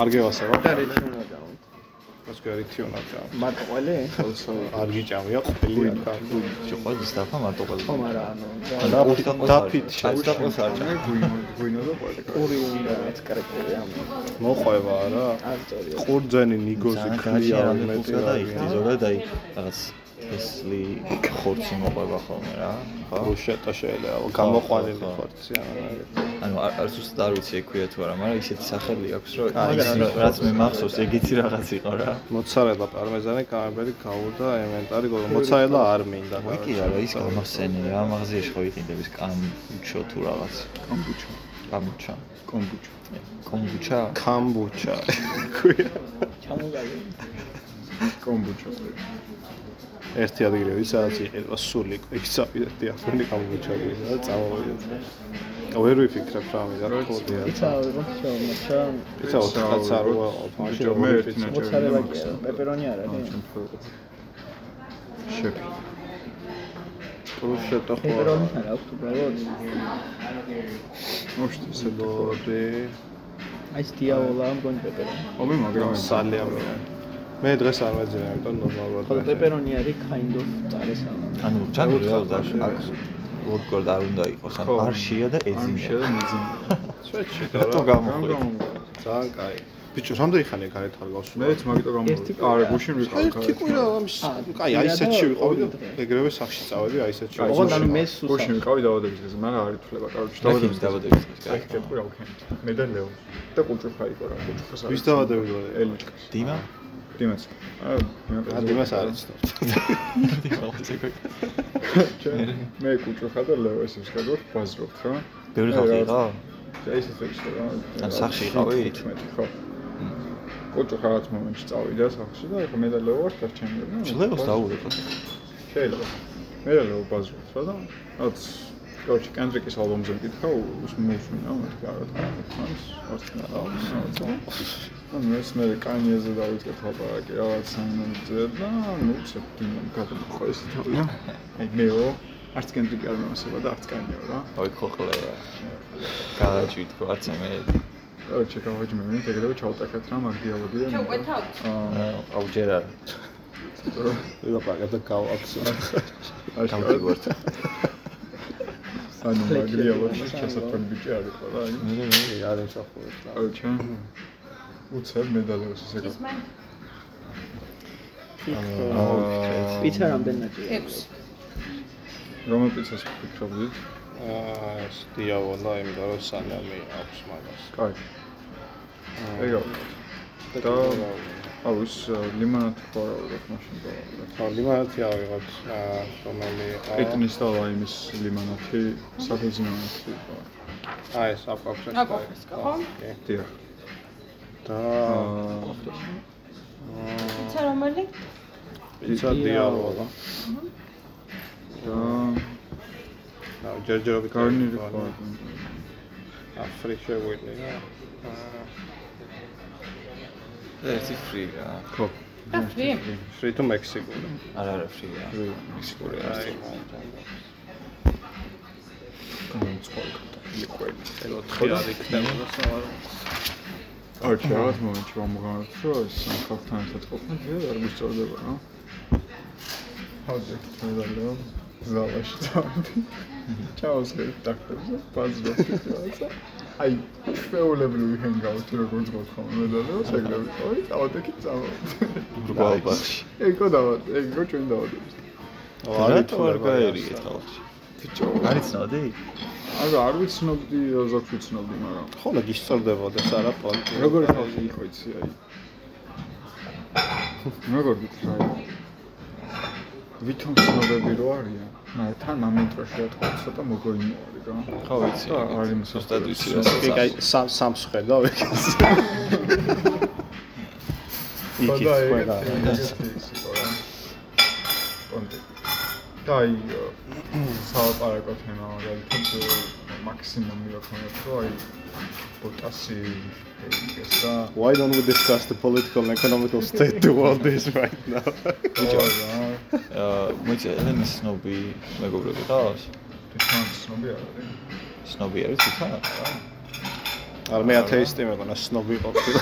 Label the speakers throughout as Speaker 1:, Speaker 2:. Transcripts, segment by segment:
Speaker 1: არ გევასება
Speaker 2: და რითი უნდა დავთ?
Speaker 1: მას გერითი უნდა ჩა
Speaker 2: მარტო ყველე?
Speaker 1: არ გიჭამია ყველი აქ
Speaker 3: შე ყოველთვის დაფა მარტო ყოველთვის
Speaker 2: ხომ არა, ანუ
Speaker 1: დაფით
Speaker 3: ჩაც და ყოს არ ჩა
Speaker 4: გვინო და ყველა
Speaker 2: ორი უნდა მეც კრეპტები ამ.
Speaker 1: მოყვება რა
Speaker 2: სწორია.
Speaker 1: ყურძენი ნიგოზი ქლია მეტი
Speaker 3: და
Speaker 1: რა
Speaker 3: იქ ზოგადად აი რაღაც თესლი ხორცი მოყვება ხოლმე რა ხო?
Speaker 1: რუშეტა შეიძლება გამოყვანილი
Speaker 3: ხო.
Speaker 1: ხორცი
Speaker 3: ანუ არ ზუსტად არ ვიცი ეგ ქვია თუ არა მაგრამ ისეთი სახელი აქვს რომ აი რაც მე მახსოვს ეგეთი რაღაც იყო რა.
Speaker 1: მოცარელა პარმეზანი კამერბერი გაურდა ემენტარი გოლო მოცარელა არ მინდა
Speaker 3: ვი კი არა ის გამახსენე რა მაღაზიაში ხო იყინდების კამბუჩო თუ რაღაც.
Speaker 4: კომბუჩა
Speaker 3: კამბუჩა.
Speaker 4: კომბუჩა
Speaker 3: კომბუჩა.
Speaker 1: კამბუჩა. ქვია
Speaker 2: ჩამოგალი.
Speaker 4: კომბუჩა
Speaker 1: ერთი ადგილი სადაც იყიდა სული იქ ახალი კამბუჩა გისა და წავიდე ვერ ვიფიქრებ რა მიდა ხოდია
Speaker 2: ისა რომ შემოჩა.
Speaker 1: ისა 4 წარ ვარ მაშინ
Speaker 4: მე
Speaker 1: რომ
Speaker 4: ერთი ნაჭერი
Speaker 2: არა, პეპერონი არა, კი?
Speaker 4: შეფი.
Speaker 1: რუშეტა ხო?
Speaker 2: პეპერონი არა აქვს უბრალოდ.
Speaker 4: მოშტი სედო
Speaker 1: ლოდი
Speaker 2: აი ეს დიაოლა მგონი პეპერონი.
Speaker 4: ომი მაგრამ
Speaker 1: სალიამია მე დღეს არ მეძინა იმიტომ ნორმალურად
Speaker 2: ხოლო პეპერონი არის kind of წარესალა.
Speaker 3: ანუ ჯანო რეალურად არ ლოგკორდ არ უნდა იყოს ანუ არ შეა და ეძინა
Speaker 4: შედა მიძინა
Speaker 1: სვეჩი
Speaker 3: რატო
Speaker 1: და
Speaker 3: გამოხვი
Speaker 1: ძალიან კაი. ბიჭო რამდენი ხანი გარეთ არ გავსულ
Speaker 4: მეც მაგიტო
Speaker 2: ერთი
Speaker 4: გამოვიდა არა გუშინ ვიყავ
Speaker 1: ერთი კვირა ამის კაი აი ესეთში ვიყავი და ეგრევე სახში წავედი აი ესეთში
Speaker 2: ოღონდ ანუ მე
Speaker 4: გუშინ
Speaker 2: სუსა.
Speaker 4: ვიყავი დავადების გზაზე მაგრამ არ ითვლება კაროჩი
Speaker 3: დაბადების
Speaker 4: დავადების
Speaker 3: დაბადების
Speaker 4: აი კეთყვი რა ვქენით მე და ლეო. და კუჭუხა იყო რა კუჭუხას
Speaker 1: ვის დავადები ლო
Speaker 4: ელიჩკას
Speaker 3: დიმა
Speaker 4: დიმაც აა
Speaker 1: დიმას არ იცნობ
Speaker 3: დიმა ესე coi
Speaker 4: მე კუჭუხა და ლეო ესე ვსკადოთ ბაზრობთ რა
Speaker 3: ბევრი ხალხი იყო
Speaker 4: აი ესე რა
Speaker 3: ან სახში იყავი?
Speaker 4: 15 ხო კუჭუხა რაც მომენტში წავიდა სახში და ეხა მე და ლეო ვართ არჩენი და
Speaker 3: შლეოს დაურეკო
Speaker 4: შეიძლება მე და ლეო ბაზრობთ რა და რაც კორჩი კენდრიკის ალბომზე მკითხა უსმუსმინა მეთქი არა თავს არც რა ანუ ეს მე კანიეზე დავიწყეთ ლაპარაკი რაღაც სამნამზე და ნუ სექტიმ გადმოყვა ეს თავი. აი მეო არც კენდრიკი არ მომასება და არც კანიო რა.
Speaker 3: აი ხოხლე გააჭვით ხო არც მე.
Speaker 4: კორჩი გავაჯმე მე ეგრევე ჩავტაკეთ რა მაგ დიალოგი და
Speaker 5: ჩაუკვეთავთ?
Speaker 4: აა
Speaker 3: აუ ჯერ არა.
Speaker 1: ლაპარაკა და გავაქსო
Speaker 3: გამდივართ
Speaker 4: ანუ მაგ დიალოგი ჩასაფრთხილი ბიჭი არ იყო რა აი.
Speaker 3: მე მე
Speaker 1: არ ემსახურებ რა.
Speaker 4: კორჩი უცებ მედალებს ესე გა
Speaker 2: პიცა რამდენი ნაჭია?
Speaker 5: 6.
Speaker 4: რომელ პიცას ფიქრობდით?
Speaker 1: აა ეს დიავოლა იმიტომ რომ სალამი აქვს მაგას
Speaker 4: კაი. ეგა. და აუ ის ლიმონადი ხო არა ვიღოთ მაშინ და
Speaker 1: ხო ლიმონადი ავიღოთ აა რომელი
Speaker 4: ეტნის და ლაიმის ლიმონადი საფუძნაოთი ხო.
Speaker 1: აი ეს აპკაფშე
Speaker 5: აპკაფშე, ხო?
Speaker 4: დიახ.
Speaker 1: და
Speaker 4: აა
Speaker 5: ცა რომელი?
Speaker 1: პიცა დიავოლა
Speaker 4: და
Speaker 1: და ჯერჯერობით
Speaker 4: გარნირი ხო.
Speaker 1: აა ფრი შეგვიძლია. რა
Speaker 3: ერთი ფრი რა.
Speaker 4: ხო.
Speaker 5: და ფრი?
Speaker 1: ფრი თუ მექსიკური
Speaker 3: არა არა ფრი რა. მექსიკური
Speaker 1: აი
Speaker 4: განწყობ ლიკველი.
Speaker 1: ელო თხი არ იქნება და სამარო
Speaker 4: არ ჩავად მომენტში მომღავთ რომ ეს ხალხთან ერთად ყოფნა ძე არ მისწორდება რა. ჰავზე თუნდალა ზალაში წავდი. ჩაოსგე დაქტორზე ბაზრობთ რაღაცა. აი ჩვეულებრივი ჰენგაუთი როგორც მოთხოვნა მედალებს ეგრევე ყავი წავდი კი წავდი.
Speaker 3: ურბალბახში
Speaker 4: ეგო დავად ეგო ჩვენ დავადებით.
Speaker 3: არა თუ არ გაერიეთ ხალხში
Speaker 4: ბიჭო
Speaker 3: არ იცნობდი
Speaker 4: არა არ ვიცნობდი ზოგ ვიცნობდი მაგრამ
Speaker 1: ხოლმე გისწორდებოდეს არა პონტი
Speaker 4: როგორი ხალხი იყო იცი აი როგორ გიქრა ვითომ ცნობები რო არიან მაგრამ თან მომენტში რა ცოტა მოგოიმოარი რა
Speaker 3: ხო ვიცი
Speaker 4: და არის
Speaker 3: ზუსტად ვიცი რა
Speaker 1: კი სამ სამს ხედავ ეგ იქ ის ყველა
Speaker 4: დაი საალაპარაკო თემა მაგალითად მაქსიმუმი რა თქმა უნდა აი პოტასი ეს რა
Speaker 1: Why don't we discuss the political and economical state the world is right now?
Speaker 4: ბიჭო რა
Speaker 3: აა მოიცა ელენის სნობი მეგობრები ყავს
Speaker 4: ეს ცნობი არის
Speaker 3: სნობი არის თვითონ რა
Speaker 1: არა მე ათეისტი მეკონა სნობი ყოფილი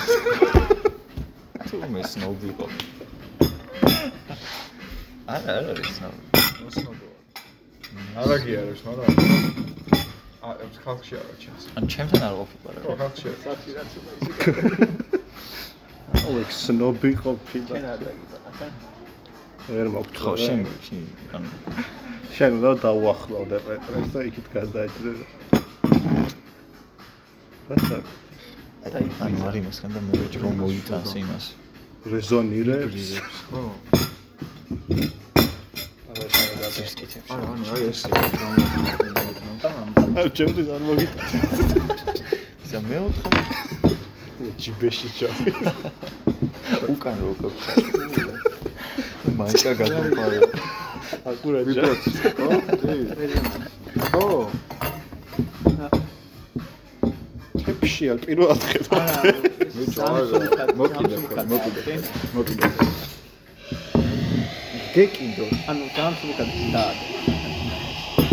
Speaker 3: თუ მე სნობი ყო. არა, არა, არის სნობი.
Speaker 4: ოსნობოა. არაგი არის, მაგრამ აა ეს ხალხში არა ჩანს.
Speaker 3: ან ჩემთან არ ყოფილა
Speaker 4: ხო,
Speaker 3: რა.
Speaker 4: ხალხში არა.
Speaker 2: სათი რაც უნდა ისე
Speaker 1: ოიქ სნობი ყოფილი
Speaker 2: ჩვენ არ დაგიწა
Speaker 1: ვერ მოგვთ
Speaker 3: ხო, შენ შენ ან
Speaker 1: შენ უნდა დაუახლოვდე პეტრეს და იქით გადაიჭრე რაცა
Speaker 3: აი ან მარიმასგან და მე რომ მოიტანს იმას.
Speaker 1: რეზონირებს
Speaker 4: ხო. არა, ანუ აი ეს
Speaker 1: არ ჩემთვის არ მოგიტანს
Speaker 3: ისა მეოთხე
Speaker 1: ჯიბეში ჩავი
Speaker 3: უკან როგორ მაიკა გადაყარა.
Speaker 1: აკურა
Speaker 4: ვიდროც, ხო? დი. ხო.
Speaker 1: თეფში არ პირველად ხედავ
Speaker 4: არა, მოკიდე, მოკიდე. მოკიდე.
Speaker 2: გეკიდო. ანუ გამსულკად დაადე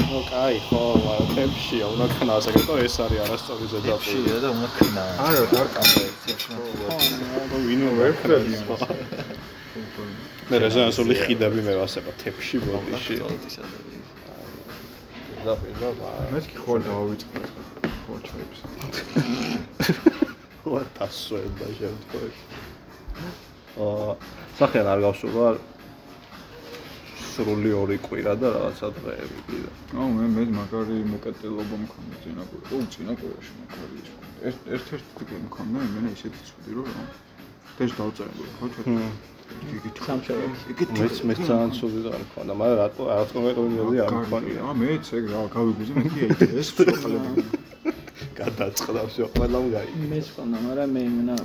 Speaker 1: ნო კაი ხო თეფშია უნდა ქნას ეგეთო ეს არის არასწორი ზედაპირი
Speaker 3: ეფშია და უნდა ქნა.
Speaker 4: არა, დარკამე.
Speaker 1: ვინ ვერ ხედავს მე რეზონანსული ხიდები მე ვასება თეფში ბოდიში ზედაპირი
Speaker 4: მე კი ხო დავიწყე. ხო, ჩაიფს.
Speaker 1: ხო დასვენდა შემთხვევაში აა სახე არ გავსულა სრული ორი კვირა და რაღაცა დღეები კიდე
Speaker 4: აუ მე მე მაგარი მოკეტილობა მქონდა წინა კვირა. ო, წინა კვირაში მაგარი ის მქონდა. ერთ ერთ-ერთ თვე მქონდა, იმენა ისეთი ცუდი რომ რა. ეს დავწერე, ხო, ჩა. იგი
Speaker 2: სამშაბათი
Speaker 1: მეც მეც ძალიან ცუდი და არ მქონდა მაგრამ რატო რაღაც კონკრეტული არ მქონია
Speaker 4: აა მეც ეგ რა გავიგუზე მე კი ეს ფსიქოლოგი
Speaker 1: გადაწყდა всё ყველამ გაი
Speaker 2: მე სკონა მაგრამ მე იმენა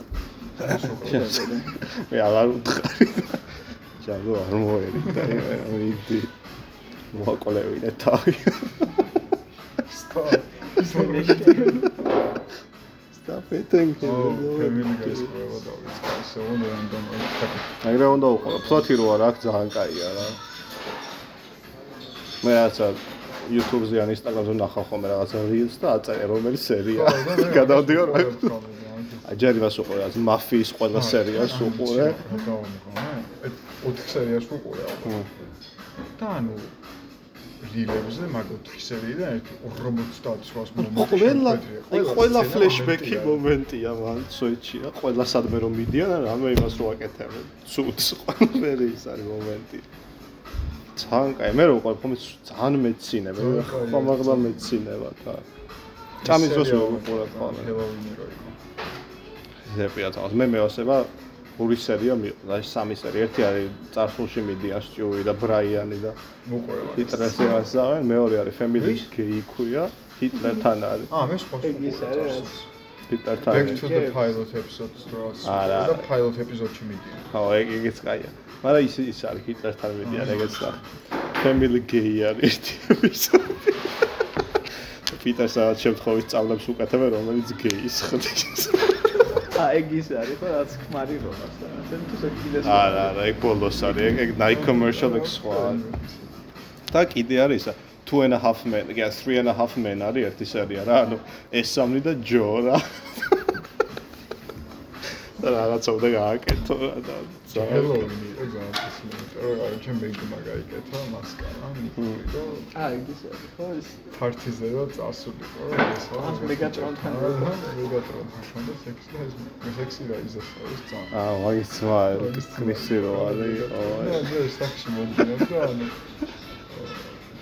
Speaker 1: მე აღარ უთხარი ჯაბო არ მოერი და თავი thank
Speaker 4: ო
Speaker 1: you.
Speaker 4: ფემილი გასწრება დავიწყე ისე უნდა რანდომ
Speaker 1: აგრე უნდა უყო. ფლოტი რო არ აქვს ძალიან კაია რა. მე რაცა YouTube-ზე ან Instagram-ზე ნახავ ხოლმე რაღაცა Reels და აწერე რომელი სერია. გადავდივარ რა. აი ჯერ იმას უყურე, რაც მაფიის ყველა სერიას უყურე.
Speaker 4: ეს 4 სერიას უყურე ალბათ და ანუ დილებზე მაგ 4 სერიიდან ერთი 50-800 მომენტი
Speaker 1: ყველა ყველა ფლეშბექი მომენტია მან სუიჩი რა. ყველა სადმე რომ მიდიან, რამე იმას რო აკეთებენ. ცუც ყველაფერი ის არის მომენტი. ძალიან კაი, მე რო უყურებ ხოლმე ძალიან მეცინებ, ხომ აღდა მეცინება და ჭამის დროს რო უყურებ ხოლმე.
Speaker 4: ჰელოვინი რო იყო
Speaker 1: ზეპია თავს. მე მეოსება ორი სერია მიყვდა, აი სამი სერია. ერთი არის წარსულში მიდიან სტიუი და ბრაიანი და
Speaker 4: მოყოლა
Speaker 1: ჰიტლერზე ასავენ, მეორე არის family gay ქვია, ჰიტლერთან არის.
Speaker 4: აა მე სხვა
Speaker 2: ეგ ის არის
Speaker 1: ჰიტლერთან
Speaker 4: back to the pilot episodes დროს
Speaker 1: არა,
Speaker 4: და pilot episode-ში მიდიან
Speaker 1: ხო, ეგ ეგეც კაია. მაგრამ ის ის არის ჰიტლერთან მიდიან ეგეც და. Family gay არის ერთი ეპიზოდი. პიტერ სადაც შემთხვევით სწავლებს უკეთებენ რომელიც გეის ხდის.
Speaker 2: ა ეგ ის არის ხო რაც ხმარი როლას და ასე თუ შეგვიძლია
Speaker 1: არა, არა, ეგ ბოლოს არის, ეგ ეგ Nike commercial ეგ სხვა. და კიდე არის two and a half men, yeah, three and a half men არის ერთი სერია რა, ანუ ეს სამნი და ჯო რა. და რაღაცა უნდა გააკეთო რა და
Speaker 4: ძაღლოვანი იყო ძალიან სიმეტრია. აი, ჩემ ბეგი მაგაიკეთა მასკარა,
Speaker 2: ნიკული და აი, ეს ხო ეს
Speaker 4: ფართიზე და წასულიყო რა ესა.
Speaker 2: ამ მეგატრონთან
Speaker 4: რა მეგატრონთან შონდა სექსი და ეს სექსი რა ის ეს ძალიან.
Speaker 1: აა, ვაის ვა, ქმისი რო არის, ო.
Speaker 4: და ეს სახში მომდინებს და ანუ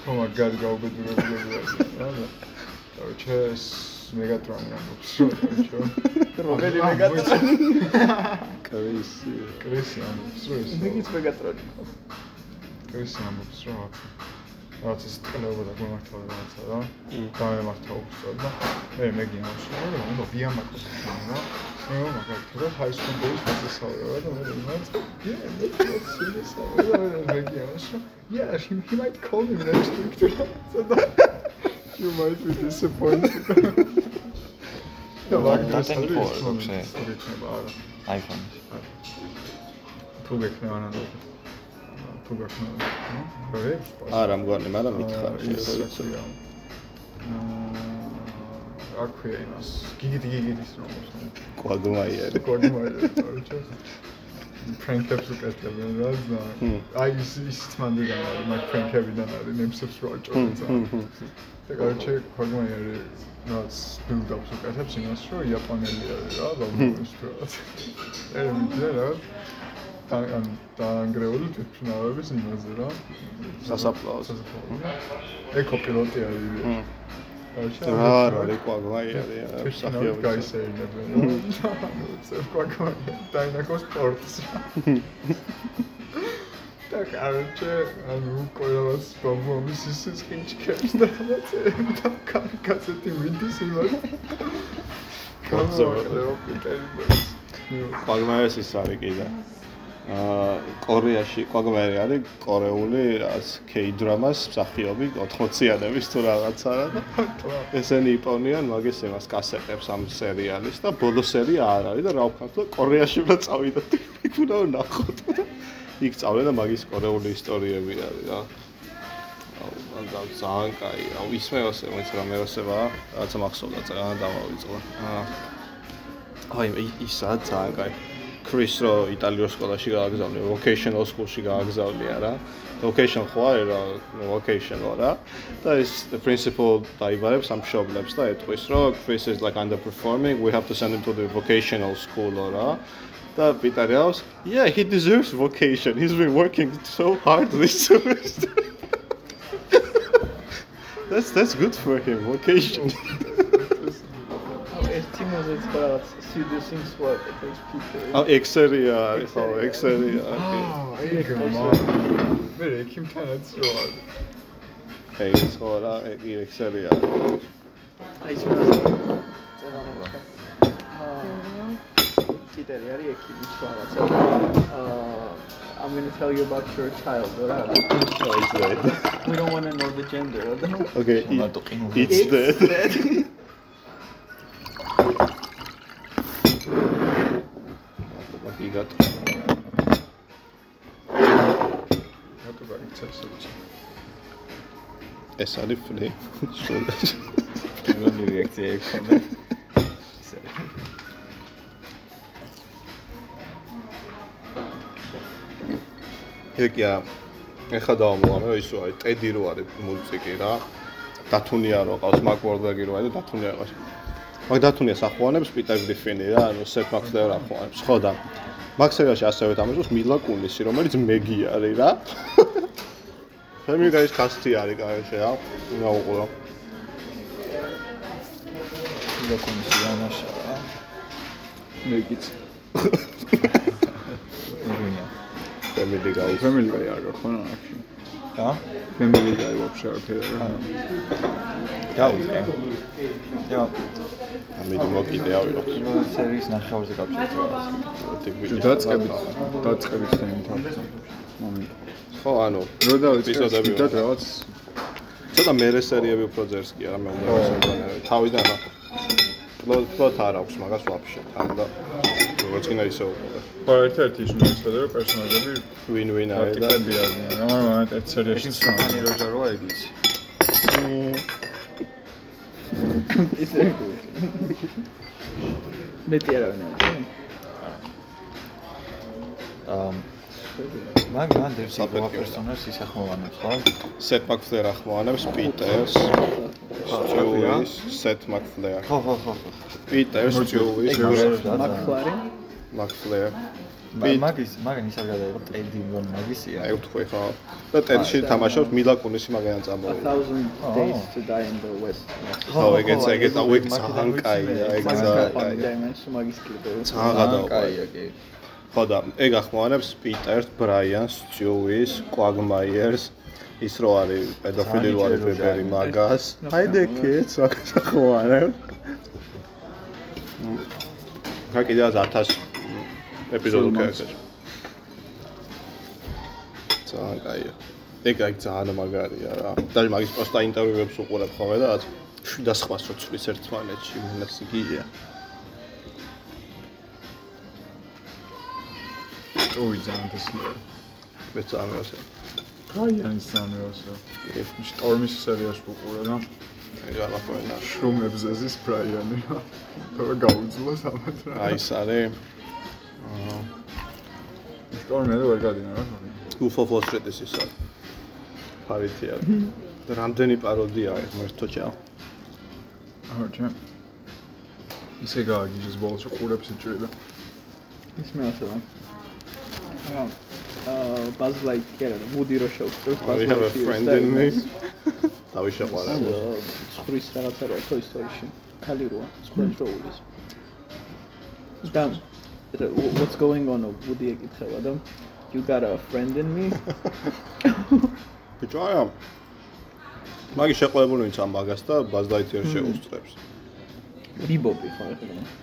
Speaker 4: ხო მაგარი გაუბედურებული რა. და ჩეს მეგატრონი ამბობს.
Speaker 2: რომელი მეგატრონი?
Speaker 1: კრისი.
Speaker 4: კრისი ამბობს.
Speaker 2: რიგიც მეგატრონი.
Speaker 4: კრისი ამბობს რა. რაც ის ტკნებოდა გამართავდა რაღაცა რა. გამემართა უბრალოდ და მე მე გიმაშინა რომ უნდა ვიამაკოს რა. მე მაგალითად high school days დასასწავლე და მე მიმართ yeah that's serious და მე გიმაშინა yeah he might call me next week to you might be disappointed. და მაგას
Speaker 3: დატენი ხო არ გაქვს, ე?
Speaker 4: არა
Speaker 3: iPhone.
Speaker 4: თუ გექნება ანუ თუ გექნება ნუ რე
Speaker 1: არა მგონი, მაგრამ მითხარ
Speaker 4: რა რა ქვია იმას გიგიტი გიგიტის რომს
Speaker 1: კვაგმაიერი.
Speaker 4: გოგმაიერი თორჩა ფრენკებს უკეთებენ რა ზნა აი ის ისიც მანდიდან არის მაგ ფრენკებიდან არის ნემსებს რო აჭროცა და კარჩე გოგმაიერი რაც ბილდაპს უკეთებს იმას რომ იაპონელი არის რა ბაბუის რა ერი მიდია რა. ან დაანგრეული თვითმფრინავების იმაზე რა.
Speaker 1: სასაფლაოს.
Speaker 4: ეკო პილოტი არის
Speaker 1: რა რა კვაგმაიერი
Speaker 4: თვითმფრინავი
Speaker 1: სახიობი.
Speaker 4: გაისეირნებენ ანუ წერ კვაკმაია დაინახოს სპორტს და კარჩე ანუ ყველას ბაბუამის ისიც ხინჭქებს და რაღაცები და კაცეთი ვინდის იმას
Speaker 1: კაცო. კვაგმაიერს ის არის კიდე. კორეაში კვაგმაიერი არის კორეული რაც K-დრამას მსახიობი 80-იანების თუ რაღაცა რა და ესენი იპოვნიან მაგის იმას კასეტებს ამ სერიალის და ბოლო სერია არ არის და რა ვქნათ კორეაში უნდა წავიდოთ იქ უნდა ვნახოთ. და იქ წავლენ და მაგის კორეული ისტორიები არის რა. და ძალიან კაი აუ ისმევასე მეც რა მეროსებაა რაღაცა მახსოვდა ძალიან დავავიწყო აა აი ისა ძალიან კაი ქრის რო იტალიურ სკოლაში გააგზავნე vocational school-ში გააგზავნია რა vocation ხო არის რა vocational რა და ის the principal დაიბარებს ამ მშობლებს და ეტყვის რომ Chris is like underperforming we have to send him to the vocational school რა და პიტერი ავს yeah he deserves vocation he's been working so hard this semester that's that's good for him vocation
Speaker 2: ეს თიმოზეც რაღაც seducing sword ეს პიტერი
Speaker 1: აუ ექსერია არის ხო ექსერია არის
Speaker 4: ეგ მა მე ექიმთანაც რო არის
Speaker 1: აი ხო რა იგი ექსერია
Speaker 2: აი ეს რა პიტერი არის ექიმი რაღაცა აა I'm going to tell you about your child.
Speaker 1: Oh, it's dead.
Speaker 2: We don't want to know the gender. I don't know.
Speaker 1: Okay, it- it's dead.
Speaker 2: აკეთებდა
Speaker 1: გიგატ.
Speaker 4: ნატო გაიქცევს ეს.
Speaker 1: ეს არის ფლი.
Speaker 3: შუაში რეაქცია ექნება.
Speaker 1: ეგეა ეხა დავამოვამე ისო აი ტედი რო არის მუსიკი რა დათუნია რო ყავს მაკ ვორბეგი რო არის დათუნია ყავს მაგ დათუნიას ახვანებს პიტერ გრიფინი რა, ანუ სეთ მაქსლერ ახვანებს. ხო და მაგ სერიაში ასევე თამაშობს მილა კუნისი, რომელიც მეგი არის რა. ფემიგაის კასტი არის კარეშე რა. უნდა უყურო.
Speaker 3: მილა კუნისი
Speaker 4: ამაშა
Speaker 3: რა.
Speaker 1: მეგიც. ფემილი
Speaker 4: გაი, ფემილი გაი არ გახონა აქში.
Speaker 3: და
Speaker 4: მე მივიდაი ვაფშე არაფერი
Speaker 3: დავიწყე და
Speaker 1: ამით მოკიდე ავიღოთ.
Speaker 3: სერიის ნახევარზე გავჩერდით
Speaker 4: დაწყებით დაწყებით თემთან
Speaker 1: ხო ანუ
Speaker 4: რო დავიწყე და რაღაც.
Speaker 1: ცოტა მერე სერიები უფრო ძერს კი არა მე უნდა დავიწყე თავიდან რა. ფლოთ ფლოთ არ აქვს მაგას ვაფშე. თან და როგორც კი ისე უყურე.
Speaker 4: ხო ერთ-ერთი ის უნდა ისწავლე რომ პერსონაჟები
Speaker 1: ვინ ვინ არის და
Speaker 4: არტიკლები არიან რა მაგრამ ერთ სერიაში
Speaker 3: ეს სოფანი როჯა როა ეგიც.
Speaker 2: ისე მეტი არ არის.
Speaker 3: აა მაგ მან
Speaker 1: საფეთქება.
Speaker 3: როა პერსონაჟს ისახმოვანებს ხო?
Speaker 1: სეთ მაკფლერ ახმოვანებს პიტერს, სტიუის, სეთ მაკფლერ.
Speaker 3: ხო ხო ხო.
Speaker 1: პიტერს, სტიუის,
Speaker 2: მაკლარი.
Speaker 1: მაკფლერ.
Speaker 3: მაგ მაგის მაგან ისე გადაიღო ტედი რომ მაგისია.
Speaker 1: აი ვთქვი ხო. და ტედში თამაშობს მილა კუნისი მაგიან
Speaker 2: A
Speaker 1: წამოვიდა.
Speaker 2: thousand days to die in the west.
Speaker 1: ხო, ეგეც ეგეც აუ ეგ ძალიან კაია, ეგ ძალიან კაია.
Speaker 2: Მაგის კლიპი.
Speaker 1: ძალიან
Speaker 3: კაია კი.
Speaker 1: ხო და ეგ ახმოვანებს პიტერს, ბრაიანს, სტიუის, კვაგმაიერს, ის რო არის პედოფილი რო არის ბებერი მაგას. აი დეკეც მაგას ახმოვანებს. ხა კიდე 1000 ეპიზოდი ქექეს. ძალიან კაია. ეგ აი ძალიან მაგარია რა. და მაგის პოსტა ინტერვიუებს უყურებ ხოლმე და 700 რო ცვლის ერთმანეთში, მენაც იგია.
Speaker 4: ოი ძალიან დასმე
Speaker 1: მე მეოსე.
Speaker 4: კაი არის ძალიან მეოსე შტორმის სერიას უყურე რა
Speaker 1: ეგალა ხოენა.
Speaker 4: შრომებზე ზის ბრაიანი რა. თორე გაუძლოს ამათ რა.
Speaker 1: აი ეს არის
Speaker 4: შტორმე ვერ გადინა რა.
Speaker 1: Of Wall Street-ის ის არის. ფარითია. და რამდენი პაროდია ეს მერთო ჩა.
Speaker 4: აჰა ჩა. ისე გააგიჟეს ბოლოს ყურებს იჭრიდა.
Speaker 2: ის მე ასე ვარ. აა Buzz Lightyear და Woody რო შევწევს
Speaker 1: in me. დავიშაყარა.
Speaker 2: სპრის რაღაცა რა Toy Story-ში. ხალი როა, სპრის როულის. და და what's going on Woody ეკითხება და you got a friend in me?
Speaker 1: ბიჭო აი მაგი შეყოლებული ვინც ამ მაგას და Buzz Lightyear შეუსწრებს.
Speaker 2: ბიბოპი ხო.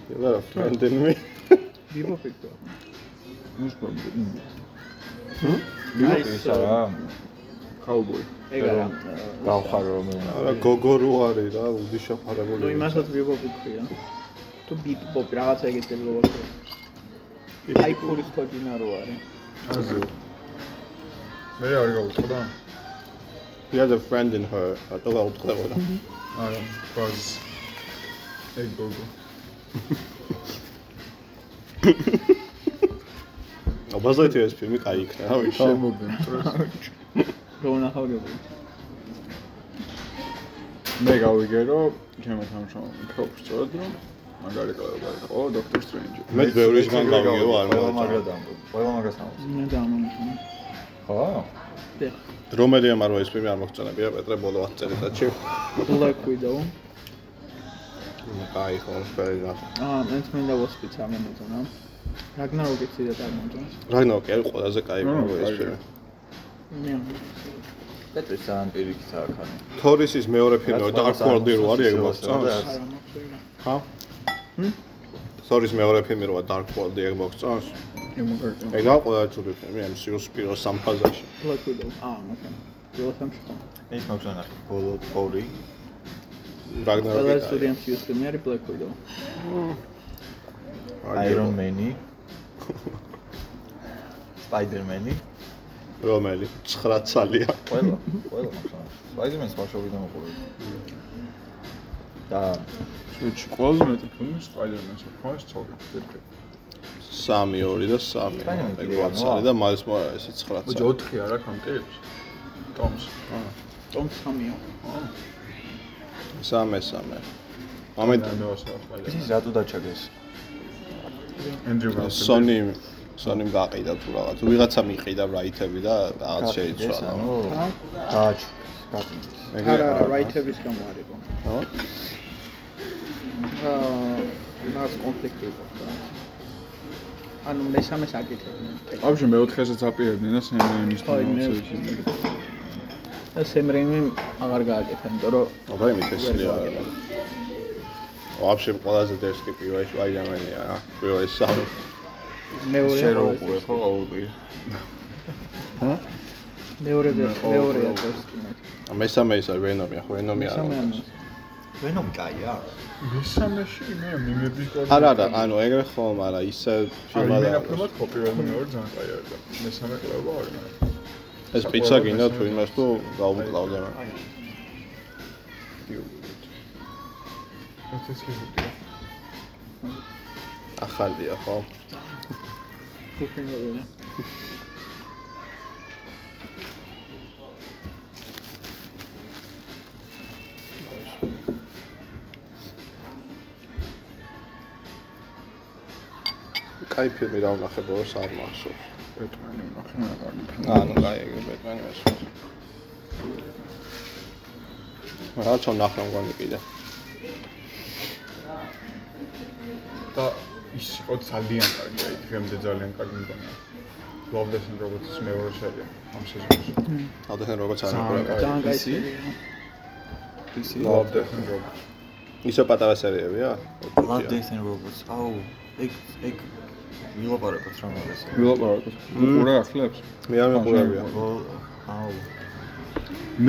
Speaker 1: You got a friend in me.
Speaker 2: ბიბოპი ხო?
Speaker 4: ნუ შპორტი.
Speaker 2: აი
Speaker 3: ის რა
Speaker 4: კაუბოი.
Speaker 2: ეგ არა.
Speaker 3: გავხარო რომ
Speaker 1: არა გოგო რო არის რა, უდი შეყარებული.
Speaker 2: ნუ იმასაც ბიბოპი ქვია. თუ ბიბოპი რაღაცა ეგეთი ბიბოპი. აი პურის თოჯინა რო არის.
Speaker 4: აზი. მე არ გავუწყდა.
Speaker 1: He has a friend in her. რატო გაუწყდებოდა?
Speaker 4: არა, ბაზ. ეგ გოგო.
Speaker 1: Buzz Lightyear-ის ფილმი კაი იქნა, რა ვიცი.
Speaker 4: შემოგენ პრეს.
Speaker 2: რო ნახავდები.
Speaker 4: მე გავიგე რომ ჩემო თამაშმა უფრო სწორად რომ მაგარი კლებია იყო დოქტორ სტრენჯი.
Speaker 1: მე ბევრი ჟღან გავიგე, რომ არ
Speaker 3: ყველა
Speaker 1: მოვაწა.
Speaker 3: მაგრა დამბო ყველა მაგრას ამბობს
Speaker 2: მე დამამხნა.
Speaker 3: ხო
Speaker 1: რომელი ამარო ეს ფილმი არ მოგწონებია პეტრე ბოლო 10 წელიწადში.
Speaker 2: Black Widow.
Speaker 1: კაი ხო, შეიძლება.
Speaker 2: აა, მეც მინდა ვოსპიც ამემოწონა. რაგნაროკიც იდა წარმოგწონს.
Speaker 1: რაგნაროკი არის ყველაზე კაი ეს ფილმი.
Speaker 2: მე
Speaker 3: პეტრის ძალიან პირიქით აქ არის
Speaker 1: თორის ის მეორე ფილმი Dark World-ი რო არის ეგ მოგწონს? ხა? თორის მეორე ფილმი რო Dark World-ი ეგ მოგწონს? ეგ რა ყველა ჯური ფილმი MCU-ს პირველ სამ ფაზაში.
Speaker 2: Black Widow. აა, მოხდა. პირველ სამში ხო.
Speaker 3: ის მოგწონა ბოლო ორი
Speaker 1: რაგნაროკი.
Speaker 2: ყველა
Speaker 1: კაი.
Speaker 2: სტუდენტი ის ფილმი არის Black Widow.
Speaker 3: Iron Man-ი Spider-Man-ი
Speaker 1: რომელი? 9 ცალია.
Speaker 3: ყველა ყველა მოგწონა Spider-Man-ს ბავშვობიდან მოყოლე და
Speaker 4: შეჩი ყველაზე მეტი ფილმი Spider-Man-ს ხო ეს ცოლი. ერთი.
Speaker 1: 3 2 და 3.
Speaker 3: Spider-Man
Speaker 1: ეგ
Speaker 3: კიდევ
Speaker 1: ვაცარი
Speaker 3: არა.
Speaker 1: და Miles Morales-ი 9
Speaker 4: ოჯი
Speaker 1: ცალი.
Speaker 4: 4 არა კამპირებს. ტომს.
Speaker 2: Tom Samio.
Speaker 1: სამე სამე. ამეთ
Speaker 4: მე ვასწავლე Spider-Man.
Speaker 3: ის რატო დაჩაგეს
Speaker 1: Sony Sony-მ გაყიდა თუ რაღაც. ვიღაცა მიყიდა რაითები და რაღაც შეიცვალა.
Speaker 2: აა,
Speaker 3: დააჩ
Speaker 2: არა, არა, რაითების გამო არისო.
Speaker 1: ხო?
Speaker 2: აა, მას კონფლიქტი იყო. რა. ანუ მესამეს აკეთებდნენ.
Speaker 4: აბჟე მე 4-ესაც აპირებდნენ და
Speaker 2: ხო, მე და სემრეიმი აღარ გააკეთა, იმიტომ რომ
Speaker 1: აბა იმით ეს რა.
Speaker 2: გავაკეთე.
Speaker 1: ვაფშე ყველაზე დერსკი პირველი Spider-Man-ია რა. პირველი სამი.
Speaker 2: მეორე
Speaker 3: შენ რო უყურე ხო აუდი
Speaker 2: მეორე და
Speaker 4: მე
Speaker 2: მეორე
Speaker 4: ყოველ-
Speaker 2: აქვს.
Speaker 1: მესამე ის არის Venom-ია, ხო არა.
Speaker 2: მესამე ანუ
Speaker 3: ვენომ კაია
Speaker 4: მესამეში მე მიმების კოდი.
Speaker 1: არა არა, ანუ ეგრე ხომ, არა ისე
Speaker 4: ფილმა და
Speaker 1: არის.
Speaker 4: ფილმად ხო პირველი მეორე ძალიან კაი არის და მესამე კლება არის მაგრამ
Speaker 1: ეს პიცა გინდა თუ იმას თუ გავუმკლავდა რა.
Speaker 4: ეს ის
Speaker 1: ახალია ხო?
Speaker 2: კუფინოვია.
Speaker 1: კაი ფილმი რა ვნახე ბოლოს არ მახსოვს.
Speaker 4: ბეტმენი ნახე მაგარი
Speaker 1: ანუ კაი ეგრე ბეტმენი მას. რა უნდა ნახე კიდე.
Speaker 4: და ის იყო ძალიან კარგი აი დღემდე ძალიან კარგი მგონია. And Robots-ის მეორე სერია ამ სეზონში.
Speaker 1: ალბათ როგორც არ
Speaker 4: ძალიან
Speaker 1: მიყურებ.
Speaker 2: ძალიან კაი
Speaker 3: ისი?
Speaker 2: სერიაა.
Speaker 3: ისი
Speaker 4: Love Death and Robots
Speaker 1: ისო პატარა სერიებია?
Speaker 3: And Robots აუ ეგ ეგ ვილაპარაკოთ რა მაგას.
Speaker 4: ვილაპარაკოთ უყურე ახლებს.
Speaker 1: მე არ მიყურებია.
Speaker 3: აუ.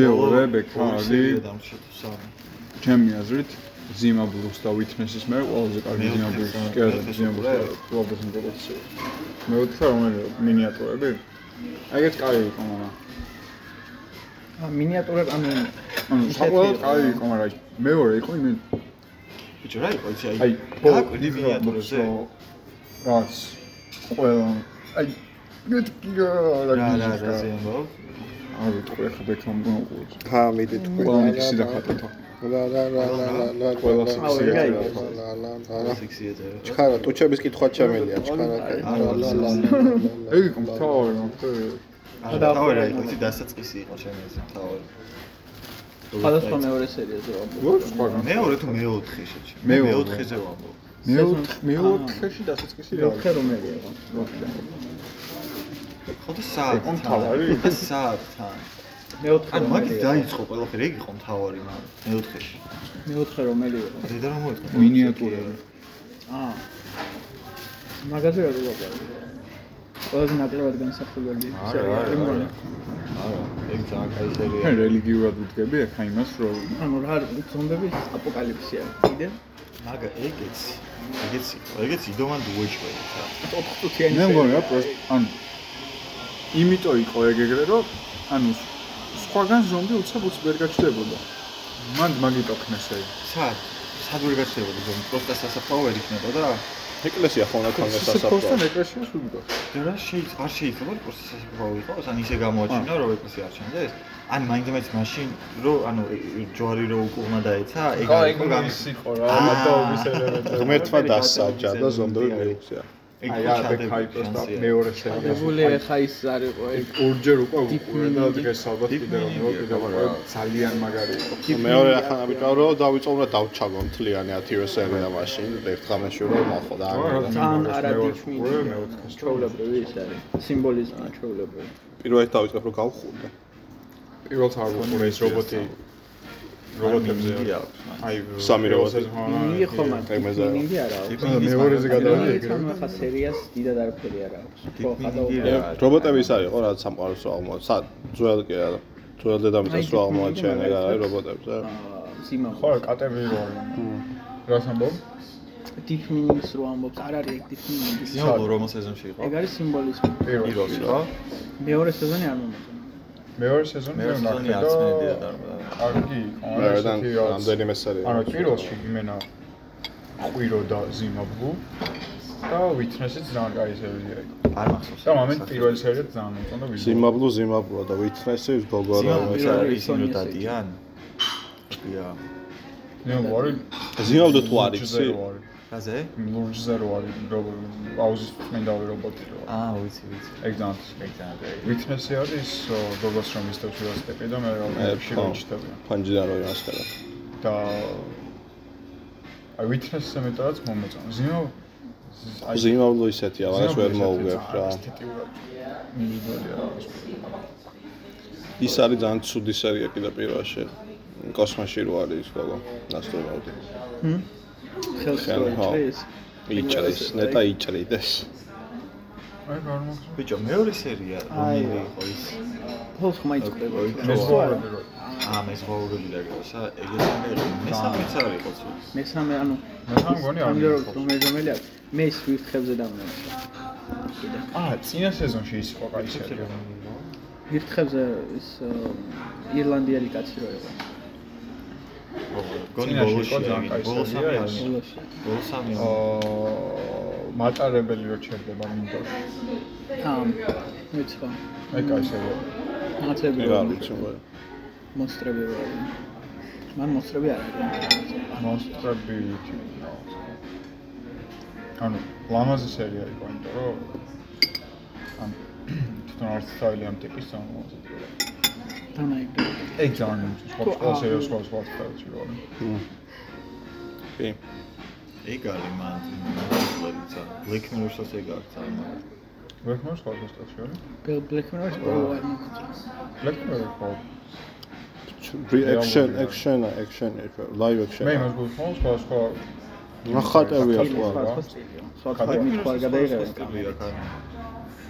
Speaker 4: მეორე ბექარი. ჩემი აზრით ზიმა ბლუს და Witness-ის მე ყველაზე კარგი
Speaker 3: მე
Speaker 4: ზიმა ბლუს კი არა ზიმა ბლუს and Robots მე ვთქვა რომელი მინიატურები აი ეს კაი იყო მაგრამ
Speaker 2: მინიატურა ანუ
Speaker 4: ანუ საყოველთაოდ კაი იყო, მაგრამ მეორე იყო იმენ
Speaker 3: ბიჭო რა იყო იცი
Speaker 4: აი
Speaker 3: აი გააკვირდი მინიატურებზე
Speaker 4: რაც ყველა აი მეტკია
Speaker 3: რა რა რა
Speaker 4: რა
Speaker 3: ზემო?
Speaker 4: არ ვიტყვი ახლა ბექამ მოყურს
Speaker 1: ხა მიდი თქვი
Speaker 4: ყველა მიქისი და ხატათო
Speaker 1: ლა ლა ლა ლა ლა ლა
Speaker 4: ყველა
Speaker 1: ლა ლა ლა ლა ლა ჩქარა ტუჩების კითხვა ჩემელია ჩქარა ლა ლა ლა
Speaker 4: ეგი კომფორტი ნახე
Speaker 3: არა თავი რა იყო იცი დასაწყისი იყო ჩემი ეს თავი
Speaker 2: სხვადასხვა მეორე სერიაზე ვამბობ.
Speaker 4: როგორ სხვაგან
Speaker 3: მეორე თუ მეოთხე შეჭი მეოთხეზე ვამბობ
Speaker 4: მეოთხე მეოთხეში დასაწყისი რა
Speaker 2: მეოთხე რომელი იყო?
Speaker 3: ხო და საათ
Speaker 4: იყო მთავარი?
Speaker 3: საათთან
Speaker 2: მეოთხე
Speaker 3: ანუ მაგით დაიწყო ყველაფერი ეგ იყო მთავარი მაგრამ მეოთხეში.
Speaker 2: მეოთხე რომელი იყო?
Speaker 3: დედა რა მოეწყო?
Speaker 4: მინიატურები
Speaker 2: აა. მაგაზე რა ვიყავი? ყველაზე ნაკლებად განსახილველი
Speaker 3: არა, არა, არა ეგ ძალიან კაი სერია.
Speaker 4: რელიგიურად ვდგები ახლა იმას რომ
Speaker 2: ანუ რა ზომბების აპოკალიფსია. კიდე?
Speaker 3: მაგა ეგეც. ეგეც ეგეც იდოვან დუეჭველი ხა
Speaker 2: 4 წუთიანი
Speaker 4: მე მგონი რა პროს ანუ იმიტომ იყო ეგ ეგრე რომ ანუ სხვაგან ზომბი უცებ უცებ ვერ გაჩნდებოდა. მან მაგიტო ხნეს ეგ
Speaker 3: სად? სად ვერ გაჩნდებოდა ზომ პროსტა სასაფლაო ვერ იქნებოდა
Speaker 1: ეკლესია ხო უნდა ქონდეს
Speaker 4: სასაფლაოსთან
Speaker 1: სასაფლაო
Speaker 4: ეკლესიას ვიგო
Speaker 3: და რა შეიძლება არ შეიძლება პროსტა სასაფლაო იყოს ან ისე გამოაჩინა რომ ეკლესია არ ჩანდეს ან მაინც მაინც მაშინ რომ ანუ ჯვარი რო უკუღმა დაეცა ეგ არ იყო გამის
Speaker 4: იყო
Speaker 3: აა,
Speaker 4: მათაობის ელემენტი
Speaker 1: ღმერთმა დასაჯა და ზომბები მიუხსია
Speaker 3: ეგ
Speaker 4: აი
Speaker 3: ჩადებული
Speaker 4: ბექაი პროსტა
Speaker 3: შანსია.
Speaker 4: მეორე სერია.
Speaker 2: აგებული ხა ის არ იყო ეგ
Speaker 4: ორჯერ უკვე და
Speaker 2: meaning.
Speaker 4: დღეს ალბათ კიდევ რომ კიდევ
Speaker 3: რა.
Speaker 4: ძალიან მაგარი იყო.
Speaker 1: მეორე ახლა ვიტყვი რომ დავიწოვრო დავჩაგო მთლიანი 10 სერია მაშინ. ერთ ღამეში რომ ნახო და მივიდა.
Speaker 2: ძალიან არა დიფმინი ჩაულებრივი ის არის. სიმბოლიზმი ჩაულებრივი
Speaker 1: პირველად დავიწყებ რომ გავხურდა
Speaker 4: პირველს არ ვუყურე ეს რობოტი რობოტებზე
Speaker 3: მაგრამ.
Speaker 4: აი
Speaker 1: სამი რობოტი.
Speaker 2: მინინგი ხო მაგრამ
Speaker 1: ეგ მეზაა.
Speaker 2: მინინგი არა აქვს.
Speaker 4: მეორეზე გადავიდი
Speaker 2: თან ხა სერიას დიდად არაფერი არა აქვს
Speaker 3: რა.
Speaker 1: რობოტები ის არის ხო რაც სამყაროს რო აღმო სად? ძველ კი არა. ძველ დედამიწას რო
Speaker 2: აი,
Speaker 1: აღმოაჩენენ ეგ არის რობოტებზე
Speaker 2: ზიმა
Speaker 4: ხო კატები რო რას ამბობ?
Speaker 2: Deep meanings რო ამბობს. არ არის ეგ deep meaning
Speaker 3: ზიო რომელ სეზონში იყო?
Speaker 2: ეგ არის სიმბოლიზმი.
Speaker 4: პირველი
Speaker 3: ხო?
Speaker 2: მეორე სეზონი არ მომეწონა
Speaker 4: მეორე სეზონი მე ვნახე და კარგი იყო რაც-
Speaker 1: რამდენიმე სერია
Speaker 4: ანუ პირველში იმენა ყვირო და ზიმაბლუ და ვითნესიც ძალიან კაი სერია იყო.
Speaker 3: არ მახსოვს.
Speaker 4: და მომენტ პირველი სერია ძალიან მომწონდა ვიდეო.
Speaker 1: ზიმაბლუ ზიმაბლუა და ვითნესი
Speaker 3: ზიო
Speaker 2: პირველი
Speaker 3: არის ისინი დადიან ყია
Speaker 4: ნუ ვარი
Speaker 1: ზიმაბლუ თუ არის იცი?
Speaker 3: რაზე?
Speaker 4: ლურჯზე რო არის პაუზის წმინდავი რობოტი რო
Speaker 3: აა ვიცი ვიცი.
Speaker 4: ეგ ძალიან
Speaker 3: ეგ ძალიან კაი
Speaker 4: ვითნესი არის გოგოს რომ ისდევს ველოსიპედი და მე
Speaker 1: მე
Speaker 4: რა
Speaker 1: ხო.
Speaker 4: შეჩდება
Speaker 1: ფანჯიდან რო იმასკარა
Speaker 4: და აი ვითნესზე მეტადაც მომეწონა. ზიმო
Speaker 1: ზიმაბლუ ისეთია ვარას ვერ მოუგებ რა.
Speaker 4: ესთეტიურად მიიღია რა
Speaker 1: ის არის ძალიან ცუდი სერია კიდე პირველში კოსმოსში რო არის ის გოგო ასტრონავტი
Speaker 2: ხელს
Speaker 1: ხელ, ხო.
Speaker 2: როიჭრის
Speaker 1: იჭრის ნეტა იჭრიდეს.
Speaker 4: აი გარმოხსნა
Speaker 3: ბიჭო მეორე სერია რომელი იყო ის.
Speaker 2: ხოლმე ხმა იწყდება
Speaker 3: ოი,
Speaker 4: მე ზღორები რო
Speaker 3: აა მე ზღაურები დაგესა ეგეც მე მესამეც არ იყო ცუ
Speaker 2: მესამე ანუ
Speaker 4: მე სამ მგონი არ
Speaker 2: ამჯერად
Speaker 4: მიიღოს.
Speaker 2: რომელი რომელი არის მე ის ვირთხებზე დამნაშა კიდე
Speaker 4: აა წინა სეზონში ის იყო კაი სერია.
Speaker 2: ვირთხებზე ის ირლანდიელი კაცი რო იყო
Speaker 3: გონი ბოლოში ბოლოს სამი არის ბოლოს სამი
Speaker 4: აა მატარებელი რო ჩერდება მინდორში
Speaker 2: აა ვიცი ხო
Speaker 4: აი კაი სერია
Speaker 2: მაცები
Speaker 1: მე
Speaker 2: რო
Speaker 1: არ ვიცი მე
Speaker 2: მონსტრები არის მან მონსტრები არ არის.
Speaker 4: მონსტრები ანუ ლამაზი სერია იყო იმიტომ რომ ან თვითონ არც თავი ამ ტიპის სამომავლო
Speaker 2: თანაიგდო
Speaker 4: ეგ ძალიან სხვა
Speaker 2: თუ
Speaker 4: სხვა სხვა სხვა სტილში რო არის
Speaker 1: კი
Speaker 3: ეგ არის მან ლებიცა Black Mirror-საც ეგ აქვს ძალიან
Speaker 4: არის
Speaker 2: Black Mirror-ს ბოლო არ მოგწონს
Speaker 4: Black Mirror ხო
Speaker 1: action action action live action
Speaker 4: მე იმას გულხმობ სხვა სხვა
Speaker 1: ნახატებია
Speaker 2: სხვა
Speaker 1: ყველა
Speaker 2: სხვა სტილია სხვა სხვა იმით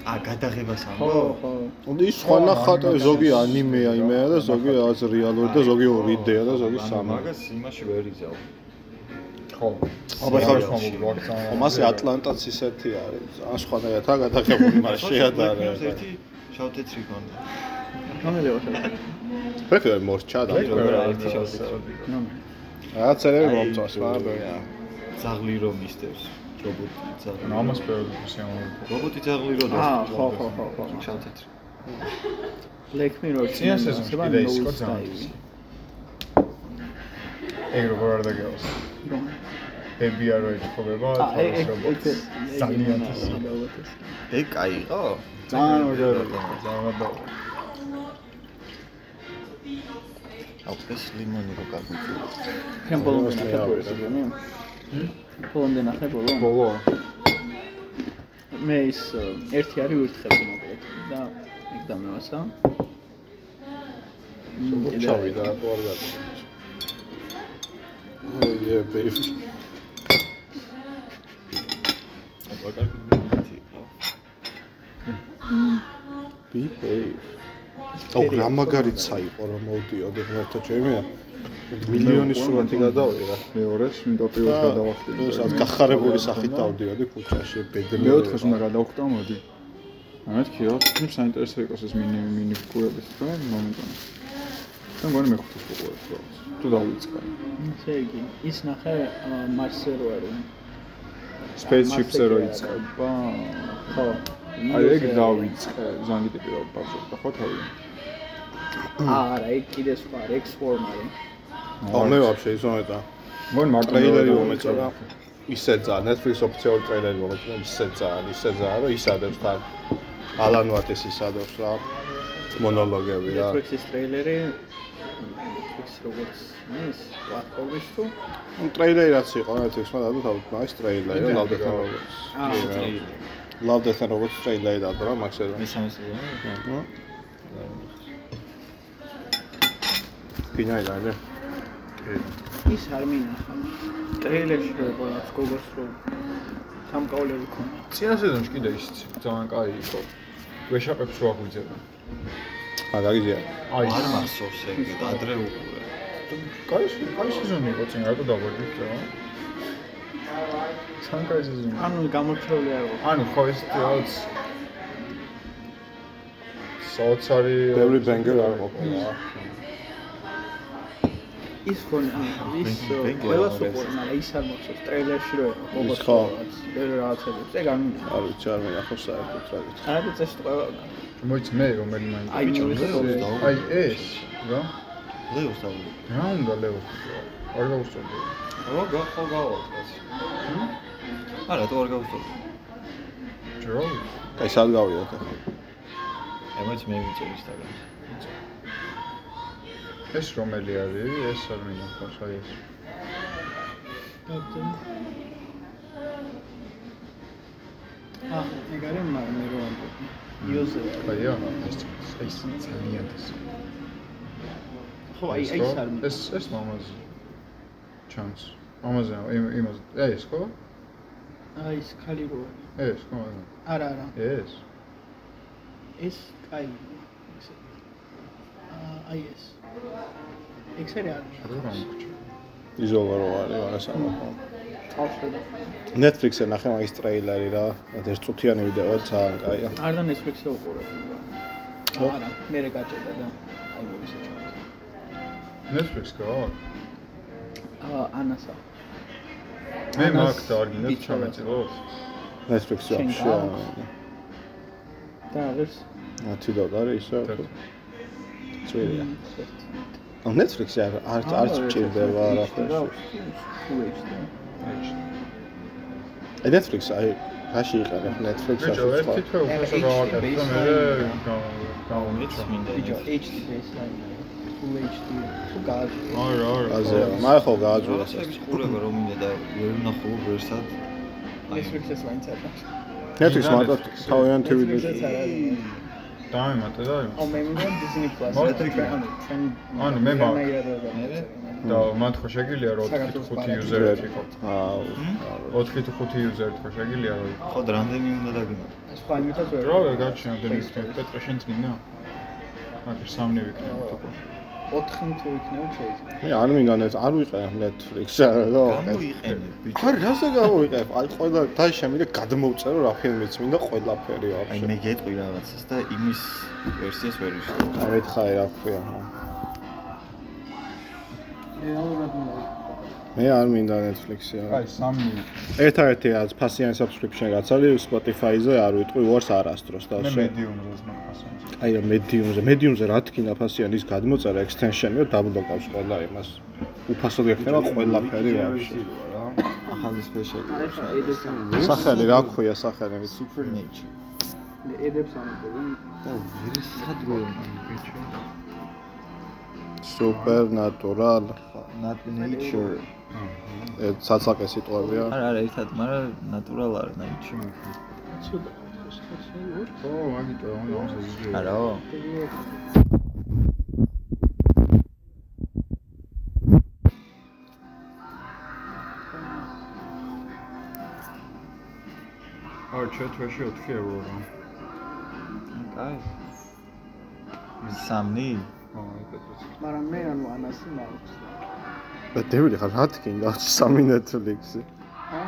Speaker 3: აა გადაღებას
Speaker 2: ხო
Speaker 3: ამბობ?
Speaker 2: ხო.
Speaker 1: უნდა ის სხვა ნახატები ზოგი ანიმეა იმეა და ზოგი რაღაც რეალური და ზოგი ორი იდეა და ზოგი სამი.
Speaker 3: მაგას იმაში ვერ იზავ
Speaker 4: ხო.
Speaker 1: აბა, ხა-
Speaker 4: ხომ
Speaker 1: ამასე ატლანტაც ისეთი არის? ან სხვადასხვა გადაღებული მას შეადარე
Speaker 3: ერთი შავ თეთრი ქონდა
Speaker 2: რომელი ოთახი?
Speaker 1: პრეფერ მორჩა და
Speaker 3: როგორ არის შავსა?
Speaker 1: რაღაც ერები მომწონს მაგრამ
Speaker 3: ძაღლი რომ მისდევს. რობოტი ძაღლი.
Speaker 4: ამას პერიოდი სიამოვნებო.
Speaker 3: რობოტი ძაღლი რო
Speaker 2: აა, ხო, ხო, ხო, ხო.
Speaker 3: ჩავთეთრ.
Speaker 2: Black Mirror
Speaker 4: წინა სეზონში კიდე ის იყო
Speaker 2: Dive.
Speaker 4: ის. ეგ როგორ არ დაგეოს. ბები არ ეჭხობება რობოტს. ძალიან
Speaker 2: ეს
Speaker 3: ეგ კაი იყო?
Speaker 4: ძალიან მაგარია, ძალიან მაგარია.
Speaker 3: აუ ეს ლიმონი რო კარგი.
Speaker 2: ხემ ბოლომდე ნახე სეზონი? ბოლომდე ნახე ბოლო?
Speaker 4: ბოლო.
Speaker 2: მე ის ერთი არის ვირთხები მოკლედ და იქ დამევასა.
Speaker 1: ჩავიდა თუ არ გადა. Yeah baby.
Speaker 3: აბა კარგი ლიმონი იყო.
Speaker 1: Behave. აუ რა მაგარიცა იყო რომ მოვდიოდი ღმერთო ჩემია. მილიონი სურათი გადავიღე რა.
Speaker 4: მეორეს, მინდა პირველს გადავახტი.
Speaker 1: ეს გახარებული სახით დავდიოდი ქუჩაში ბედები.
Speaker 4: მეოთხეს უნდა გადავხტო, მოდი. ამეთქი რა, თუმცა საინტერესო იყოს ეს მინი მინი ფიგურების რა, მომენტი. და მგონი მეხუთის ფიგურებს რა. თუ დავიწყე.
Speaker 2: ესე იგი ის ნახე მარსელოერო.
Speaker 4: Spaceship-ზე რო იწყება.
Speaker 2: ხო.
Speaker 4: აი ეგ დავიწყე, ზანგი ტიპი რა ბაჟო, ხო თავი.
Speaker 2: არა, ეგ კიდე სხვა, ეგ სვორმ არის.
Speaker 1: აუ მე ვაფშე ისომეტა.
Speaker 4: მგონი მარტო
Speaker 1: ტრეილერი მომეწონა. ისეცა Netflix ოფიციალური ტრეილერი მომეწონა, ისეცა, ისეცა რომ ისადებს თან. ალან ვატეს ისადებს რა. მონოლოგები რა.
Speaker 2: Netflix-ის ტრეილერი Netflix როგორც ის პლატფორმის თუ
Speaker 1: ტრეილერი რაც იყო Netflix-მა დადო თავი მაგის ტრეილერი რა როგორც.
Speaker 2: აა,
Speaker 1: ლავდეთან როგორც ტრეილერი დადო რა მაგ სეზონში.
Speaker 3: მესამე სეზონი?
Speaker 1: ნუ ფინალი დაიდე.
Speaker 2: ის არ მინახა. ტრეილერში რო იყო გოგოს რო სამკაულები ქონა.
Speaker 4: წინა სეზონში კიდე ის ძალიან კაი იყო. ვეშაპებს რო აღვიძებენ.
Speaker 1: მაგაგიზია.
Speaker 4: აი,
Speaker 3: არ მახსოვს ეგ ადრე უყურე.
Speaker 4: კაი, კაი სეზონი იყო წინ, რატო დავგვერდით რა? სეზონი.
Speaker 2: ანუ გამორჩეული არ ვარ.
Speaker 4: ანუ ხო ეს რაღაც საოცარი
Speaker 1: ბევრი ბენგერ არ ყოფილა.
Speaker 2: ის ხო ის ყველას უყურე, მაგრამ ის არ მოხსოვს ტრეილერში რო იყო გოგოს
Speaker 1: ის ხო.
Speaker 2: ბევრი რაღაცები. ეგ არ მინახა.
Speaker 1: არ ვიცი არ მინახავს საერთოდ რა ვიცი.
Speaker 2: არაფერ წეს ყველა.
Speaker 4: მოიც მე რომელი მაინდა.
Speaker 2: აი,
Speaker 4: ეს რა?
Speaker 3: ლეოს დავული.
Speaker 4: რა უნდა ლევოს? არ გავუსწორდი.
Speaker 3: რა გახო გავაკეთე. არა, თუ არ გავუსწორდი.
Speaker 4: ჯრო?
Speaker 1: აი სად გავიდოთ ახლა?
Speaker 3: ემოც მე ვიცი ინსტაგრამში.
Speaker 4: ეს რომელი არის? ეს არ მინახავს, აი ეს.
Speaker 2: აა, ეგ არის მაგრამ მე რო ამბობ. იოზე.
Speaker 4: აია, ეს ეს ძალიან ეს.
Speaker 2: ხო, აი აი ეს არ მინახა.
Speaker 4: ეს ეს მამაზი. ჩანს. მამაზე იმ იმას ეს ხო?
Speaker 2: აი ეს ხალი რო.
Speaker 4: ეს ხო?
Speaker 2: არა, არა.
Speaker 4: ეს.
Speaker 2: ეს კაი. აა, აი ეს. ეს არის არ მინახა.
Speaker 4: რა გამქრჩა?
Speaker 1: იზოლა რო არის მაგას ამბობ.
Speaker 2: თავშედა.
Speaker 1: Netflix-ზე ნახე მაგის ტრეილერი რა. ერთ წუთიანი ვიდეოა ძალიან კაია.
Speaker 2: არ და Netflix-ზე უყურებ. არა, მე რე გაჭედა და აი მოვისა ჩავარდა.
Speaker 4: Netflix გა?
Speaker 2: აა, ანასა.
Speaker 4: მე მაგ და ჩამეწილოთ.
Speaker 1: Netflix-ი
Speaker 2: შენ
Speaker 1: ვაფშე.
Speaker 2: გააქვს? და არის
Speaker 1: ათი და არის ისე. წვირია.
Speaker 2: მ,
Speaker 1: ანუ Netflix-ი არ არ არც მჭირდება რა აი Netflix აი რაში იყენებ Netflix-ს
Speaker 4: ბიჭო,
Speaker 1: ასე
Speaker 4: ერთი თვე უფასო გავაკეთე და მე
Speaker 3: მინდა.
Speaker 2: ბიჭო, HD baseline. Full HD. თუ გააჭირე.
Speaker 4: არა, არა.
Speaker 1: აზე მაგ ხო გააძურა
Speaker 3: რაღაცების ყურება რომ მინდა და ვერ ვნახო ვერსად. აი
Speaker 2: Netflix-ს მაინც არ და.
Speaker 1: Netflix მარტო
Speaker 2: Netflix-ს
Speaker 1: ვიდეო.
Speaker 4: დამემატე და
Speaker 2: ო მე მინდა Disney Plus.
Speaker 4: მოდი,
Speaker 2: Netflix ანუ
Speaker 4: მე მაგ-
Speaker 2: მე
Speaker 4: და მათ ხო შეგიძლია რომ 4 თუ 5 იუზერი იყო.
Speaker 1: აუ.
Speaker 4: 4 თუ 5 იუზერი ხო შეგიძლია რომ
Speaker 3: ხო და რამდენი უნდა დაგინოთ?
Speaker 2: სხვა იმითაც ვერ.
Speaker 4: რა ვერ გაჩვენე დემის პეტრე შენ წინა? მაგ სამნი ვიქნები თქო.
Speaker 2: 4 თუ იქნება შეიძლება.
Speaker 1: მე არ მინდა net არ ვიყენებ Netflix-ს არა რა
Speaker 3: გამოიყენე ბიჭო.
Speaker 1: არ რასა გამოვიყენებ აი ყველა და შემიძლია გადმოვწერო რა ფილმიც მინდა ყველაფერი
Speaker 3: აი
Speaker 1: ვაფშე
Speaker 3: მე გეტყვი რაღაცას და იმის ვერსიას ვერ ვიშლო
Speaker 1: აი მეთხარი რა ქვია
Speaker 2: რეალურად მოვა.
Speaker 1: მე არ მინდა Netflix-ი არა.
Speaker 4: აი სამი
Speaker 1: ერთადერთი რაც ფასიანი subscription რაც არის Spotify-ზე არ ვიტყვი ვარს არასდროს და
Speaker 4: მე
Speaker 1: შე
Speaker 4: მედიუმზე ზმახასონს.
Speaker 1: აი რა Medium-ზე Medium-ზე რა თქინა ფასიანი ის გადმოწერა extension-ი და დაბლოკავს ყველა იმას. უფასოდ გექნება ყველაფერი ვაფშე.
Speaker 3: ახალი სპეციალი
Speaker 2: ედებს
Speaker 1: სახელი რა ქვია სახელი?
Speaker 3: Supernature
Speaker 2: ედებს ამბობენ.
Speaker 3: და ვირი სადრო ბიჭო
Speaker 1: Supernatural.
Speaker 3: Not nature
Speaker 1: ეს ცალსაკე სიტყვებია
Speaker 3: არა არა ერთად მაგრამ ნატურალ არ nature
Speaker 2: ცოტა შეიძლება
Speaker 4: ო, მაგიტო, უნდა ამზე
Speaker 3: არაო
Speaker 4: აა, ჩეთვეში 4 ევრო რა.
Speaker 3: კაი სამნი
Speaker 4: აა, ეტეთოც.
Speaker 2: მაგრამ მე ანუ ანასი მაქვს.
Speaker 1: და დევიდი ხარ რა თქინდა სამი Netflix-ი
Speaker 2: ა?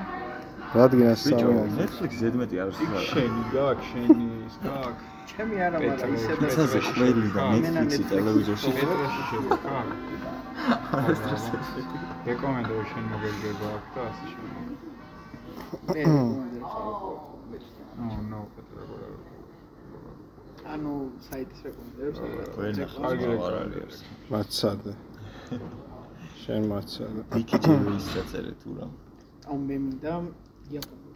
Speaker 1: რა თქინა
Speaker 3: ბიჭო
Speaker 1: სამი
Speaker 3: Netflix ზედმეტი არის
Speaker 4: იქ შენი გაქვს, შენი ის გაქვს.
Speaker 2: ჩემი არა, მაგრამ ისე და
Speaker 3: პეტროზე ყველი და Netflix-ი ტელევიზორში
Speaker 4: პეტროში შევა. რეკომენდую შენ მოგეგება აქ და ასე შემდეგ.
Speaker 2: მე რეკომენდებს არ ვყოლ.
Speaker 4: ო, ნო, პეტრე.
Speaker 2: ანუ საიტის რეკომენდებს
Speaker 3: ვენა
Speaker 4: კარგი
Speaker 3: არ არის
Speaker 1: მაცადე შენ მაცალ
Speaker 3: ვიკიჯერო ის დაწერე თუ რა
Speaker 2: ამ მე მინდა იაპონური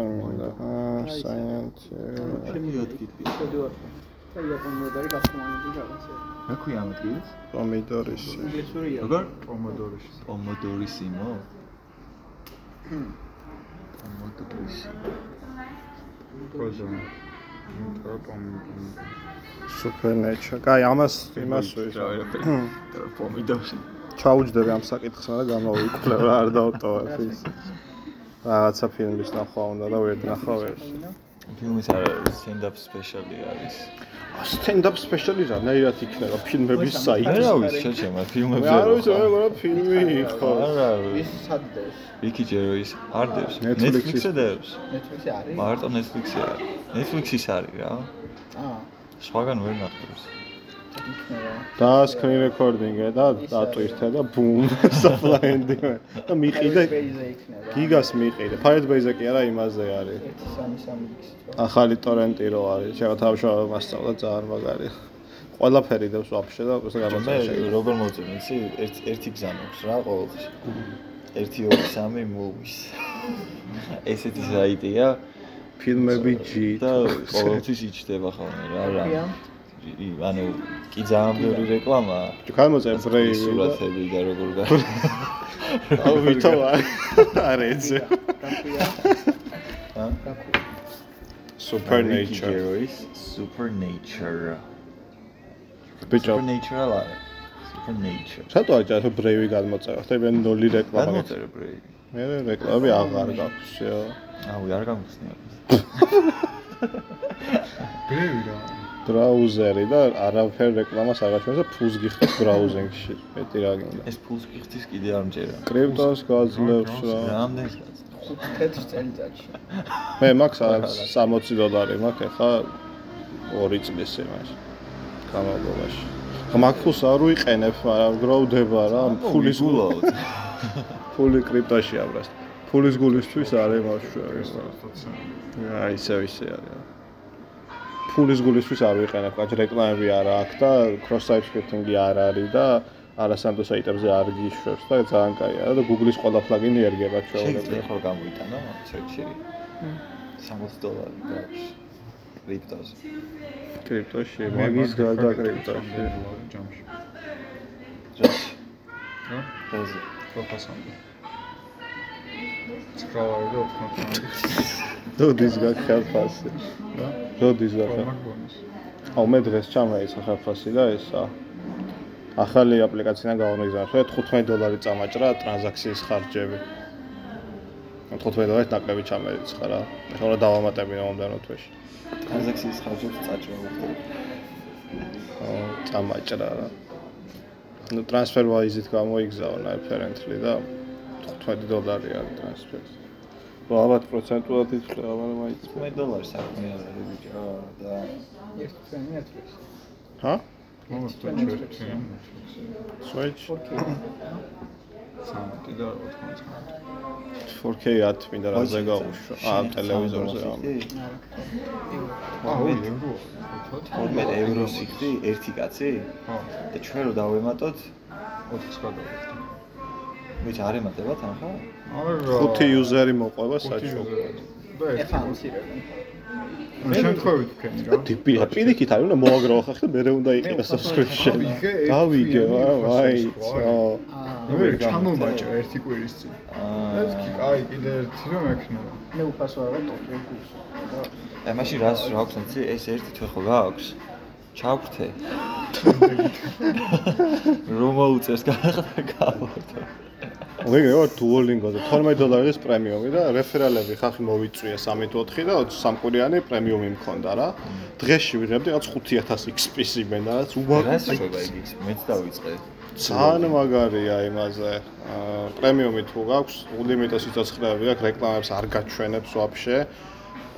Speaker 1: არ მინდა აა საინტერესო
Speaker 2: ჩემი
Speaker 3: ვატკიპი
Speaker 2: შევდივარ და იაპონური გასმანები რაღაცა.
Speaker 3: რა ქვია ამ ადგილს?
Speaker 1: პომიდორისი.
Speaker 2: ინგლისურია.
Speaker 3: როგორ?
Speaker 4: პომოდორისი.
Speaker 3: პომოდორისი მო? პომოდორისი.
Speaker 4: კოზო. პომოდორისი.
Speaker 1: Supernatural. კაი, ამას იმას
Speaker 3: პომიდორში
Speaker 1: ჩაუჯდები ამ საკითხს, მაგრამ გამოვიკვლევ რა არ დავტოვებ ის. რაღაცა ფილმის ნახვა უნდა და ვერ ნახვა ვერ.
Speaker 3: ფილმის არ არის stand-up special-ი არის
Speaker 1: stand-up special-ი რანაირად იქნება ფილმების საიტი?
Speaker 3: არა ვიცი შეჩემა
Speaker 1: მე
Speaker 3: ფილმებზე
Speaker 1: არ ვიცი, მგონია ფილმი იყო.
Speaker 3: არა
Speaker 2: ის სადდეს?
Speaker 3: ვიკი ჯერის არ დევს
Speaker 1: Netflix-ის.
Speaker 3: Netflix-ზე დევს
Speaker 2: Netflix-ი არის?
Speaker 3: მარტო Netflix-ი არის Netflix-ის არის რა
Speaker 2: აა,
Speaker 3: სხვაგან ვერ
Speaker 2: იქნება.
Speaker 1: და screen recording-ე და დატვირთე და ბუმ საფლაენდი და მიყიდე გიგას მიყიდე. Firebase-ზე კი არა, იმაზე არის.
Speaker 2: 1.3 გიგს.
Speaker 1: ახალი ტორენტი რო არის, შევა თავშავა მასწავლა ძალიან მაგარია. ყველაფერი დევს ვაფშე და უბრალოდ
Speaker 3: მე
Speaker 1: გამოწერა.
Speaker 3: როგორ მოწმე იცი ერთ ერთი გზა მაქვს რა ყოველთვის 1 2 3 movies ესეთი საიტია
Speaker 1: ფილმები G
Speaker 3: და ყოველთვის იჩდება ხოლმე რა რა ანუ კი ძალიან ბევრი რეკლამაა
Speaker 1: გამოწერა ბრეივი და
Speaker 3: სურათები და როგორ გა
Speaker 1: აუ ვითო არ ეძე.
Speaker 2: გაქვია?
Speaker 3: ა?
Speaker 2: გაქვია.
Speaker 1: Supernature.
Speaker 3: is Supernature.
Speaker 1: ბიჭო,
Speaker 3: Supernatural არა. Supernature.
Speaker 1: რატო აჭარ ბრეივი გამოწერა? ხტები ნოლი რეკლამა.
Speaker 3: გამოწერე ბრეი.
Speaker 1: მე რეკლამები აღარ გაქვსო.
Speaker 3: აუ, არ გამხსნია.
Speaker 4: გრევი რა.
Speaker 1: ბრაუზერი და არაფერ რეკლამას არ გაჩვენებს და ფულს გიხდის ბრაუზინგში. მეტი რა გინდა.
Speaker 3: ეს ფულს გიხდის კიდე არ მჯერა.
Speaker 1: კრიპტოს გაძლევს რა.
Speaker 3: რამდენს გაც?
Speaker 2: 5 თეთრ წელიწადში.
Speaker 1: მე მაქვს 60 დოლარი მაქვს ახლა 2 წლის იმას. გამოგობაში. მაგ ფულს არ ვიყენებ, მაგრამ გროვდება რა, ფულის
Speaker 3: გულაოდ.
Speaker 1: ფული კრიპტოში აბრას. ფულის გულისთვის არის მაშინ. აი ისე ისე არის. ფულის გულისთვის არ ვიყენებ, კაც რეკლამები არა აქვს და cross site scripting-ი არ არის და არასანდო საიტებზე არ გიშვებს და ძალიან კაია და Google-ის ყველა პლაგინი ერგება
Speaker 3: შეიძლება
Speaker 1: ჩვეულებრივ.
Speaker 3: ხო გამოიტანა search-ი. 60 დოლარი გაქვს. კრიპტოზე.
Speaker 1: კრიპტოში, მაგის გარდა კრიპტოში.
Speaker 4: ჯამში.
Speaker 3: ჯაში.
Speaker 4: რა?
Speaker 3: როზე.
Speaker 4: პროფესორი. სკროლარი და 90.
Speaker 1: როდის გაქხალფასი?
Speaker 4: რა?
Speaker 1: როდის
Speaker 4: ბონუს.
Speaker 1: აუ მე დღეს ჩამეიცა ხალფასი და ესა ახალი აპლიკაციიდან გავამიგზავნე, ხო 15 დოლარი წამაჭრა ტრანზაქციის ხარჯები. 15 დოლარი ნაკლები ჩამერიცხა რა. ეხლა რა დავამატებინო მომდენო თვეში.
Speaker 3: ტრანზაქციის ხარჯებს წაჭრა მოხდება.
Speaker 1: წამაჭრა რა. ну transfer wise-ით გამოიგზავნა apparently და 15 დოლარი არის transfer. ну ალბათ პროცენტულად ითვლება, მაგრამ მაინც
Speaker 3: 15 დოლარი საქმე არ არის ბიჭო და
Speaker 2: Yes, it's Netflix.
Speaker 1: ჰა?
Speaker 4: მომს
Speaker 2: It's
Speaker 4: პაჩერი.
Speaker 2: Netflix.
Speaker 1: switch
Speaker 2: 4K.
Speaker 4: სამი და 99.
Speaker 1: 4K 10 მინდა რაზე გაუშვა. აა ტელევიზორზე ამ.
Speaker 4: ოი, ევრო.
Speaker 3: 12 ევროს იქდი ერთი კაცი
Speaker 4: ხო,
Speaker 3: და ჩვენ რო დავემატოთ
Speaker 4: 4 გადავიხდი.
Speaker 3: ვიცი არ ემატებათ ახლა
Speaker 4: არა.
Speaker 1: 5 იუზერი მოყვება
Speaker 4: ხუთი
Speaker 1: საჩო.
Speaker 4: და ერთი.
Speaker 2: ეხამცირებენ.
Speaker 4: ნუ შემთხვევით ვქენი რა.
Speaker 1: ტიპია, პირიქით არის უნდა მოაგროვა ხახი და მე უნდა იყიდე subscription.
Speaker 4: გავიგე, იყოს
Speaker 1: ვაი,
Speaker 4: ეს,
Speaker 1: ცო.
Speaker 4: მე ჩამომაჭა ერთი კვირის წინ.
Speaker 3: აა
Speaker 4: ეს კი, აი, კიდე ერთი რომ ექნება.
Speaker 2: მე უფასო არა ტოპი კურს.
Speaker 3: აი მაშინ რას რა აქვს ეს ერთი თვე ხო გააქვს ჩავხრთე რომ მოუწევს გაახდა გავორდო
Speaker 1: ვიგე ვარ Duolingo-ზე 12 დოლარის პრემიუმი და რეფერალები ხახი მოვიწვია 3 თუ 4 და 23 კვირიანი პრემიუმი მქონდა რა. დღეში ვიღებდი რაღაც 5000 XP-ს იმენა, რაც უბრალოდ
Speaker 3: შეიძლება იგი მეც დავიწყე
Speaker 1: ძალიან მაგარია იმაზე. პრემიუმი თუ გაქვს, ულიმიტო სიცოცხლეები აქვს, რეკლამებს არ გაჩვენებს ვაფშე.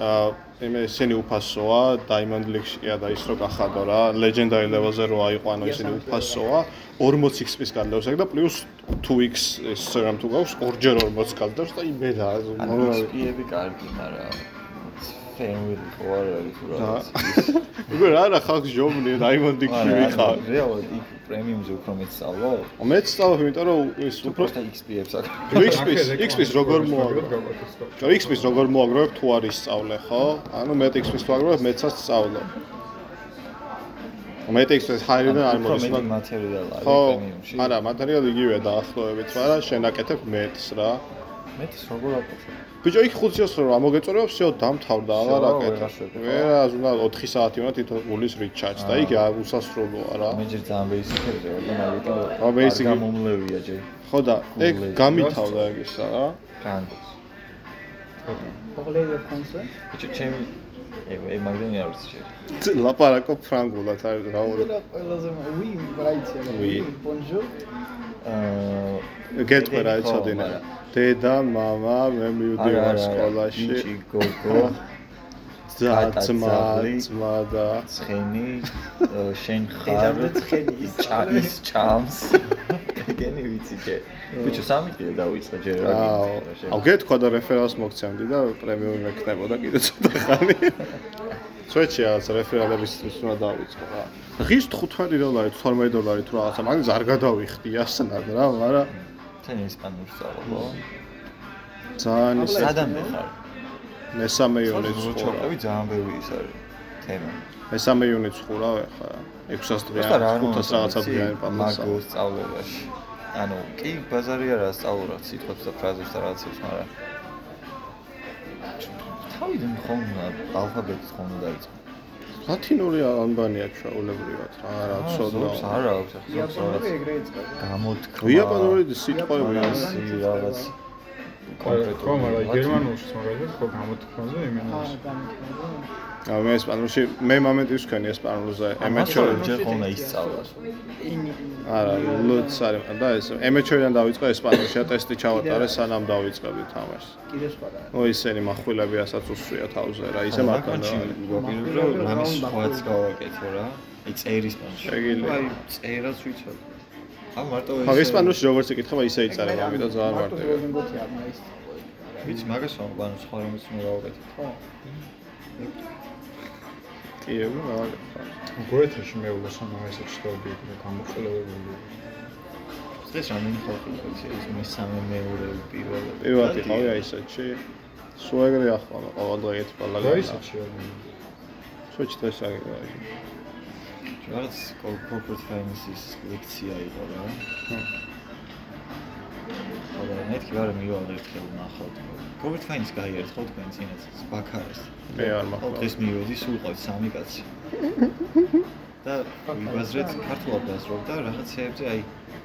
Speaker 1: აა იმე ისინი უფასოა, Diamond League-ში კი და ის რო გახადო რა, Legendary level-ზე რო აიყვანო ისინი უფასოა, 40 XP-ს განდევს ეგ და პლუს 2x ის serum თუ გაქვს, ორჯერ 40 განდევს და იმენა.
Speaker 3: ანუ XP-ები კარგი მაგრამ ფენვილი არ არის რა
Speaker 1: უკვე რა რა ხალხს ჯობნი Diamond League-ში ვიყავ.
Speaker 3: რეალურად იქ პრემიუმზე უფრო მეც სწავლო
Speaker 1: მეც სწავლობ, იმიტომ რომ ის უფრო
Speaker 3: XP-ებს აქ
Speaker 1: XP-ს XP-ს როგორ მოაგრო?
Speaker 4: მოაგრო?
Speaker 1: XP-ს როგორ მოაგროვებ თუ არის სწავლე, ხო? ანუ მე XP-ს თუ აგროვებ, მეცაც სწავლო. მე XP-ს ჰაირიდან არ მოდის,
Speaker 3: მეტი
Speaker 1: მაგრამ
Speaker 3: მატერიალი არის
Speaker 1: ხო,
Speaker 3: პრემიუმში
Speaker 1: არა, მატერიალი იგივე დაახლოებით, მაგრამ შენაკეთებ მეტს რა.
Speaker 3: მეტის როგორ აკეთებ
Speaker 1: ბიჭო, იქ 5 წელს რომ ამოგეწორება, всё დამთავრდა, აღარ
Speaker 3: всё,
Speaker 1: აკეთებ.
Speaker 3: ვეღარ შვები, ხო?
Speaker 1: ვერა, უნდა 4 საათი უნდა თვითონ გულის recharge და იქ არ უსასრულოა რა.
Speaker 3: მე ჯერ ძალიან ბეისიკები ვარ და მაგიტომ
Speaker 1: ა, basic-ი.
Speaker 3: გამომლევია ჯერ
Speaker 1: ხო და ეგ
Speaker 3: Full
Speaker 1: გამითავდა ეგისა რა.
Speaker 3: კან
Speaker 2: პოპულარია კონსოლ.
Speaker 3: ბიჭო ჩემი ეგ მაგდენი არ ვიცი
Speaker 1: ლაპარაკო ფრანგულად არის რა ორი.
Speaker 2: ყველაზე ვი ბრაიცია.
Speaker 1: Oui.
Speaker 2: ბონჟურ.
Speaker 3: აა
Speaker 1: გეტყვი რა ეცოდინა. დედა, მამა, მე მივდივარ სკოლაში.
Speaker 3: ბიჭი გოგო
Speaker 1: ძა,
Speaker 3: კატა,
Speaker 1: ძმა, და
Speaker 3: ცხენი შენ ხარ
Speaker 2: ცხენი ის
Speaker 3: ჭაის ჭამს. ეგენი ვიცი ჯერ. ბიჭო სამი კიდე დავიწყე ჯერ რა
Speaker 1: აუ, აუ გეთქვა და რეფერალს მოგცემდი და პრემიუმი მექნებოდა კიდე ცოტა ხანი. სვეჩი რაღაც რეფერალების უნდა დავიწყო რა. ღირს 15 დოლარი, 12 დოლარი თუ რაღაცა, მაგას არ გადავიხდი ასნად რა, მაგრამ
Speaker 3: თენ ესპანურს სწავლობ
Speaker 1: ძალიან ის
Speaker 3: სადამდე ხარ
Speaker 1: მესამე
Speaker 3: რო
Speaker 1: ხურა.
Speaker 3: ჩავყევი ძალიან ბევრი ის არის თემა
Speaker 1: მესამე იუნით ხურა ეხლა 600 დღე,
Speaker 3: უბრალოდ რა
Speaker 1: 500 რაღაცა დღიანი პატასა.
Speaker 3: მაგოს სწავლებაში ანუ კი ბაზარი არა სწავლობ სიტყვებს და ფრაზებს და რაღაცებს მაგრამ თავიდან ხომ ალფაბეტს ხომ დაიწყო
Speaker 1: ლათინური ანბანია ჩვეულებრივად რა, რა ცოდნა.
Speaker 3: ზოგს არ აქვს ახლა
Speaker 2: იაპონური ეგრე იწყება.
Speaker 3: გამოთქმა
Speaker 1: იაპონური სიტყვები არის.
Speaker 3: რაღაც
Speaker 4: ხო, მაგრამ გერმანულში მაგალითად ხო გამოთქმაზე იმენა.
Speaker 2: აა
Speaker 1: მე ესპანურში მე მომენტი ვსქენი ესპანურზე ემეჩორი
Speaker 3: ჯერ ხოლმე ისწავლა.
Speaker 2: ინი
Speaker 1: არა ლუც არის და ეს ემეჩორიდან დავიწყე ესპანურში და ტესტი ჩავატარე სანამ დავიწყებდი თამაშს.
Speaker 2: კიდე სხვა რა.
Speaker 1: ო ისენი מחვილები ასაც უსვია თავზე რა ისე მარტო
Speaker 3: გვაქვს რომ რამის სხვაც გავაკეთო რა. აი წერის პანში.
Speaker 1: შეგიძლია.
Speaker 3: აი წერას ვიცოდი. ამ მარტო
Speaker 1: ხო ესპანურში როგორც იკითხება ისე იწერება ამიტომ ძალიან მარტივია.
Speaker 2: არ მაის.
Speaker 3: ვიცი მაგას ბანს სხვა რამის უნდა გავაკეთო.
Speaker 2: ხო.
Speaker 1: კი რა
Speaker 4: გოეთაში მეულა სანამ ესე ჩდები გამოყოლებული.
Speaker 3: დღეს რამდენი ხალხი ვიცი ის მესამე მეორე პირველი.
Speaker 1: პირველად იყავი აი ესეთში სულ ეგრე ახლა ყოველ დღე ერთი
Speaker 4: და
Speaker 1: ბალაგა
Speaker 4: ისეთი არის.
Speaker 3: რაღაც corporate finance-ის ლექცია იყო რა. მაგრამ მეთქი ვარ მივალ ერთხელ ნახავთ. corporate finance გაიარეთ ხო თქვენ წინაც ბაქარეს.
Speaker 1: მე არ მაქვს
Speaker 3: დღეს მივედი სულ ყავით სამი კაცი. და ვიბაზრეთ ქართულად ბაზრობ და რაღაცეებზე აი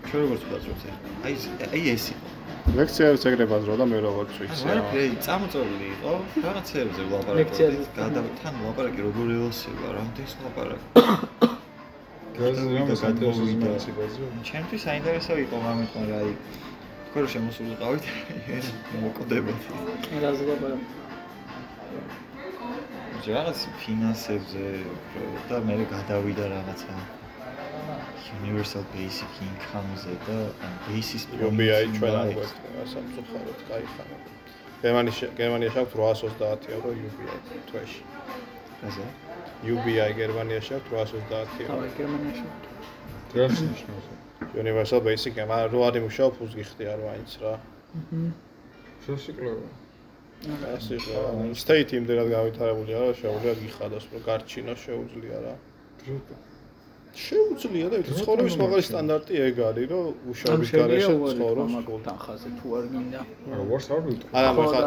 Speaker 3: ჩვენ როგორც ბაზრობთ აი ეს- აი ეს იყო.
Speaker 1: ლექციებს ეგრე ბაზრო და მე როგორც ვიცი რა.
Speaker 3: არაფერი წამოწოლილი იყო რაღაცეებზე ვლაპარაკობთ.
Speaker 2: ლექციაზე.
Speaker 3: გადა თან ლაპარაკი როგორ ელოსება რამდენს ლაპარაკი. ჩემთვის საინტერესო იყო გამეთქვა რა აი თქვენ რომ შემოსულიყავით მოკვდებოდი
Speaker 2: რაზეა
Speaker 3: რაღაც ფინანსებზე და მე გადავიდა რაღაცა universal basic income-ზე და basis
Speaker 1: UBI ჩვენ არ გვექნება სამწუხაროდ, კაი ხანა. გერმანიაში გერმანიაში აქვს 830 ევრო UBI თვეში.
Speaker 3: აზე
Speaker 1: UBI გერმანიაში აქვს 830 ევრო.
Speaker 2: თავი გერმანიაში
Speaker 4: რას ნიშნავს?
Speaker 1: Universal Basic, მაგრამ რო არ იმუშაო ფულს გიხდი არ მაინც რა.
Speaker 4: შესიკლება.
Speaker 1: ეს იყო state იმდენად გავითარებულია რა, შეუძლია გიხადოს, რომ გარჩინო შეუძლია რა. შეუძლია და ვიცი ცხოვრების მაღალი სტანდარტი ეგ არის რომ უშუალოდ გარეშე ცხოვრობს.
Speaker 2: დახაზე თუ არ გინდა?
Speaker 4: არა ვარს არ ვიტყვი.
Speaker 1: არა
Speaker 2: მაგრამ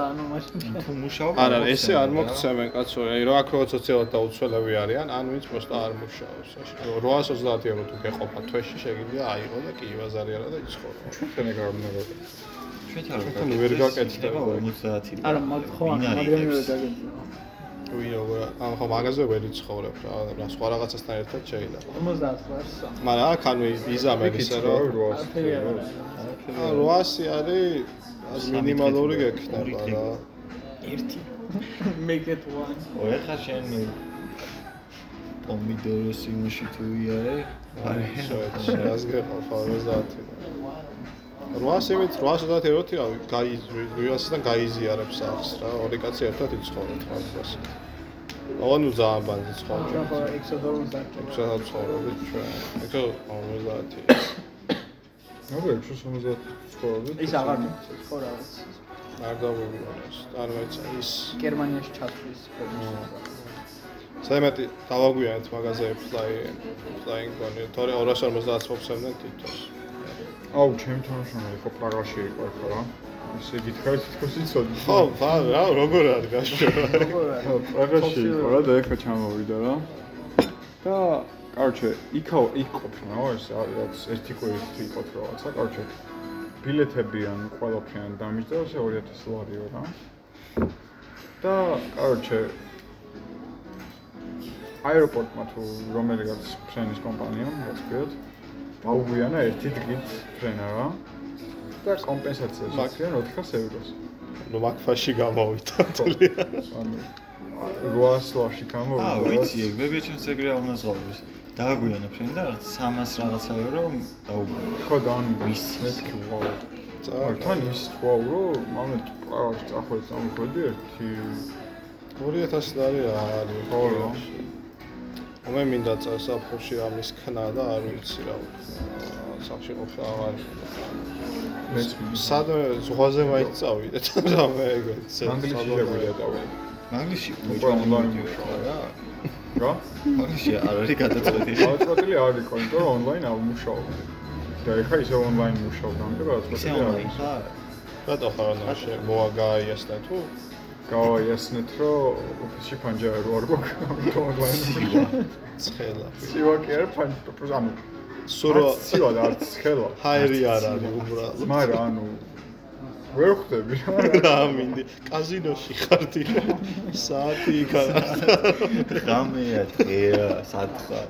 Speaker 3: თუ მუშაობ
Speaker 1: არა ესე არ მოგცემენ კაცო აი რა აქ როგორც ოცელად დაუცველები არიან ან ვინც მოსტა არ მუშაობს. 830 ევრო თუ გეყოფა თვეში შეიძლება აიღო და კი ბაზარი არა და იცხოვრა
Speaker 4: ჩვენ ეგ არ უნდა
Speaker 3: ჩვენ
Speaker 1: არ ვერ გაკეთდება
Speaker 3: 50
Speaker 2: არა მაგ ხო მაგრამ ვერ გაკეთდება
Speaker 1: ვინ როგორ ან ხო მაღაზია ვერ იცხოვრებ რა, რა სხვა რაღაცასთან ერთად შეიძლება.
Speaker 2: 50 ვარს
Speaker 1: მაგრამ აქ ანუ იზამენ ისე რომ 800 არის. მინიმალური გექნება რა.
Speaker 2: ერთი. Make it one.
Speaker 3: ოე ხა შენ პომიდოროს იმში თუ იარე?
Speaker 1: აი რას გეყოფა 50. 800 იმით 830 ევროთი რავი, გაი ვიასთან გაიზიარებს ახს რა, ორი კაცი ერთად იცხოვრობთ მაგას. ანუ ცხოვრობთ.
Speaker 2: ხო ექსოდორს დაგჭირდა
Speaker 1: ექსოდორს ცხოვრობთ ჩვენ. ეკო 50.
Speaker 4: ნუ 650 ცხოვრობდი.
Speaker 2: ის აღარ რაღაც
Speaker 1: არ დავიგონოს. არ მეცა ის
Speaker 2: გერმანიაში ჩათვლის
Speaker 1: საერთოდ დავაგვიანეთ მაღაზიებს ფლაი ფლაინგ გონი. თორე 250 მოგცემდნენ თითოს.
Speaker 4: აუ, ჩემ თანაშრომი იყო პრაღაში იყო ხო რა? ისე გითხარი თითქოს იცოდი.
Speaker 1: ხო, ბა რა, როგორ არის გაშორა?
Speaker 4: ხო, პრაღაში იყო რა და ეხა ჩამოვიდა რა. და კარჩე, იქა იქ ყოფნა, ეს რაღაც ერთი კვირით იყო რაღაცა, კარჩე. ბილეთები ან ყველაფერი ან დამიჯდა 2000 ლარიო რა. და კარჩე აეროპორტმა თუ რომელიღაც ფრენის კომპანიამ, რაც ქვიოთ, დაუგვიანა ერთი დღით ფრენა რა. და კომპენსაციას იწიან 400 ევროს.
Speaker 1: ნუ მაგფაში გამოვიდა ძალიან.
Speaker 4: ანუ 800 ლარში გამოვიდა.
Speaker 3: აა ვიცი, ეგ ჩემს ეგრე ამაზღავებს. დააგვიანებ შენ და 300 რაღაცა ევრო დაუბრუნე.
Speaker 4: ხო და ან
Speaker 3: ის
Speaker 4: მეთქი ვაუ. თან ის ვაუ რო მამე ყავს წახვალ წამოხვედი ერთი
Speaker 1: 2000 ლარი არის
Speaker 4: ხო რა.
Speaker 1: მე მინდა წასაფხოში ამის ქნა და არ ვიცი რა ვქნა. სახში ყოფნა აღარ
Speaker 4: მეც
Speaker 1: სად ზღვაზე მაინც წავიდეთ რა მე ეგეც
Speaker 4: ანგლისში შეგვიდა დავიდე.
Speaker 3: მაგიში
Speaker 4: უკვე ონლაინ მუშაობა.
Speaker 3: რა
Speaker 4: რა?
Speaker 3: მაგიში არ არის გადაწყვეტილი
Speaker 4: გადაწყვეტილი არ იყო, იმიტომ რომ ონლაინ არ მუშაობდი. და ეხა ისე ონლაინ მუშაობ, ამიტომ გადაწყვეტილი არ
Speaker 3: ხარ
Speaker 1: რატო ხარ ანუ შე მოაგაიასნა თუ
Speaker 4: გავაიასნეთ, რომ ოფისში პანჯარა რო არ გვაქვს, ამიტომ ონლაინ მუშაობ.
Speaker 1: ცხელა
Speaker 4: ცივა კი არ პანჯარა, ანუ
Speaker 1: სურო
Speaker 4: ცივა და არც ხელა.
Speaker 1: ჰაერი არ არის უბრალოდ.
Speaker 4: მაგრამ ანუ ვერ ხვდები. რა.
Speaker 1: მინდი კაზინოში ხარდი. საათი იქა
Speaker 3: ღამეა დღეა სათხა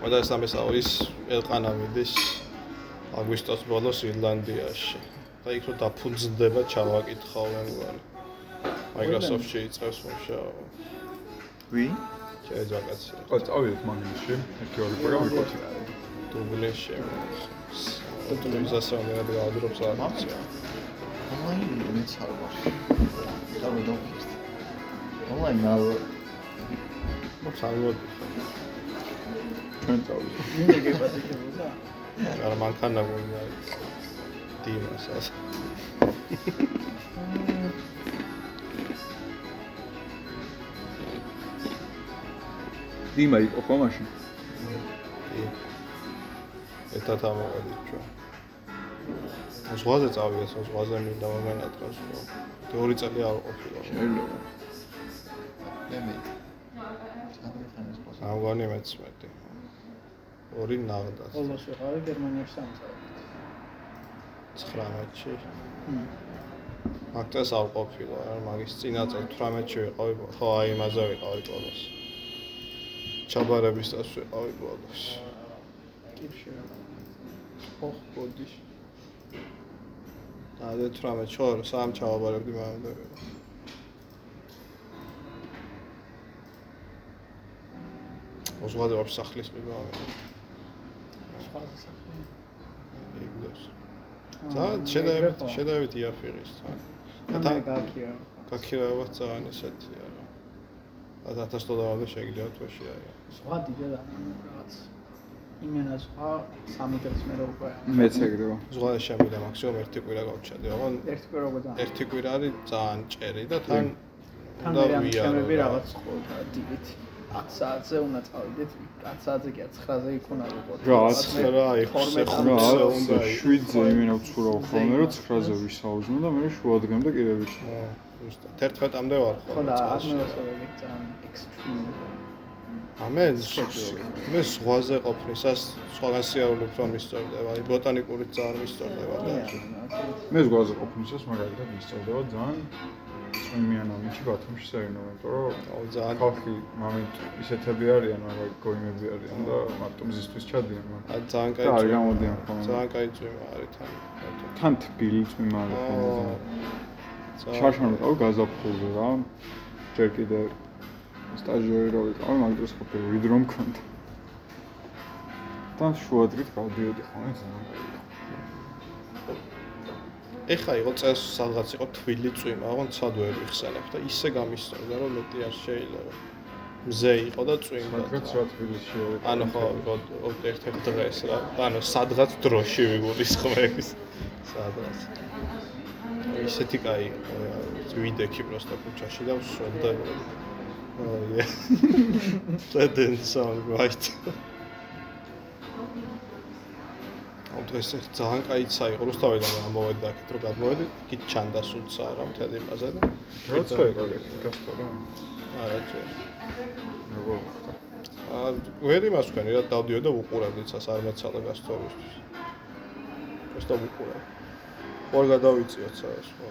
Speaker 1: მოდა ეს ამესაო ის ელყანა მიდის აგვისტოს ბოლოს ირლანდიაში. და იქ რო დაფუძნდება ჩავაკითხავ მე მგონი Microsoft-ში იწევს მუშაობა
Speaker 3: ვინ
Speaker 1: შეეძვაკაცია
Speaker 4: ხო, წავიდეთ მაგიში, ერთი ორი პროგრამა ვიყოთ.
Speaker 1: დუბლეში და თუ ისასა მე გადავადრობს არაცია
Speaker 3: ონლაინ მეც არ დავი დავი ონლაინ ნაუ
Speaker 1: მოხალოდ
Speaker 4: ჩვენ წავიდეთ.
Speaker 2: ვინ ეგებადიკებოდა
Speaker 1: არა მანქანა გვინდა დიმას ას
Speaker 4: დიმა იყო ხო მაშინ?
Speaker 1: ერთად ამოვედით ჩვენ ზღვაზე წავიდეს ზღვაზე მინდა მომენატროს რომ თეორი წელი არ ყოფილა.
Speaker 4: შეიძლება.
Speaker 3: მე
Speaker 1: ამგვარი მეცმეტი. ორი ნაღდას
Speaker 2: ბოლოს ვიყავი გერმანიაში სამწაო
Speaker 1: 19-ში მაგ წელს არ ყოფილა, მაგის წინა წელს 18-ში ვიყავი, ხო, აი იმაზე ვიყავი ბოლოს. ჩაბარების ვიყავი ბოლოს.
Speaker 2: კიფში რა.
Speaker 1: ხო, ბოდიშ. და 18 ჩორ, სამ ჩავაბარებდი მანამდე. ოზღადება სახლის მიბავე.
Speaker 2: სხვა სახე.
Speaker 1: იგდოს. და შედაებით შედაებით იაფიღის თან.
Speaker 2: და
Speaker 1: თან
Speaker 2: გაქია.
Speaker 1: გაქირავება ძალიან ესეთია რა. და 1000 დოლარამდე შეგიძლიათ თვეში აი.
Speaker 2: სხვა დიდად რაღაც. იმენა სხვა სამი დღის მერე უკვე.
Speaker 4: მეც ეგრევა.
Speaker 1: ზღვა შემიძლია მაქსიმუმ ერთი კვირა გავჩადე, ოღონ
Speaker 2: ერთი კვირა უკვე ძალიან.
Speaker 1: ერთი კვირა არის ძალიან ჭერი და თან
Speaker 2: მე ამ
Speaker 1: ვიარო
Speaker 2: რაღაც ყოლდა დილით 10 საათზე უნდა წავიდეთ 10 საათზე კი 9-ზე იქ უნდა ვიყოთ
Speaker 1: რა, 9-ზე რა, იქ
Speaker 2: ხორმე
Speaker 1: ხუთზე
Speaker 4: რა,
Speaker 1: უნდა
Speaker 4: უნდა
Speaker 1: იქ.
Speaker 4: 7-ზე იმენა ვცურავ ხოლმე, რომ 9-ზე ვისაუზმო და მე შუადღემდე კიდე ვიცი.
Speaker 1: აა, ზუსტად 11-მდე ვარ
Speaker 2: ხო
Speaker 1: ხოლმე
Speaker 2: და
Speaker 1: წელში.
Speaker 2: ატმოსფეროები ძალიან ექსტრიმ
Speaker 1: ამე მე ზღვაზე ყოფნისას სხვაგან სიარულებს რომ მისწორდება, აი ბოტანიკური ძალიან მისწორდება და
Speaker 4: მე ზღვაზე ყოფნისას მაგალითად მისწავდება ძალიან წვიმიან ამიჩი ბათუმში საერთოდ, იმიტომ რომ
Speaker 1: აუ ძალიან
Speaker 4: ხალხი მომენტ ისეთები არიან, მაგრამ გოიმები არიან და მარტო მზისთვის ჩადიან, მაგრამ
Speaker 1: აი, ძალიან კაი
Speaker 4: გამოდიან ხოლმე.
Speaker 1: ძალიან კაი წვიმა არის თან.
Speaker 4: თან თბილი წვიმა არის ხოლმე. ძალიან. შარშან ვიყავ გაზაფხულზე რა. ჯერ კიდე სტაჟიორი რო ვიყავ, მაგ დროს ყოფილი ვიდ რომ მქონდა. თან შუადღით გავდიოდი ხოლმე ძალიან კაი.
Speaker 1: ეხა იყო წელს სადღაც იყო თბილი წვიმა, აღონ ცად ვერ ვიხსენებ და ისე გამისწორდა რომ მეტი არ შეიძლება. მზე იყო და წვიმდა.
Speaker 4: მაგაც რა თბილისში არის.
Speaker 1: ანუ ხო, იყო ერთ-ერთ დღეს რა. ანუ სადღაც დროში ვიგულისხმების. სადღაც. ისეთი კაი იყო ვიდექი პროსტა ქუჩაში და ვსვენდა. Oh yeah. That didn't sound right. ამ დღეს ეს ძალიან კაიცა იყო, რუსთავიდან ამოვედი და აქეთ რო გადმოვედი, კი ჩანდა სულცა რა მთელი იმაზე და
Speaker 4: როცა იყო ეგ გასწორ რა.
Speaker 1: არა չէ.
Speaker 4: როგორ ხარ?
Speaker 1: აა ვერ იმას ვქენი რა დავდიო და უყურებდი ცას არ მეცალა გასწორისთვის. просто უყურებ. ყოლ გადავიწიოთ ცას ხო.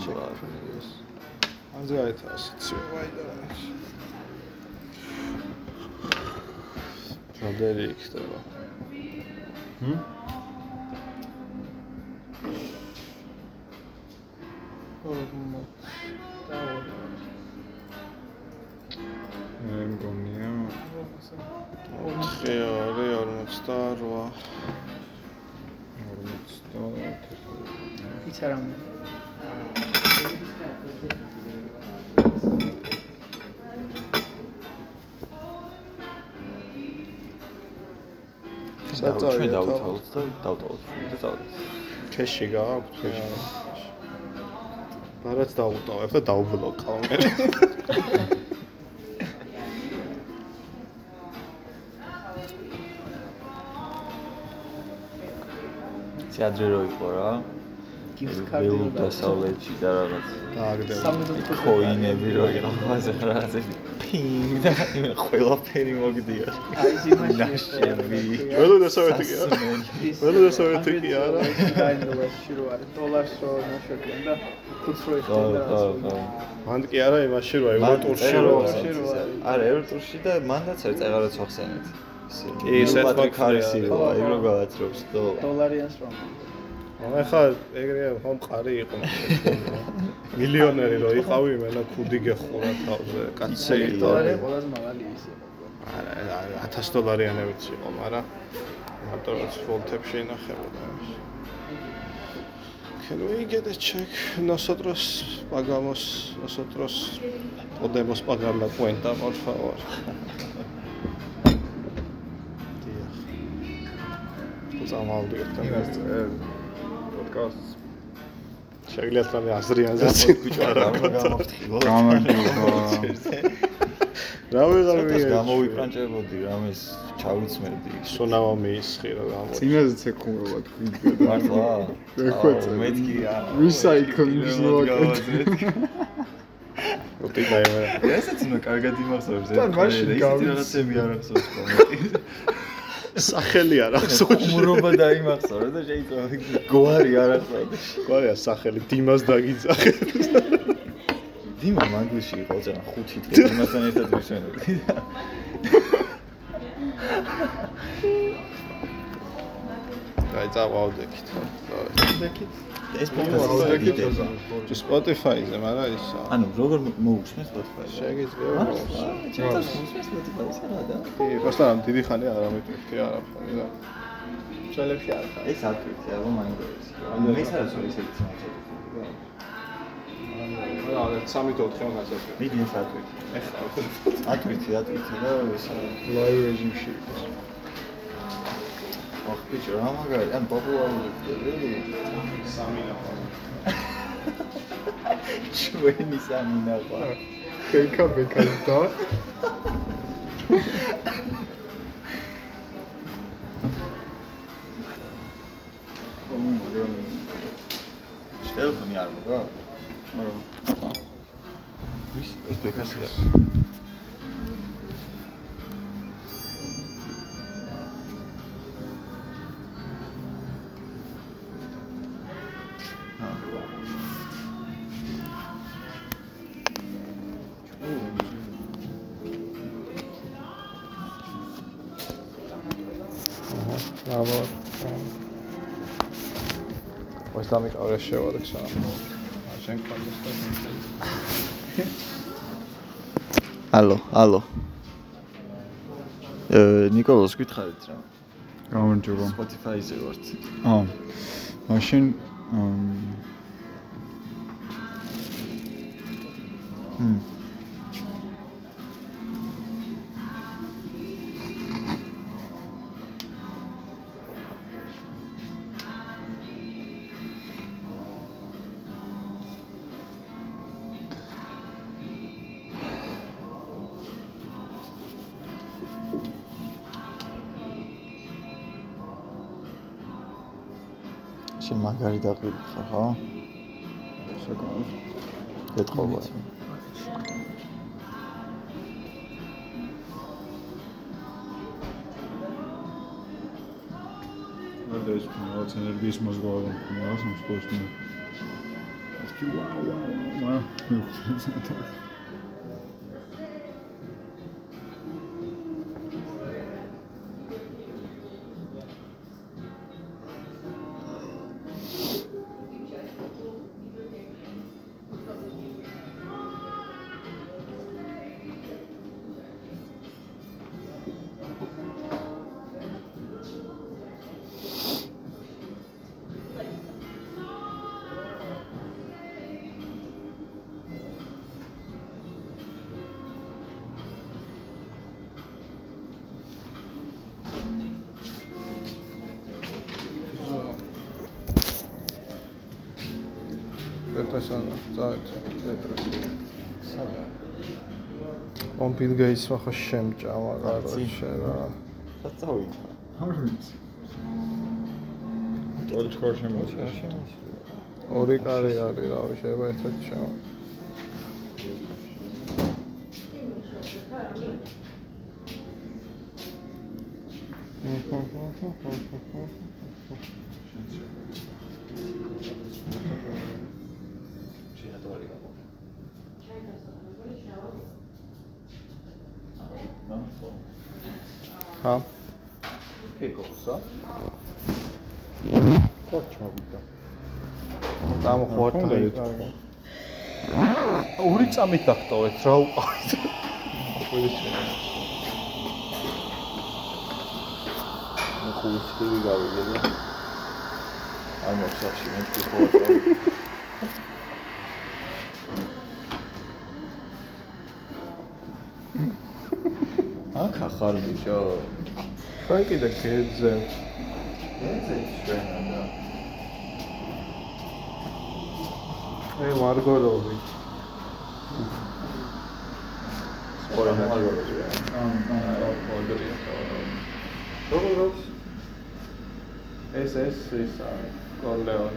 Speaker 1: ჩაის. ანზე აითა ასეცი ვაიდა. რამდენი იქნება?
Speaker 4: ჰმ? მე მგონია
Speaker 1: 4 2 48
Speaker 4: 40
Speaker 2: იცი რა
Speaker 1: საწავი
Speaker 3: ჩვენ
Speaker 1: და
Speaker 3: დავთავოთ და დავთავოთ და წავიდეთ.
Speaker 1: ქეში გააქვთ ქეში. ბარაც დაუტოვებ და დაუბლოკავ მე.
Speaker 3: თეატრი რო იყო რა.
Speaker 2: გიფტ
Speaker 3: ველუ
Speaker 2: კარტი
Speaker 3: დასავლეთში და რაღაც
Speaker 1: დააგდები.
Speaker 3: კოინები რო იყო ხაზე რაღაცა პინგ და ყველაფერი მოგდია.
Speaker 2: აი ზიმაში
Speaker 1: ველო დასავლეთი კი არა. ველო დასავლეთი კი არა.
Speaker 2: დაინდოლაში რო არის დოლარს რო ნაშებიან და ხუთრო
Speaker 3: ხო,
Speaker 2: იხდება
Speaker 3: ხო, ხო.
Speaker 1: მან კი არა იმაში რო ევროტურში რო
Speaker 2: რო არის.
Speaker 3: არა, ევროტურში და მანდაც არის წეღარაც ვახსენეთ.
Speaker 1: კი, სეტ
Speaker 3: ქარისი
Speaker 1: ხო,
Speaker 3: იყო,
Speaker 2: ხო.
Speaker 3: აი რო გავაცრობს და
Speaker 2: დოლარიანს რომ
Speaker 1: ახლა ეგრეა ხომ მყარი იყო? მილიონერი რო იყავი მენა ქუდი გეხურა თავზე კაცი
Speaker 2: დოლარი ყველაზე მაღალი ის იყო.
Speaker 1: არა 1000 დოლარიანებიც იყო მაგრამ რაც ვოლტებში ინახებოდა Can we get a check? Nosotros pagamos, nosotros podemos pagar la cuenta, por favor. ზამალდი
Speaker 4: იმას
Speaker 1: ერთად
Speaker 4: წერე პოდკასტს
Speaker 1: შეგიძლიათ რამე აზრიანზე
Speaker 3: ბიჭო გამოვფრთხილო.
Speaker 4: გამარჯობა
Speaker 1: რა ვეღარ მიეჩ
Speaker 3: გამოვიფრანჭებოდი რამეს ჩავიცმერდი.
Speaker 1: სუნავა მიისხი რა გამო
Speaker 4: წინაზე ცეკუმება თქვი
Speaker 3: მართლა?
Speaker 4: ეხვეწე.
Speaker 3: მეთქი რა.
Speaker 4: Recycling-ის
Speaker 3: მოვაკეთე.
Speaker 1: უტინა იმერა
Speaker 3: ესეც უნდა კარგად იმახსოვრებს
Speaker 4: თან მაშინ
Speaker 3: რაღაცები არ ახსოვს კომენტი.
Speaker 1: სახელი არ ახსოვს.
Speaker 3: ხუმრობა დაიმახსოვრე და შეიძლება გვარი არ ახსოვდეს.
Speaker 1: გვარია სახელი დიმას დაგიძახე.
Speaker 3: დიმა მანგლისში იყო ძალიან ხუთი დღე იმასთან ერთად ვისვენებდი და
Speaker 1: აი წავავდექით.
Speaker 3: ეს პოდკასტი გიდე.
Speaker 1: ჭი Spotify-ზე, მაგრამ ისა.
Speaker 3: ანუ როგორ მოუხსნეს Spotify-ზე?
Speaker 1: შეგიძლია.
Speaker 3: ჩემს მოსმეს Spotify-ზე რა და?
Speaker 1: კი, просто დიდი ხანი არ ამიტვირთი არაფერი და
Speaker 2: შელებში არ ხარ.
Speaker 3: ეს აკრიტი არა მაინდებს. ანუ მე სადაც ვარ ისე იცი მოწოდები.
Speaker 1: რა, 3-4 მაგასაც.
Speaker 3: მიდი ეს აკრიტი.
Speaker 1: ეხლა
Speaker 3: აკრიტი, აკრიტი და ეს
Speaker 1: live რეჟიმში იყოს.
Speaker 3: Fuck bitch, oh my god, and bubble
Speaker 1: over with
Speaker 3: really. Twenty
Speaker 1: stamina bar. Kanka
Speaker 3: be kanka. Oğlum
Speaker 1: görmüyorum.
Speaker 3: İşte yapın yardım. Bravo. Bravo.
Speaker 1: Üç, üç, üç, üç, üç, üç, üç, აბა. ვას დამიყავე შევადექ სანამ. შენ კონტესტა.
Speaker 3: ალო, ალო. აა ნიკოლოს გითხარით რა.
Speaker 4: გამარჯობა.
Speaker 3: Spotify-ზე ვართ.
Speaker 4: აა. მაშინ მ
Speaker 3: ხარ, ხო?
Speaker 4: საკმაოდ
Speaker 3: გეტყობა.
Speaker 4: და ეს რაღაც ენერგიის მოზგავება მქონდა სამსკოლის მე. ეს კი ვაუ ვაუ ვაუ.
Speaker 1: ბილ გეიტს ახლა შემჭა მაგარი შენ რა.
Speaker 3: საწავიდა.
Speaker 4: არ ვიცი. ორი ხარ შემოწია.
Speaker 1: ორი კარი არის რა, შეიძლება ერთად შევა. ჰა?
Speaker 3: ხა
Speaker 1: ფიქოსა კოჩმოვიდა დამხوارთ ორი წამით დაგტოვეთ რა უყავით
Speaker 3: ხუცი გავიგე აი მოხსახში მე ფიქოსა Mm-hmm. აქ ახარ ბიჭო.
Speaker 1: ხან კიდე გეძე.
Speaker 3: ეს ჩვენა და
Speaker 1: ე მარგოროვი. სპორა მარგოროვი.
Speaker 4: ან ან ორდერია.
Speaker 1: როგორ ეს ეს ის კორლეონ.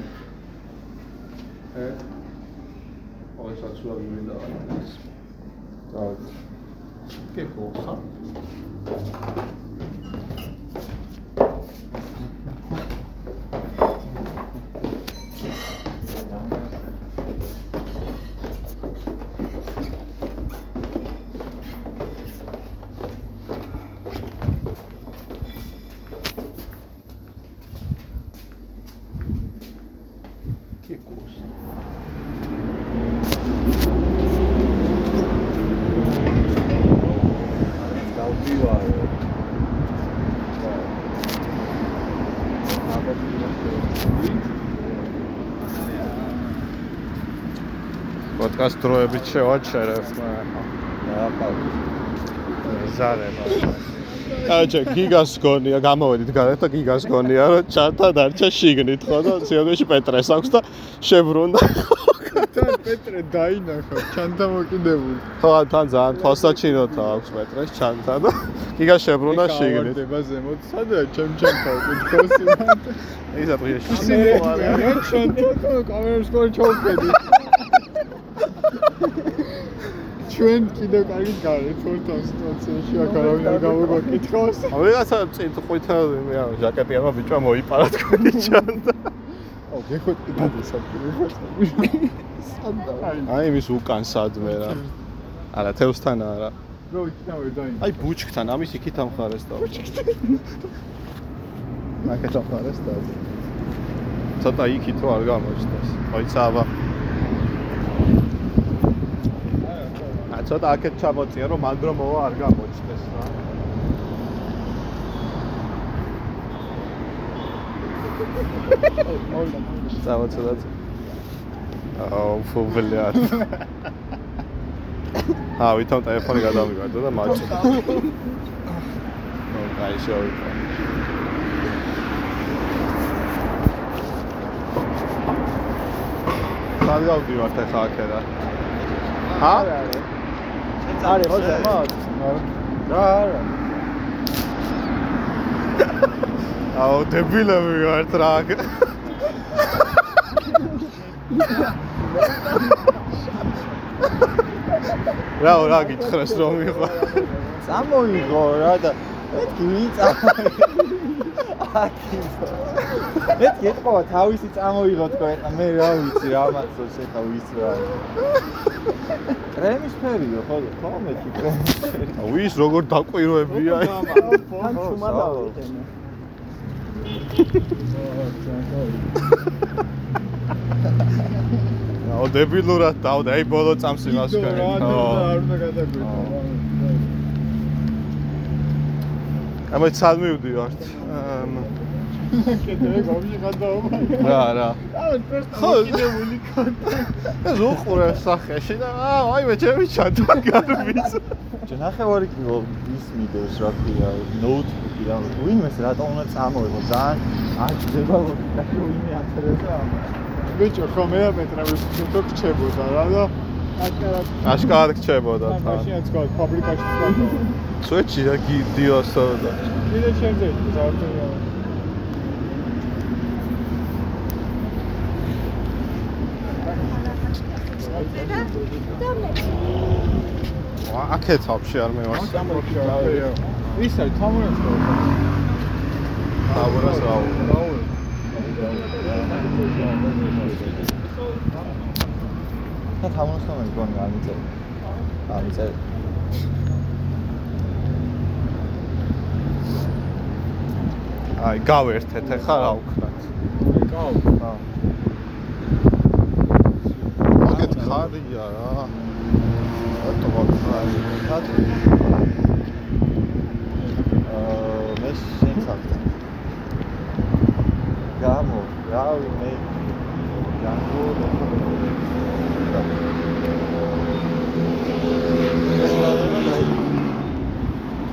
Speaker 1: ე? ой, საცულა მინდა. დავით. კი ხო ხა? პოდკასტ დროებით შევაჩერებ, მაგრამ ზარება. აჩა გიგას გონია, გამოვედით გარეთ და გიგას გონია, რომ ჩართა დარჩა შიგნით, ხო და სიოგეში პეტრეს აქვს და შებრუნდა.
Speaker 4: თან პეტრე დაინახა, ჩანთა მოკიდებული.
Speaker 1: ხო, თან ძალიან თვალსაჩინოთა აქვს პეტრეს ჩანთა და გიგა შებრუნდა შიგნით.
Speaker 4: დება ზემოთ, სადაა ჩემ ჩანთა უკითხოსი მანდ.
Speaker 1: ისა პრიე
Speaker 4: მე
Speaker 1: შეგმოვალე.
Speaker 4: მე ჩანთა კამერას კოლ ჩვენ კიდე კარგი გარეთ ვართ სიტუაციაში, აქ არავინ არ გამოგაკითხავს.
Speaker 1: ა ვიღაცა წინ ყვითელი მე ჟაკეტიანმა ბიჭმა მოიპარა თქვენი ჩანთა.
Speaker 4: აუ, გეხოთ კიდე საფრთხე.
Speaker 1: აი იმის უკან სადმე რა. არა, თევსთან არა.
Speaker 4: რო იქნა ვერ დაინახა.
Speaker 1: აი ბუჩქთან, ამის იქით ამხარეს და. ბუჩქთან. მაგათ ამხარეს და. ცოტა იქით რო არ გამოჩნდეს. აი ცაბა. ა ცოტა აქეთ ჩამოწია რომ მანდრო მოვა არ გამოჩნდეს რა. ცაბა ცოტა. აუ ფუბლიად. ა ვითომ ტელეფონი გადავიღადო და მაჭი. ნუ აი შევიკო. სად გავდივართ ახლა აქედა? ჰა?
Speaker 2: არის ხო ზემოთ?
Speaker 4: რა არა.
Speaker 1: აუ დებილები ვართ რა. რა რა გითხრას რომ იყო?
Speaker 3: წამოიღო რა და მეთქი აკიმო. ეს გეტყვა თავისი წამოიღო თქო ეხლა მე რა ვიცი რა მახსოვს ეხლა ვიცი რა. კრემის ფერიო ხოლმე ხოლმე კი კრემი.
Speaker 1: ვის როგორ დაკვირვებია.
Speaker 2: ან ჩუმა დავიტენე.
Speaker 1: ო დებილურად დავდა, აი ბოლო წამს იმას
Speaker 4: კაი.
Speaker 1: ო.
Speaker 4: და
Speaker 1: ხო.
Speaker 4: არ უნდა გადაგვიწყო.
Speaker 1: ამე ცალ მივდივართ. ამ,
Speaker 4: კიდე გამიღადაობა.
Speaker 1: რა რა. ხო.
Speaker 4: კიდებული კონტა.
Speaker 1: ეს უყურე სახეში და აა აი მე ჩემი ჩანდა გარბიც.
Speaker 3: ჩვენ ახევარი კი ის მიდევს რა ქვია ნოუთბუქი რა ვინმეს რატომ უნდა წამოიღო ძალიან აჭდება და ვინმე ათრეზე ამა
Speaker 4: ბიჭო ხო მე ამეტრა ვისწრებო რჩებოდა რა და აშკარად
Speaker 1: აშკარად გჭებოდა თან.
Speaker 4: მაშინაც ფაბრიკაში თქვა.
Speaker 1: სუეჩი რა გიდიოსო და
Speaker 4: კიდე შემზე ზარდია.
Speaker 1: ვა აქეთ ვაფშე არ მევას.
Speaker 4: ის არის თამურას ხო?
Speaker 1: აბურას რაუ.
Speaker 3: და თამოსთან მეგონი ამიწე ამიწე
Speaker 1: აი გავერთეთ ახლა რა ვქნათ.
Speaker 4: კაუ.
Speaker 1: ხა. აქეთ ხარია რა. რატო ვაქარი?
Speaker 3: ხატი აა მე შენ საფთა გამო რავი მე ჯანგო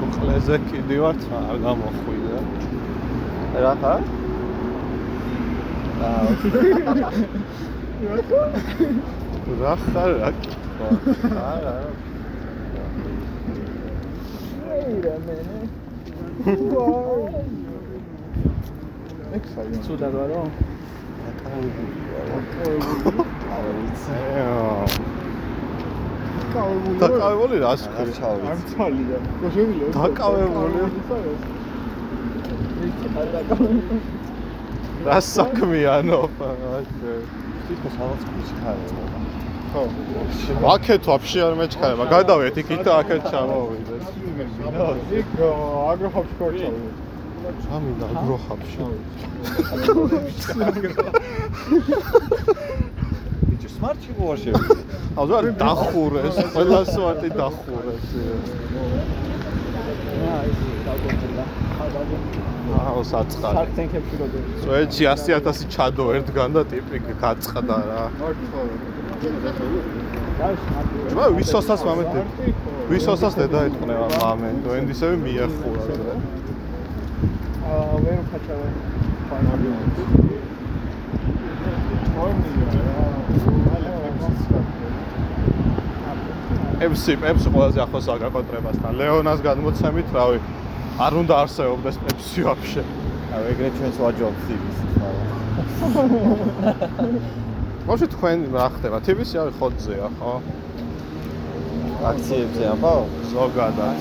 Speaker 1: უხლეზე კიდივართ არ გამოხვიდა.
Speaker 3: რა ხარ? აა
Speaker 1: რა ხარ რა?
Speaker 3: არა
Speaker 4: ექსაიონ.
Speaker 2: ცუდად ვარო?
Speaker 4: კაუ.
Speaker 1: დაკავებული რას
Speaker 3: არ
Speaker 1: ხრი?
Speaker 3: ჩავიცი
Speaker 4: არ ცალია. ხო შევიდა.
Speaker 1: დაკავებული. რა საქმიანო? აი.
Speaker 3: თვითონ სადაც ხარ
Speaker 4: ხო.
Speaker 1: აქეთ ვაფშე არ მეჩქარება. გადავეთ იქით და აქეთ ჩამოვიდეთ.
Speaker 4: იქ აგროჰოფს ამინდა
Speaker 1: აგრო ხაფში.
Speaker 3: ბიჭო smart-ში ვარ
Speaker 1: შევი. აბა დახურეს, ყველა smart-ი დახურეს.
Speaker 2: აა ისი დაგოჭდა.
Speaker 1: აჰა საწყარი.
Speaker 2: სარკენქებში როგორ.
Speaker 1: სვედში 100000 ჩადო ერთგან და ტიპი გაწყდა რა. ჯმა ვისოსაც მამე ვისოსაც დედა ეთყნევა მამე, ნოემდისევე მიახურა.
Speaker 2: ვერ ხაჩავენ
Speaker 1: FC FC ყველაზე ახლოს აგაკონტრებასთან ლეონას გადმოცემით რავი. არ უნდა არსებობდეს FC ვაფშე.
Speaker 3: აუ ეგრე ჩვენს ვაჯობთ ის
Speaker 1: მოშე თქვენ რა ხდება? TV-ში არის ხოძეა ხო
Speaker 3: აქციებზე ამბავ?
Speaker 1: ზოგადად.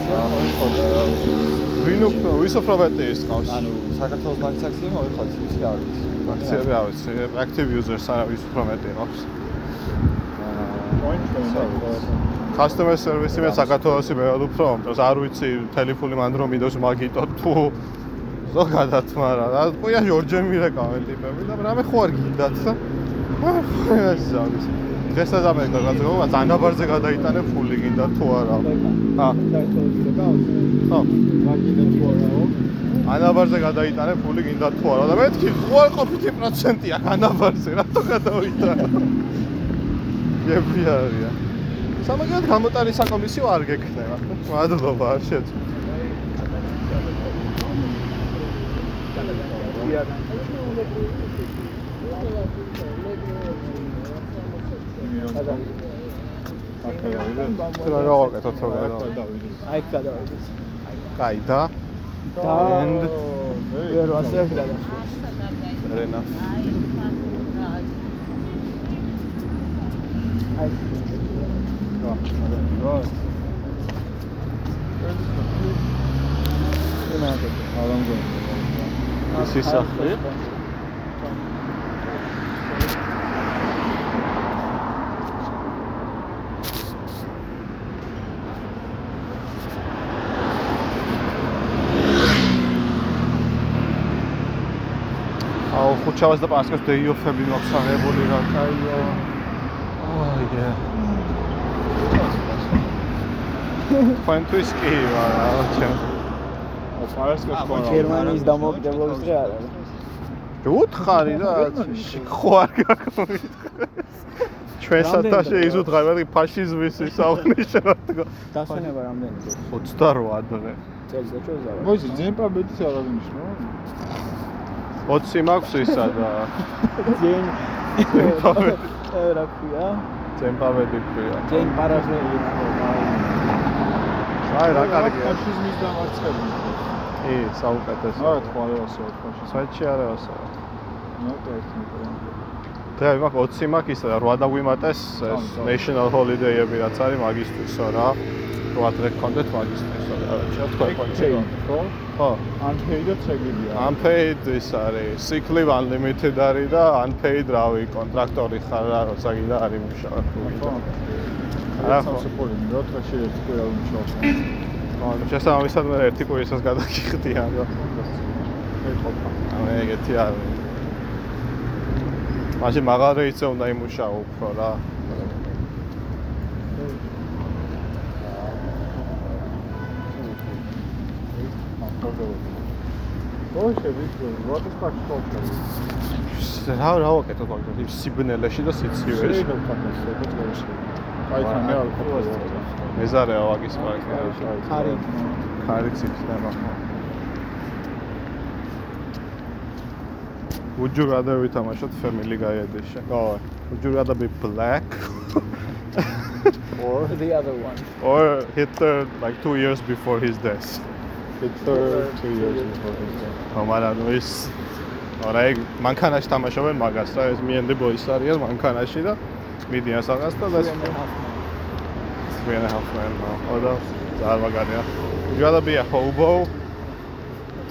Speaker 1: ვინ უფრო ვის უფრო მეტი ისყავს?
Speaker 3: ანუ საქართველოს ბანკის აქციები მოიხარს ის რა არის?
Speaker 1: აქციები არ ვიცი, active users არა ვის უფრო მეტი აქვს. customer service-ი მე საქართველოსი მერად უფრო, ამიტომ არ ვიცი ტელეფონი მან რომ მინდოს მაგიტო თუ ზოგადად, მაგრამ რა თქვია ჯორჯემი რა კამენტი მე, მაგრამ რამე ხო არ გინდათ და ეს არის. დღესაც ამერიკა გაწევა ზანაბარზე გადაიტანე ფული გინდა თუ არა? ა. ხო ანაბარზე გადაიტანე ფული გინდა თუ არა? და მეთქი ხო არ ყოფითი პროცენტია ანაბარზე რატო გადავიტანე? გებრიარია სამაგიეროდ გამოტანი საკომისიო არ გექნება. მადლობა არ შეძლო რა გავაკეთოთ რა
Speaker 2: აი გადავიდეთ
Speaker 1: კაი და
Speaker 2: და
Speaker 1: And-
Speaker 2: ვერ ასე გადავიდეთ
Speaker 1: რენა
Speaker 2: აი
Speaker 1: ის ისახლი აუ ხუჩავას და პასკას დეიოფები მაქვს აღებული რა კაია აიე ფანტუს კი ვარა ჩემ
Speaker 2: გერმანიის დამოუკიდებლობის დღე არ არის
Speaker 1: უთხარი რა ხო არ გაქვით ჩვენ სათაშე ის უთხარი მაგრამ ფაშიზმის საუნიშნოდ
Speaker 2: დასვენება რამდენი
Speaker 1: 28 დღე
Speaker 2: წელიწადში ზარა
Speaker 4: მოიცა ძემპაბედის არ აღნიშნო
Speaker 1: 20 მაქვს ისა და
Speaker 2: ძენ
Speaker 1: ძემპაბედი.
Speaker 2: რა ქვია?
Speaker 1: ძემპავედი ქვია.
Speaker 2: ძენ პარაზმელი
Speaker 1: აი რა კარგია
Speaker 4: ფაშიზმის დამარცხება.
Speaker 1: ი საუკეთესო.
Speaker 4: არა თქვა რა ასე ფაშიზმი
Speaker 1: საჩი არასო
Speaker 4: ნო ტექნიკა
Speaker 1: დღე მაქვს 20 მაქვს ისა და 8 დაგვიმატეს ეს national holiday-ები რაც არის მაგისტრისო რა. 8 დღე გქონდეთ მაგისტრისო რა რა თქვა
Speaker 4: ჩეინ ხო?
Speaker 1: ხო?
Speaker 4: Unpaid-ად შეგიძლია
Speaker 1: unpaid ის არის sick leave unlimited არის და unpaid რავი კონტრაქტორი ხარ რა როცა გინდა არის მუშაობა თუ გინდა
Speaker 4: რა სამსახური რო დღეში ერთ კვირა უმშაობს
Speaker 1: ანუ შესაბამისად მე ერთი კვირისას გადაგიხდიან რა
Speaker 4: ეხოთა
Speaker 1: ანუ ეგეთი არის მაშინ მაღალ რეიტზე უნდა იმუშაო უფრო რა.
Speaker 4: ოშე ვიცი is that called
Speaker 1: რა რა ვაკეთო მაგდროდი სიბნელეში და სიცივეში?
Speaker 4: შეიძლება ფაქტორი გეტყვი აი თან მე არ ყოფილა
Speaker 1: მეზარეა ვაგის პარკი.
Speaker 2: ხარი
Speaker 1: ხარიც იქნება Would you rather ვითამაშოთ Family Guy Edition? Oh, would you rather be black
Speaker 2: or the other one
Speaker 1: or Hitler like 2 years before his death?
Speaker 4: Hitler two years before his death.
Speaker 1: ხო, მაგრამ ნუ ის არა ეგ მანქანაში თამაშობენ მაგას რა, ეს მიენდი ბოის არიან მანქანაში და მიდიან საღას და that's three and a half men. ოდა ძალიან მაგარია. Would you rather be a hobo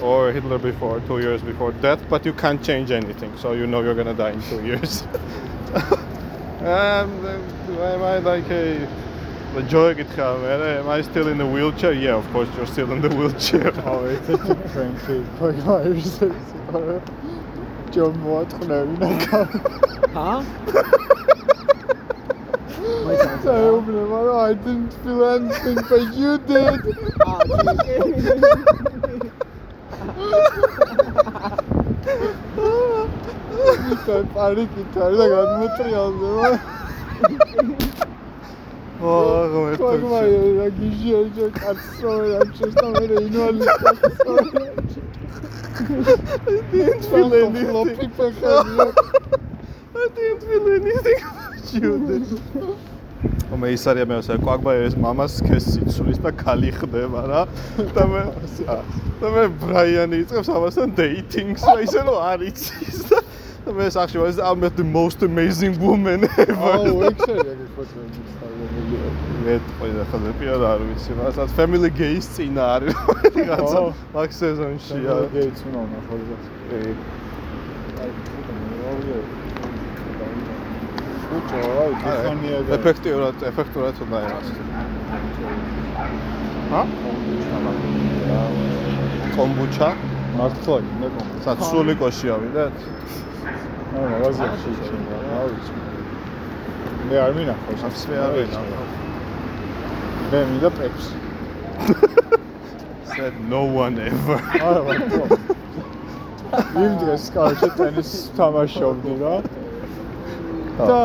Speaker 1: or Hitler before, two years before death, but you can't change anything, so you know you're gonna die in two years. and uh, am I like a joy guitar? Am I still in the wheelchair? Yeah, of course you're still in the wheelchair.
Speaker 4: Always kręci pojmajesz ciągło tknęli na Ha? I opened it. I didn't feel anything, but you did. Oh, ისა პარიკით არის და გადმოტრიალდება.
Speaker 1: აა ღმერთო.
Speaker 4: კოგმაი რა გიჟი ოჯო კაცო რა ჩესტა მე ინვალიდ კაცო.
Speaker 1: თვილენი
Speaker 4: ლოპი ფეხები.
Speaker 1: I didn't feel anything. Jude. ომე ის არის მე ასე კვაკბაიოს მამას სქესი ცulis და ქალი ხდება რა და მე და მე ბრაიანი იწყებს ამასთან dating-ს და ისე რომ არ იცის და და მე სახში ვარ I'm the most amazing woman ever.
Speaker 4: აუ ექსერია გიფოტრები სტალობილი.
Speaker 1: მე ყველა ხოლმე პირად არ ვიცი რასაც family gays წინა არის რაღაცა მაგ სეზონშია.
Speaker 4: გეიც უნდა ნახო.
Speaker 1: კი.
Speaker 4: უჩო, აი, ტექნია და
Speaker 1: ეფექტიურად, ეფექტურად უნდა იყოს. ჰა? კომბუჩა?
Speaker 4: მართლა იქნება კომპლექსი.
Speaker 1: საცული კოში ავიდეთ?
Speaker 4: აა, მაგაზია შეიძლება, რა ვიცი. მე არ მინახავს.
Speaker 1: აფს მე არ ვინახავ.
Speaker 4: მე მინდა პეპსი.
Speaker 1: Said no one ever.
Speaker 4: არა, მართლა. იმ დღეს კარში ტენისს თამაშობდი რა. და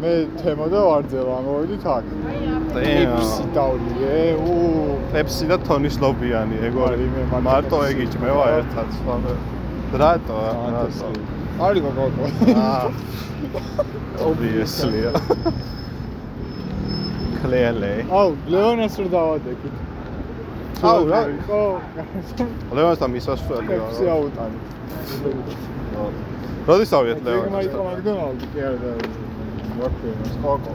Speaker 4: მე თემო და ვარძელა მოვიდით აქ. პეპსი დავლიე, უ
Speaker 1: პეპსი და თონის ლობიანი, ეგორი.
Speaker 4: აი, მე მარტო პეპსი
Speaker 1: ეგიჭმევა
Speaker 4: ვიყავ.
Speaker 1: ერთად, სხვა მე. რატო? რატო?
Speaker 4: არის გოგო.
Speaker 1: აა. Obviously. Clearly.
Speaker 4: აუ, ლეონას რო დავადეკით.
Speaker 1: აუ, რა?
Speaker 4: ხო.
Speaker 1: ლევანსთან მისასვლელი
Speaker 4: პეპსი
Speaker 1: რა.
Speaker 4: აუტანი.
Speaker 1: როდის ავიეთ
Speaker 4: მე მაიტო
Speaker 1: ლევანსთან?
Speaker 4: მაკდონალდი კი არა და ვაკეთე სკოკო.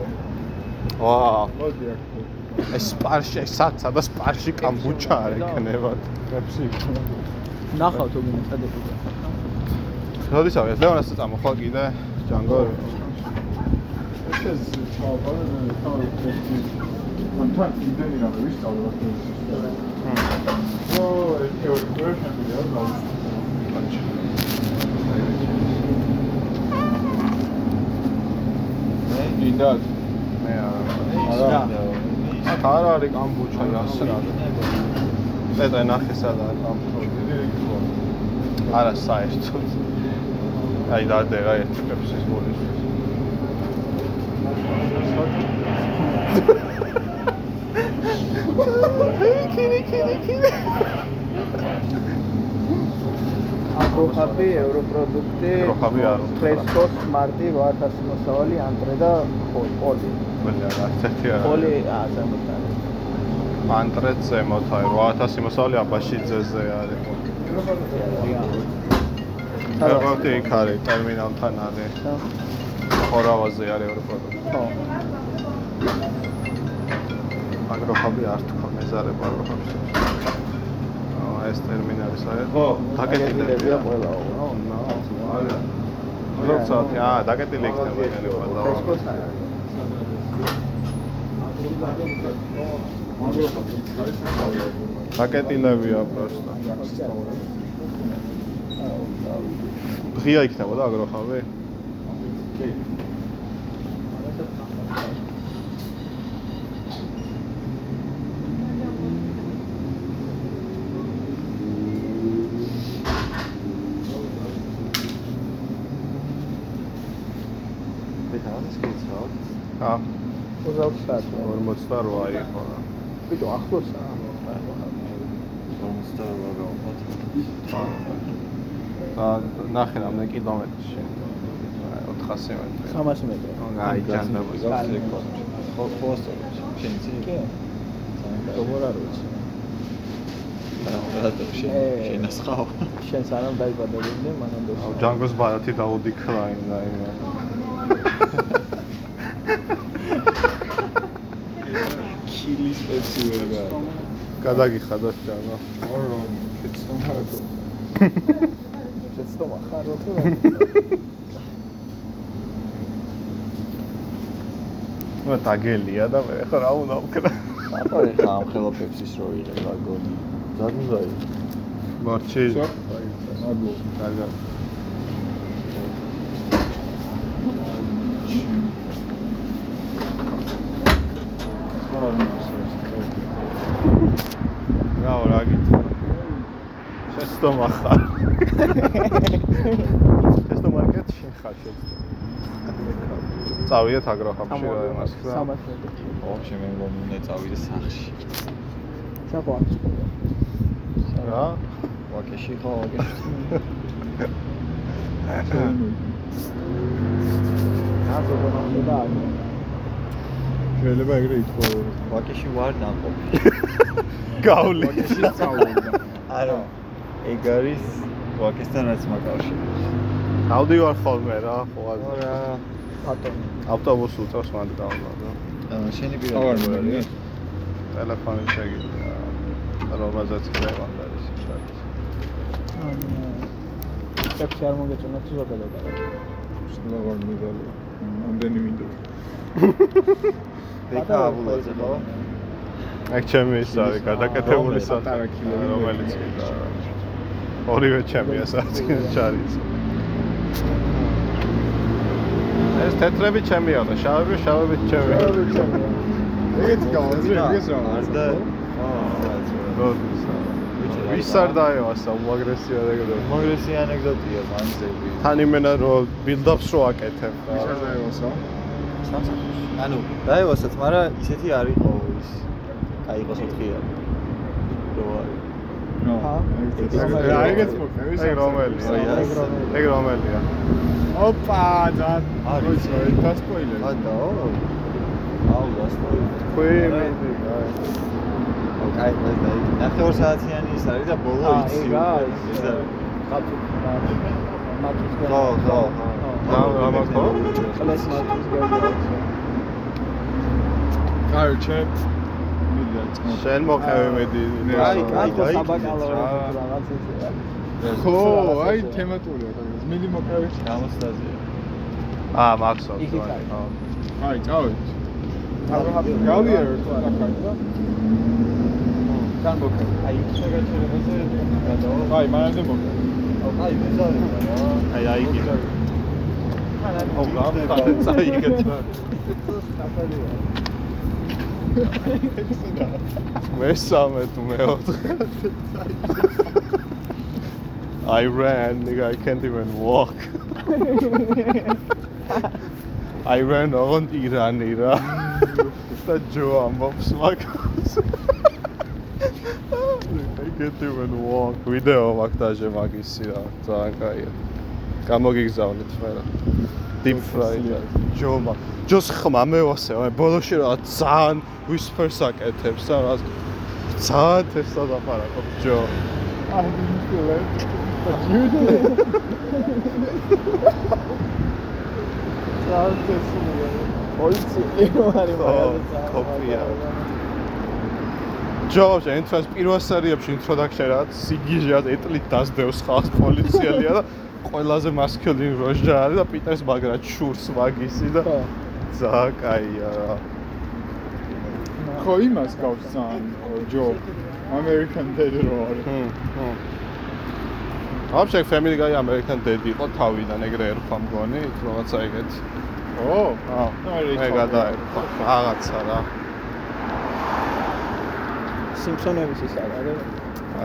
Speaker 1: ვა,
Speaker 4: მოდი აქ.
Speaker 1: ეს სპარში, საცა და სპარში კამბუჩა არ ეკნებათ.
Speaker 4: პეპსი.
Speaker 2: ნახავ თუ წადებული.
Speaker 1: როდის ავიეთ ლევანსთან წამოხვალ კიდე? ჯანგო.
Speaker 4: ეს ჩავყარე მე თავი პეპსი. მანთან იმდენი რამე ვისწავლე ვაკეთე. ო, ეს თეორი ვერშენია რა. გინდა
Speaker 1: მე არა. აქ არ არის კამბუჩა ასრა. პეტრე ნახე სადა კამბუჩა. არა საერთოდ. აი დადე რა ერთი პეპსის გულის. კინი კინი კინი.
Speaker 2: აკროხაბი, ევროპროდუქტი,
Speaker 1: აკროხაბი არ
Speaker 2: ფრესკო, სმარტი, 1000 მოსავალი, ანტრე და პოლი. პოლი.
Speaker 1: ყველა რა ერთი არა.
Speaker 2: პოლი, აა, ზემოთანი.
Speaker 1: ანტრე ზემოთ არის 8000 მოსავალი აბაშიძეზე არის. ფერმონტი იქ არის ტერმინალთან არის.
Speaker 2: ხო.
Speaker 1: ხორავაზე არის ევროპროდუქტი.
Speaker 2: ხო.
Speaker 1: აგროფაბი არ თქვა მეზარება აგროფაბის. აა ეს ტერმინალი საერთოდ. ხო,
Speaker 2: დაკეტილებია ყველა.
Speaker 1: ო, ნო. არა. როცა აა დაკეტილი იქნება შეიძლება.
Speaker 2: ფრესკოს არა.
Speaker 1: დაკეტილებია პროსტა. ღია იქნება და აგროფაბი? აა
Speaker 2: 20 საათი.
Speaker 1: 48 იყო რა.
Speaker 2: ბიჭო, ახლოსაა.
Speaker 1: აა ნახე რამდენი კილომეტრში. 400 მეტრი.
Speaker 2: 300 მეტრი.
Speaker 1: აი ჯანდაბა.
Speaker 3: ხო ხო შენ იცი?
Speaker 2: კი. როგორ არ ვიცი.
Speaker 3: რატო შენ
Speaker 2: ე.
Speaker 3: შენ
Speaker 2: სანამ დაიბადებოდი, მანამდე.
Speaker 1: ჯანგოს ბარათი დაუდი კრაინ და იმ
Speaker 4: ქილის პეპსი ვერ გაა.
Speaker 1: გადაგიხადოთ ჯანგო.
Speaker 4: ორო, შეცდომაა.
Speaker 2: შეცდომა ხარო თუ
Speaker 1: ნუ დაგელია და მე ხო რა უნდა ვქნა.
Speaker 3: აბა ეხა ამ ხელო პეპსის რო იღება გონი. ზადუნდაი.
Speaker 1: მორჩი.
Speaker 4: შო, აი, მაგო.
Speaker 1: დაგა. რა გით. ტესტო მახარ. ტესტო მარკეტში ხარ შეცდო. წავიდეთ აგროჰაბში რა იმას რა.
Speaker 2: სამართლე.
Speaker 3: ოღონდ მე მომუნე წავიდე სახში.
Speaker 2: საყვა.
Speaker 1: რა?
Speaker 3: ვაკეში ხო, ვაკეში.
Speaker 2: აზო გონახდა.
Speaker 4: შეიძლება ეგრე ითქვა.
Speaker 3: ვაკეში ვარ ნაყოფი.
Speaker 1: გავლი.
Speaker 4: ვაკეში წავიდა.
Speaker 3: არა. ეგ არის ვაკესთან რაც მაკავშირებს.
Speaker 1: ავდივარ ხოლმე რა, ხო არა.
Speaker 3: რა.
Speaker 2: ბატონი.
Speaker 1: ავტობუსი უწევს მანდ გავლა რა.
Speaker 3: შენი პირადი
Speaker 4: მოგია.
Speaker 1: ტელეფონი შეგიძლია. რომელზეც ხდება არის შარდ.
Speaker 2: შეფში არ მოგეწონა თუ ზოგადად.
Speaker 4: აღარ მოგია. ამდენი მინდა.
Speaker 3: ბეკა აბულაძე ხო?
Speaker 1: აქ ჩემი ის არის გადაკეთებული
Speaker 4: ქილები
Speaker 1: რომელიც და ორივე ჩემია საათი ჩარის. ეს თეთრები ჩემია და შავები შავები ჩემია.
Speaker 4: ეგეც გავაზრე, ეგეც რა.
Speaker 3: აა,
Speaker 1: როდის? ვის არ დაევასა უმაგრესი ანეკდოტა.
Speaker 3: მოგრესი ანეკდოტია მანძები.
Speaker 1: თან იმენა რომ build-ups რო აკეთებ
Speaker 4: ისა
Speaker 1: რა.
Speaker 4: დაევასა.
Speaker 3: სამსახურში. ანუ დაევასაც, მაგრამ ისეთი არ იყო ის. აი იყო ოთხიანი. რო არის.
Speaker 4: ნო.
Speaker 2: ჰა?
Speaker 4: ეგეც რა, ეგეც მოგია.
Speaker 1: ეგ რომელია? ეგ რომელია?
Speaker 4: ოპა, და
Speaker 3: არის.
Speaker 4: არის დასპოილერი.
Speaker 3: ადა. აუ, დასწორი.
Speaker 1: ქვი მიდი.
Speaker 3: აი, ეს და ნახევარ საათიანი ის არის და ბოლო
Speaker 2: აა,
Speaker 3: იცი.
Speaker 2: ეგ არის.
Speaker 3: ეს არის.
Speaker 2: ხატუ. მათვის
Speaker 3: ხო, ხო, ხო.
Speaker 1: რა რა მაგო?
Speaker 2: ყლეს მათვის გერდა.
Speaker 4: აი, ჩემ
Speaker 1: შენ მოყევი მედი.
Speaker 3: აი,
Speaker 2: აი,
Speaker 3: აი,
Speaker 2: საბაკალავრო
Speaker 3: რა.
Speaker 2: რაღაც ისე.
Speaker 4: ხო, აი თემატურია და მიდი მოკავე.
Speaker 3: გამოსტაზია.
Speaker 1: აა, მახსოვს. ხო.
Speaker 4: აი, წავით.
Speaker 2: აგროჰაბი.
Speaker 4: გავიარე ახლა და
Speaker 2: თან მოკე. აი,
Speaker 3: შეგაჩერებაზე გადავა.
Speaker 4: აი, მანამდე მოკავე.
Speaker 3: აი, მეზარე რა.
Speaker 1: აი, აი კი. ო, გამხარე წაიგეთ. მესამე თუ მეოთხე. I ran, nigga, I can't even walk. I ran on ირანი რა. და ჯო ამბობს მაგას. I can't even walk. ვიდეო მაგდაჟე მაგისი რა, ძალიან კაია. გამოგიგზავნით მე რა. Deep fried. ჯომა. ჯოს ხმა მევასე, აი ბოლოში რა ძალიან whispers აკეთებს და რა ძალიან თესა დაფარაკობ ჯო.
Speaker 4: აი, მისულე. ჯუდე.
Speaker 2: საერთოდ პოლიცი არის მაგალითად.
Speaker 1: კოპია. ჯო, შენ თავს პირველ სერიებში introduction რა სიგიჟად ეტლით დასდევს ხალხს პოლიციელია და ყველაზე მასკულინ როჟა არის და პიტერს მაგრა ჩურს მაგისი და
Speaker 2: ხო.
Speaker 1: ძალიან კაია რა.
Speaker 4: ხო, იმას გავს ძალიან ჯო. American Dad რო არის.
Speaker 1: ჰმ, ჰმ. აბშე family guy American dad იყო თავიდან ეგრე ერქვა მგონი, რაღაცა ეგეთ.
Speaker 4: ო,
Speaker 1: აა, მე გადაერქვა რაღაცა რა.
Speaker 2: სიმფსონების ის არის.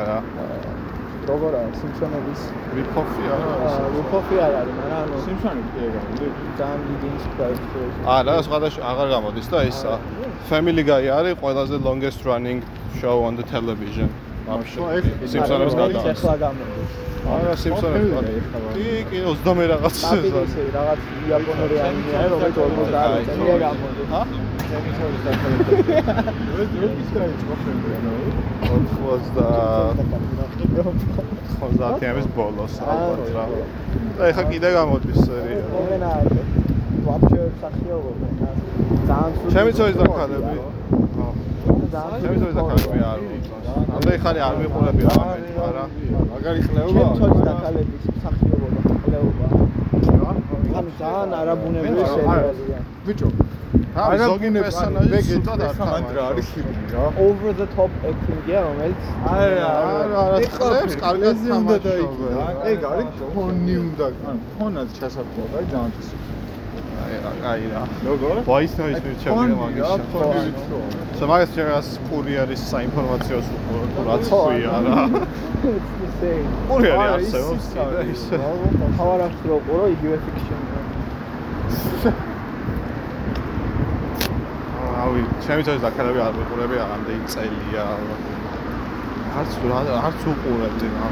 Speaker 1: არა,
Speaker 2: როგორ არის სიმფსონების
Speaker 1: რიფოფი არა.
Speaker 2: რუფოფი არ არის, მაგრამ ანუ
Speaker 4: სიმსონი კი ეგ არის.
Speaker 2: ძალიან დიდი ინსპირაცია.
Speaker 1: არა, სხვადასხვა აღარ გამოდის და ისა Family Guy არის ყველაზე longest running show on the television.
Speaker 4: ხო, ეგ-
Speaker 1: სიმსონებს
Speaker 2: არის,
Speaker 1: გადააქვს.
Speaker 2: ახლა გამოდის.
Speaker 1: არა, სიმსონებს გადააქვს.
Speaker 4: ეხლა.
Speaker 1: კი, კი, 20 რაღაც.
Speaker 2: საპირისი რაღაც იაპონური ანიმე არის, რომელიც 50 წელია გამოდის.
Speaker 1: ჰა?
Speaker 3: სემისორის დაკავებული.
Speaker 4: ეს ის დაიწყო ხოლმე.
Speaker 1: 90-იანების ბოლოს ალბათ რა. და ეხლა კიდე გამოდის სერია.
Speaker 2: არის. ვაფშე სახიობობენ. ძალიან სულ.
Speaker 1: ჩემი ძოლის დაქალები. ხო.
Speaker 2: ძალიან
Speaker 1: ჩემი ძოლის დაქალები არ ვიყოს. ამდენი ხანი არ ვიყურები რამე, არა.
Speaker 4: მაგარი ხლეობა.
Speaker 2: ძოლის დაქალების სახიობობა, ხლეობა. ანუ ძალიან არაბუნებრივი სერიალია.
Speaker 4: ბიჭო,
Speaker 1: რა ზოგი პერსონაჟი
Speaker 4: ვეგეტ
Speaker 1: ცუდად არ
Speaker 4: მანდრა არის ფილმი რა.
Speaker 2: over the top acting-ია, რომელიც
Speaker 1: არა, არა, ხლებს კარგად თამაშობენ.
Speaker 4: დაიქნა. ეგ არის ფონი უნდა. ანუ ფონად ჩასაფრთხო და ძალიან თის.
Speaker 1: აი რა,
Speaker 4: როგორ?
Speaker 1: ვაის ნაის მირჩევია მაგის. სამაგას შეგას კურიერის საინფორმაციოს უყურებ თუ რაც ქვია რა. Კურიერი
Speaker 4: არა,
Speaker 1: არსებობს
Speaker 4: ის არის,
Speaker 1: ის.
Speaker 2: თავარ აქვს რო ყურო იგივე fiction-ია.
Speaker 1: რავი, ჩემი ძაღლი დაქალები არ ვიყურები ამდენი წელია. არც რა არც უყურებდი რა.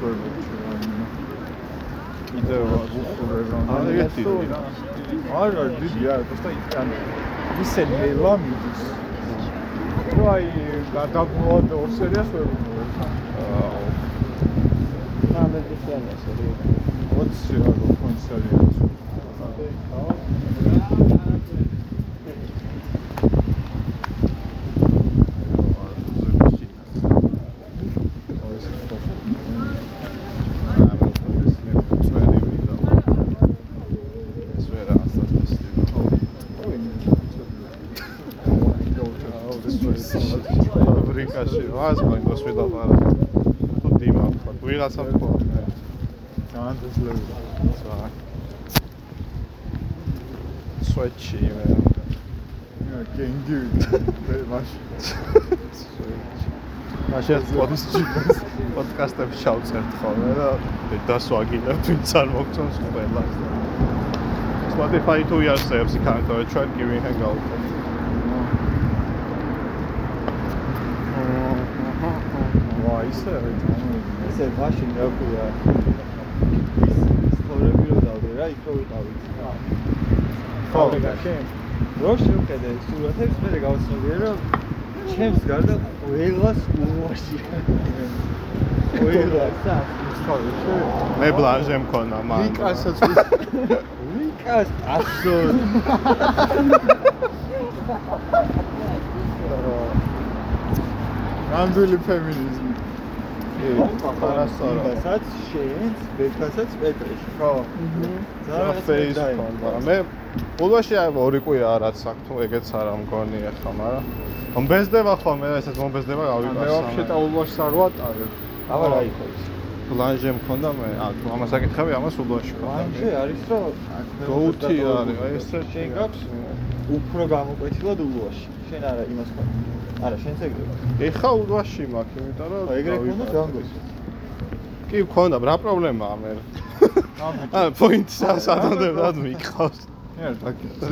Speaker 4: sorvete var yine. Bir de Rusya'da
Speaker 1: falan. Hala
Speaker 4: getirdim. Var var bir yer. Burada yani lisenin eyla mıydınız? Vay, ben de bu arada Rusya'ya
Speaker 2: sorvete var. Ben
Speaker 4: de bir tane sorvete var. რა გქონ სერიას.
Speaker 1: ბრიკაში ვას მაგას ვიდაპარა თუ დიმა ვიღაცა ხო
Speaker 4: ძალიან ძლებია.
Speaker 1: ზა სვეჩი მე
Speaker 4: გენგი. მე მაშინ
Speaker 1: მაშინ პოდკასტს პოდკასტებს ჩავწერთ ხოლმე და დასვაგინებ ვინც არ მოგწონს ყველას და Spotify თუ იარსებს იქანტო ჩვენ giving hangout
Speaker 4: ვა ისე რა თქმა
Speaker 2: ესე მაშინ რა ქვია. ის სწორები რო დავდე რა, იქ რო ვიყავით.
Speaker 4: ხო,
Speaker 2: გაშენ. რო შევხედე სურათებს, მე გავაცნობიერე რომ ჩემს გარდა ყველას უვაში. ყველას
Speaker 4: უნდა.
Speaker 1: მე ბლანჟე მქონა მან
Speaker 4: ვიკასაც
Speaker 2: ვიკას აბსოლუტ.
Speaker 4: ნამდვილი ფემინიზმი.
Speaker 2: ვიკასაც შენს, ვიკასაც პეტრეში.
Speaker 4: ხო.
Speaker 1: ფეის მქონდა მე ბოლოში ორი კვირა რაც აქვს თუ ეგეც არ ამგონი ახლა მაგრამ მომბეზდება ხოლმე და ესეც მომბეზდება
Speaker 4: მე
Speaker 1: გავიკარს
Speaker 4: ვაფშე ტაულაში არ ვატარებ.
Speaker 2: აბა რა იყო ის?
Speaker 1: ბლანჟე მქონდა მე ა თუ ამას აკითხები ამას ულოში
Speaker 2: ვანჯე არის რომ
Speaker 1: გოუთი არის აი ეს
Speaker 2: შენ გაქვს უფრო გამოკვეთილად ულუაში. შენ არა იმას ხარ. არა, შენც ეგრევე.
Speaker 1: ეხა ულვაში მაქვს იმიტომ რომ
Speaker 2: ეგრე ქონდა ჯანგოს.
Speaker 1: კი მქონდა რა პრობლემაა მე ა პოინტს ასადონდებად მიყავს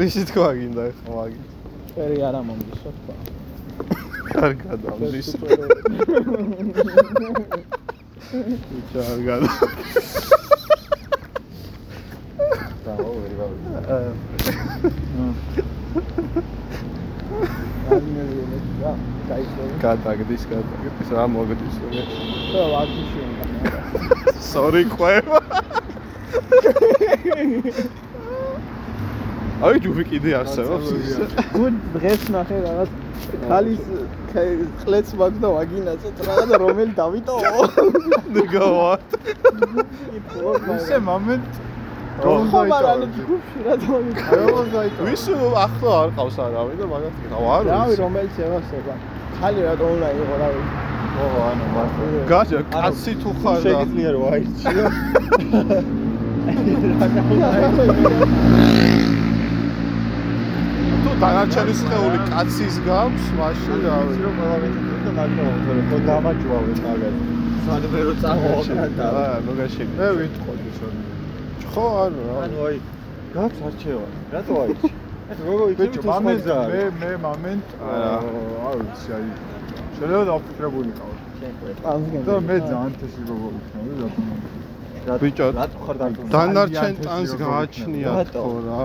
Speaker 1: რისი თქვა გინდა ეხა მაგი
Speaker 2: პერი არა მომდის თქვა.
Speaker 1: კარგად ამდის კარგად
Speaker 2: ვერ გავიგე. რა,
Speaker 1: კატაგდის კატაგდის რა მოგდის
Speaker 2: რა ვაკიშენ
Speaker 1: სორი ყובה აი ჯუფი კიდე არსებობს.
Speaker 2: გუნ დღეს ნახე რაღაც ქალის ხლეც მაქვს და ვაგინაცეთ რა და რომელი დავიტოვო?
Speaker 1: ნიგავატ
Speaker 4: ისე მომენტ
Speaker 2: ხო, მაგრამ ჯგუფში რა
Speaker 4: დაიწყო?
Speaker 1: ვის ახლა არ ყავს არავინ და მაგათ ყავ არ
Speaker 2: რავი
Speaker 1: ვიცი
Speaker 2: რომელიც ევასება. ხალი რა უნდა იყო რავი.
Speaker 4: ო ანუ მარტო
Speaker 1: გაჟა კაცი თუ ხარ და
Speaker 2: შეგიძლია რომ აირჩიო.
Speaker 1: თუ დანარჩენი სხეული კაცის გავს მაშინ რა
Speaker 2: ის რომ ყველა მეტი და ნაკრავ, თორე ხო დამაჯვავე მაგას. სადმე რო წამოვაკრა და
Speaker 1: აა ნუ გაშიგ
Speaker 4: მე ვიტყოდი სულ.
Speaker 1: ხო ანუ
Speaker 2: ანუ აი გაქვს არჩევა. რატო აიჩი? ეს როგორ იცი
Speaker 4: მომენტ მე მე მომენტ
Speaker 1: არა.
Speaker 4: არ ვიცი აი შეიძლება დაფიქრებულიყავ. და მე ძალიან თესი როგორ ვიქნები რა
Speaker 1: ბიჭო
Speaker 2: რატო ხარ დაგუნა?
Speaker 1: დანარჩენ ტანს გააჩნია
Speaker 2: რატო?
Speaker 1: თქო რა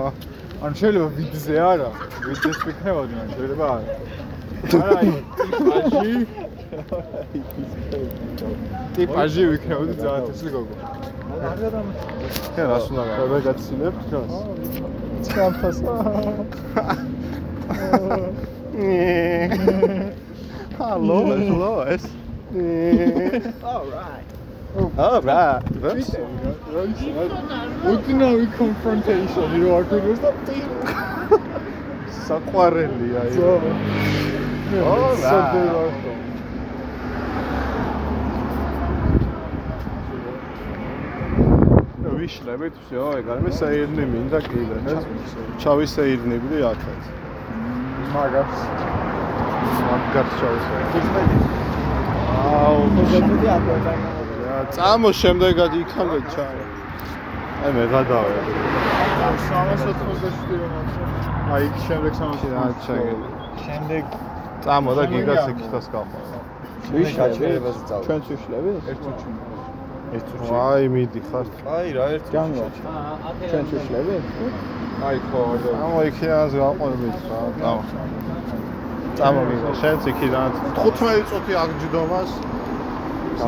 Speaker 4: ან შეიძლება ვიდზე არა ვიდზეს ვიქნებოდი ან შეიძლება არა აი ტიპაჟი. ტიპაჟი ვიქნებოდი ძალიან თესი გოგო.
Speaker 1: ხე რას უნდა გავა
Speaker 4: რა გაცილებ ჩვენს
Speaker 2: ჩამფას.
Speaker 1: ჰალო ჰალო ეს.
Speaker 2: Alright.
Speaker 1: აბა
Speaker 4: უთნავი კონფრონტეიშენი რო არ ქონდეს და
Speaker 1: საყვარელია
Speaker 4: ზო
Speaker 1: სოფლიო ვიშლებით, всё, ეგარემე საირნი მინდა კიდე, ნე? ჩავი
Speaker 4: საირნები
Speaker 1: აქაც. მაგას.
Speaker 3: მაგას
Speaker 1: ჩავი
Speaker 2: საირნი. აუ, მოგვიწოდი
Speaker 1: აკვედა. წამო შემდეგად იქამდე ჩაი. აი მე გადავე.
Speaker 4: 387 რომ აქვს. აი იქ შემდეგ 387.
Speaker 1: აა, ჩაგედი.
Speaker 3: შემდეგ
Speaker 1: წამო და გიგას იქითას გაყვა.
Speaker 3: გაჩერებას წავ
Speaker 2: ჩვენც ვიშლები?
Speaker 4: ერთ წუთში
Speaker 3: ეს წუთში.
Speaker 1: აი მიდი ხარ.
Speaker 3: აი რა ერთ
Speaker 2: ჯანგო. ჩვენც ვიშლები?
Speaker 4: აი ხო არ და
Speaker 1: წამო იქიდანაც გაყვებით რა, წამო. წამო გიგა, შენც იქიდანაც 15 წუთი აგჯდომას.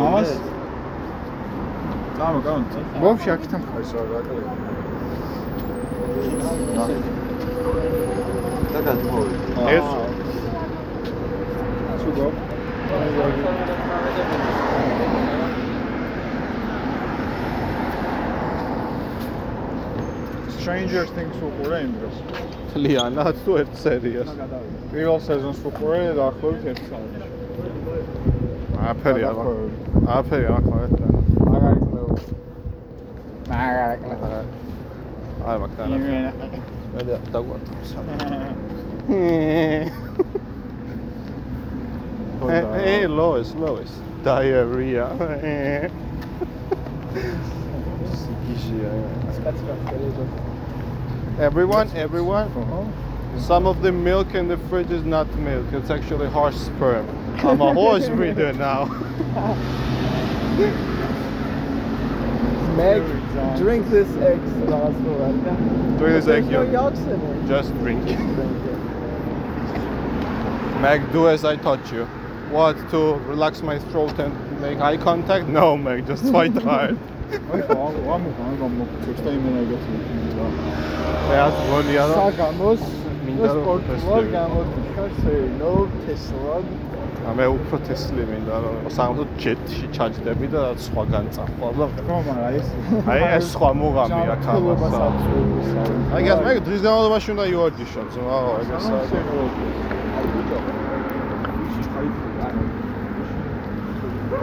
Speaker 4: ამას წამო. კაუნტ ბომში აქეთან ხარ. ისო რა კალე
Speaker 3: და გადმოვი
Speaker 1: ეს
Speaker 4: სუგო Stranger Things უყურე იმ დროს.
Speaker 1: ლიანად თუ ერთ სერიას.
Speaker 4: პირველ სეზონს უყურე და ახლობით ერთ საათში.
Speaker 1: აფერი არ მაქვს. აფერი არ მაქვს.
Speaker 4: მაგარი კლეო. მაგარი კლეო.
Speaker 1: არ მაქვს და მე Eh, hey, hey, eh, Lois, Lois. Diarrhea. everyone, everyone. Some of the milk in the fridge is not milk, it's actually horse sperm. I'm a horse breeder now.
Speaker 2: Meg, drink this egg.
Speaker 1: Drink this egg,
Speaker 2: no yolks in it.
Speaker 1: Just drink. Meg, do as I taught you. What to relax my throat and make eye contact? No, Meg, just fight hard.
Speaker 4: აი ხო, ამ გამოგწევს და იმენა გასული.
Speaker 1: That's გონია რომ
Speaker 2: საგამოს
Speaker 1: მინდა რომ თესლები.
Speaker 2: გამოდიხარ სეინო თესლად
Speaker 1: მე უფრო თესლი მინდა რომ სამწუხაროდ ჯეტში ჩაჯდები და სხვაგან წახვარ და
Speaker 4: ხო, მაგრამ ეს
Speaker 1: აი ეს სხვა მუღამია ქალბასა. აი გას მე დღის განმავლობაში უნდა იორჯიშო ძმა ეგესაც.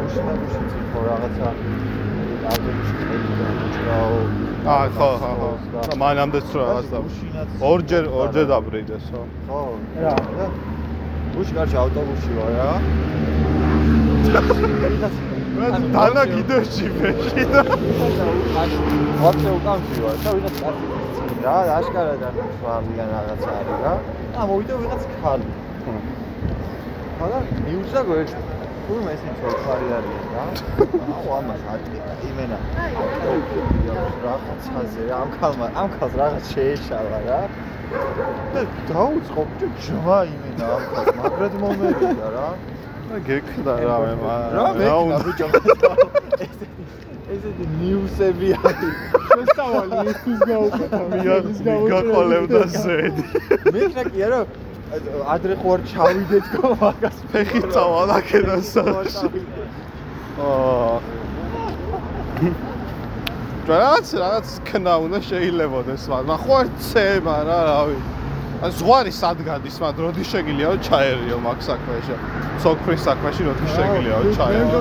Speaker 3: უშნაბუში ციხო რაღაცა აღებაში ხელი და უჭრაო
Speaker 1: აა ხო ხო ხო. და მანამდეც რა რაღაც და ორჯერ ორჯერ დაბრიდეს ხო.
Speaker 3: ხო
Speaker 2: რა?
Speaker 3: უშ გარშ ავტობუსში ვარ რა
Speaker 1: დანა კიდევში მეში და
Speaker 3: ვატე უკანში ვარ და ვიღაც კაცი რა აშკარა და სვამიან რაღაცა არის რა და მოვიდა ვიღაც ხალი ხალა მიუჭდა გვერდ თურმე ესე ცოცხარი არის რა. აუ ამას აკიდა იმენა. რაღაცაზე რა ამ ხალმა ამ ხალს რაღაც შეეშალა რა. და დაუწყო ბიჭო ჯმა იმენა ამ ხალს მაგრად მომერიდა რა.
Speaker 1: გეკდა რა მე
Speaker 3: რა მექნა ბიჭო ესეთი ნიუსები არის.
Speaker 4: შესავალი ისთვის გაუკეთა.
Speaker 1: მიგაყოლებდა ზედი.
Speaker 3: მექნა კი არა ადრე ხო არ ჩავიდეთ და მაგას
Speaker 1: ფეხი წავალაქენა საში. აა რაღაც რაღაც ქნა უნდა შეიძლებოდეს მაგრამ ხო არ ცემა რა რავი. ან ზღვარი სად გადის მაგრამ როდი შეგიძლიაო ჩაერიო მაგ საქმეში. სოქრის საქმეში როდი შეგიძლიაო ჩაერიო.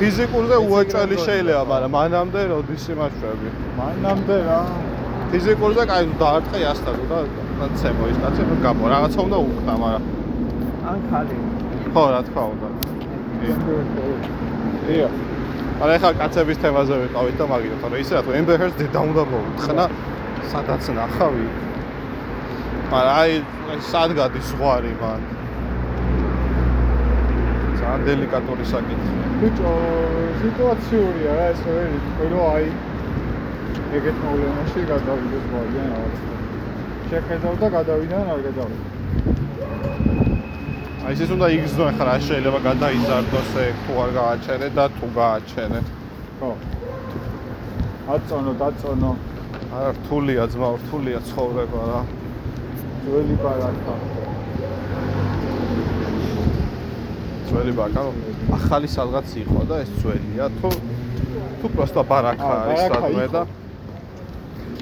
Speaker 1: ფიზიკურზე უაჭველი შეიძლება მაგრამ მანამდე როდის იმაშები
Speaker 4: მანამდე რა.
Speaker 1: ფიზიკურზე კაი დაარტყე ასტადო და და ცემო ის კაცი და გამო. რაღაცა უნდა უკნა მაგრამ
Speaker 2: ან ხალი
Speaker 1: ხო რა თქმა უნდა. ია. არა ხა კაცების თემაზე ვიყავით და მაგით თორე ისე რა თუ Amber Heard დედა უნდა მოუთხნა სადაც ნახავი. მაგრამ აი აი, სად გადის ზღვარი მან. ძალიან დელიკატური საკითხია.
Speaker 4: ბიჭო, სიტუაციურია რა ეს ვერი, რომ აი ეგეთ პრობლემაში გადავიდეს მოიგენ რაღაცა. შეხედავ და გადავიდა არ გადავიდა.
Speaker 1: აი ეს უნდა იგრძნო ხა რა შეიძლება გადაიზარდოს ეგ თუ არ გააჩერე და თუ გააჩერე
Speaker 4: ხო. აწონო, დაწონო,
Speaker 1: არა რთულია ძმა რთულია ცხოვრება რა
Speaker 4: ძველი ბარაკა.
Speaker 1: ძველი ბაკა ახალი სადღაც იყო და ეს ძველია თუ თუ პროსტა ბარაკა არის
Speaker 4: ბარაკა
Speaker 1: სადმე
Speaker 4: იყო.
Speaker 1: და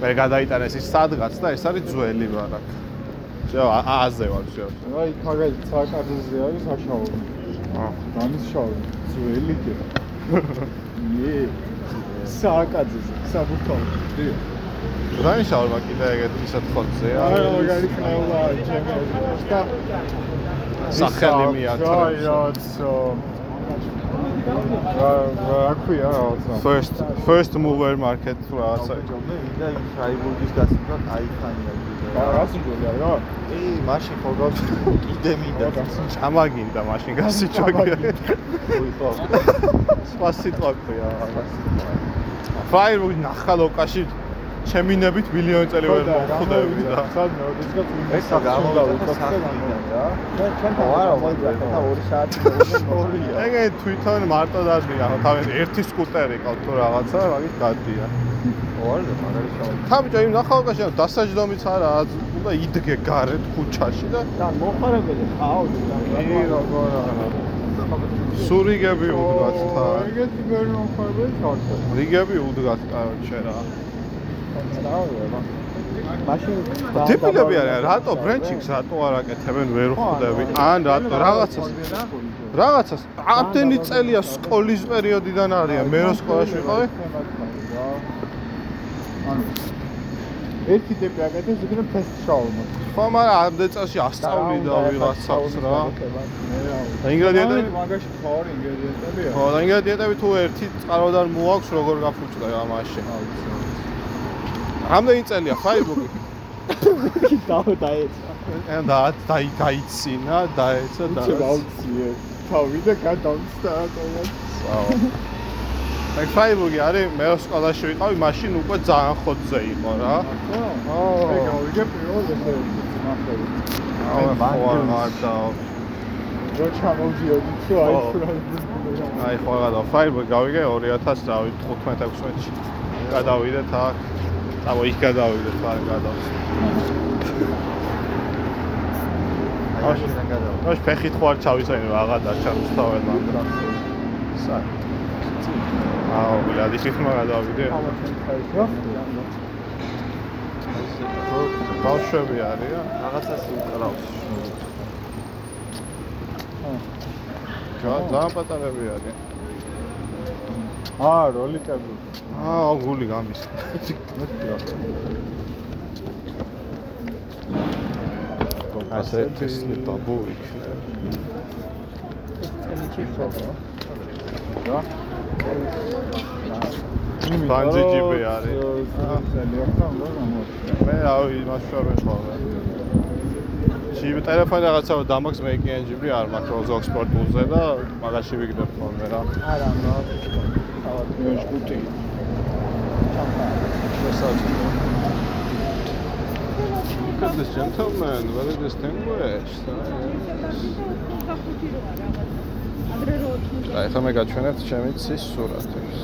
Speaker 1: მე გადაიტანეს ის სადღაც და ეს არის ძველი ბარაკა შეო აზე ვარ
Speaker 4: რა იქ მაგალითად საკარზე არის აშაური.
Speaker 1: აა
Speaker 4: დანის შაური. ძველი კი.
Speaker 2: ე სააკაძეზე საბუთო
Speaker 1: დანიშავა კიდე ეგეთ ისეთ ხოთზე
Speaker 2: არა მაგარი ქნეულა ჩემი და
Speaker 1: სახელი მიაწრებს.
Speaker 3: რაიცო რა რა ქვია რაღაცა?
Speaker 1: First first mover market რაღაცა.
Speaker 3: ჯობნე ვიდა იმ ფრაიბურგის გასწრა აიქანია
Speaker 2: რაღაც გულია რა
Speaker 3: ი მაშინ ხო გავს კიდე მინდა.
Speaker 1: ჩამაგინდა მაშინ გასიჩვაგე
Speaker 3: უი ხო
Speaker 1: სხვა სიტყვა ქვია ფაირბურგი ნახალოკაში ჩემინებით მილიონი წელი ვერ მოხვდები და
Speaker 2: სადმე
Speaker 3: ესა გამოვიდა საქმიდან რა
Speaker 2: ჩვენთან
Speaker 3: არა,
Speaker 2: მოიძახა და 2 საათი
Speaker 3: ორია
Speaker 1: ეგე თვითონ მარტო დადია თავი ერთი სკუტერი ყავთ თუ რაღაცა მაგით დადია.
Speaker 3: ორი მაგარი შავი
Speaker 1: თავი იმ ნახალოკაში დასაჯდომიც არა უნდა იდგე გარეთ ქუჩაში და
Speaker 2: და მოხარებელი ყავდი და
Speaker 1: ი როგორ არა? სურიგები უდგათ თან
Speaker 2: ეგეთი ვერ მოხარებელი თორსა
Speaker 1: რიგები უდგათ კაროჩე რა
Speaker 2: მაშინ
Speaker 1: დიპილები არიან რატო ბრენჩინგს რატო არ აკეთებენ? ვერ ხვდები? ან რატო? რაღაცას რაღაცას ამდენი წელია სკოლის პერიოდიდან არიან. მე რო სკოლაში ვიყავი
Speaker 2: ერთი ტიპი აკეთებს იქნებ ფესტ შაურმა
Speaker 1: ხო მაგრამ ამდენ წელში ასწავლიდა ვიღაცას რა. და ინგრედიენტები
Speaker 2: მაგაში ფაური ინგრედიენტებია.
Speaker 1: ხო და ინგრედიენტები თუ ერთი წყაროდან მოაქვს როგორ გაფუჭდა ამაში ამდენი წელია? ფაიბუქი
Speaker 2: დაო დაეცა.
Speaker 1: ან და დაი დაიცინა დაეცა და
Speaker 2: გაუციე თავი და გადავსტა ყოველ
Speaker 1: ვაო აი ფაიბუქი არის მე სკოლაში ვიყავი მაშინ უკვე ძალიან ხოთზე იყო რა.
Speaker 2: ხო ეგ გავიგე პირველ ესე ნახევი
Speaker 1: აუ ხო არ და
Speaker 2: რო ჩამოვდიოდი თუ აი
Speaker 1: ხო.
Speaker 2: ხვრა
Speaker 1: აი ხო რა და ფაიბუქი გავიგე 2000 რავი 15-16-ში გადავიდეთ აქ წავო იქ გადავიდეთ არ გადავს.
Speaker 3: მაშინ გადავა
Speaker 1: ნოშ ფეხით ხო არ ჩავისაინო რაღა დაჩამს თავად მანდ სა აუ ბლადი ხიხმა გადავიდე. ბავშვები არიან.
Speaker 3: რაღაცას უკრავს
Speaker 1: რა ძალიან პატარები არიან
Speaker 2: აა როლიკები
Speaker 1: აა გული გამის. ასე ტესტი ბაბუ იქნება
Speaker 2: რა?
Speaker 1: ბანჯი ჯიპი არის. მე რავი იმას შევე ხოლმე ჯიპი ტელეფონი რაღაცა დამაქვს მე კი ჯიპი არ მაქვს როზო სპორტულზე და მაგაში ვიგდებ ხოლმე რა.
Speaker 2: არა ნო თავად მეშკუტი
Speaker 1: Look at this gentleman, very distinguished. აი ხა მე გაჩვენებთ ჩემი ცის სურათებს.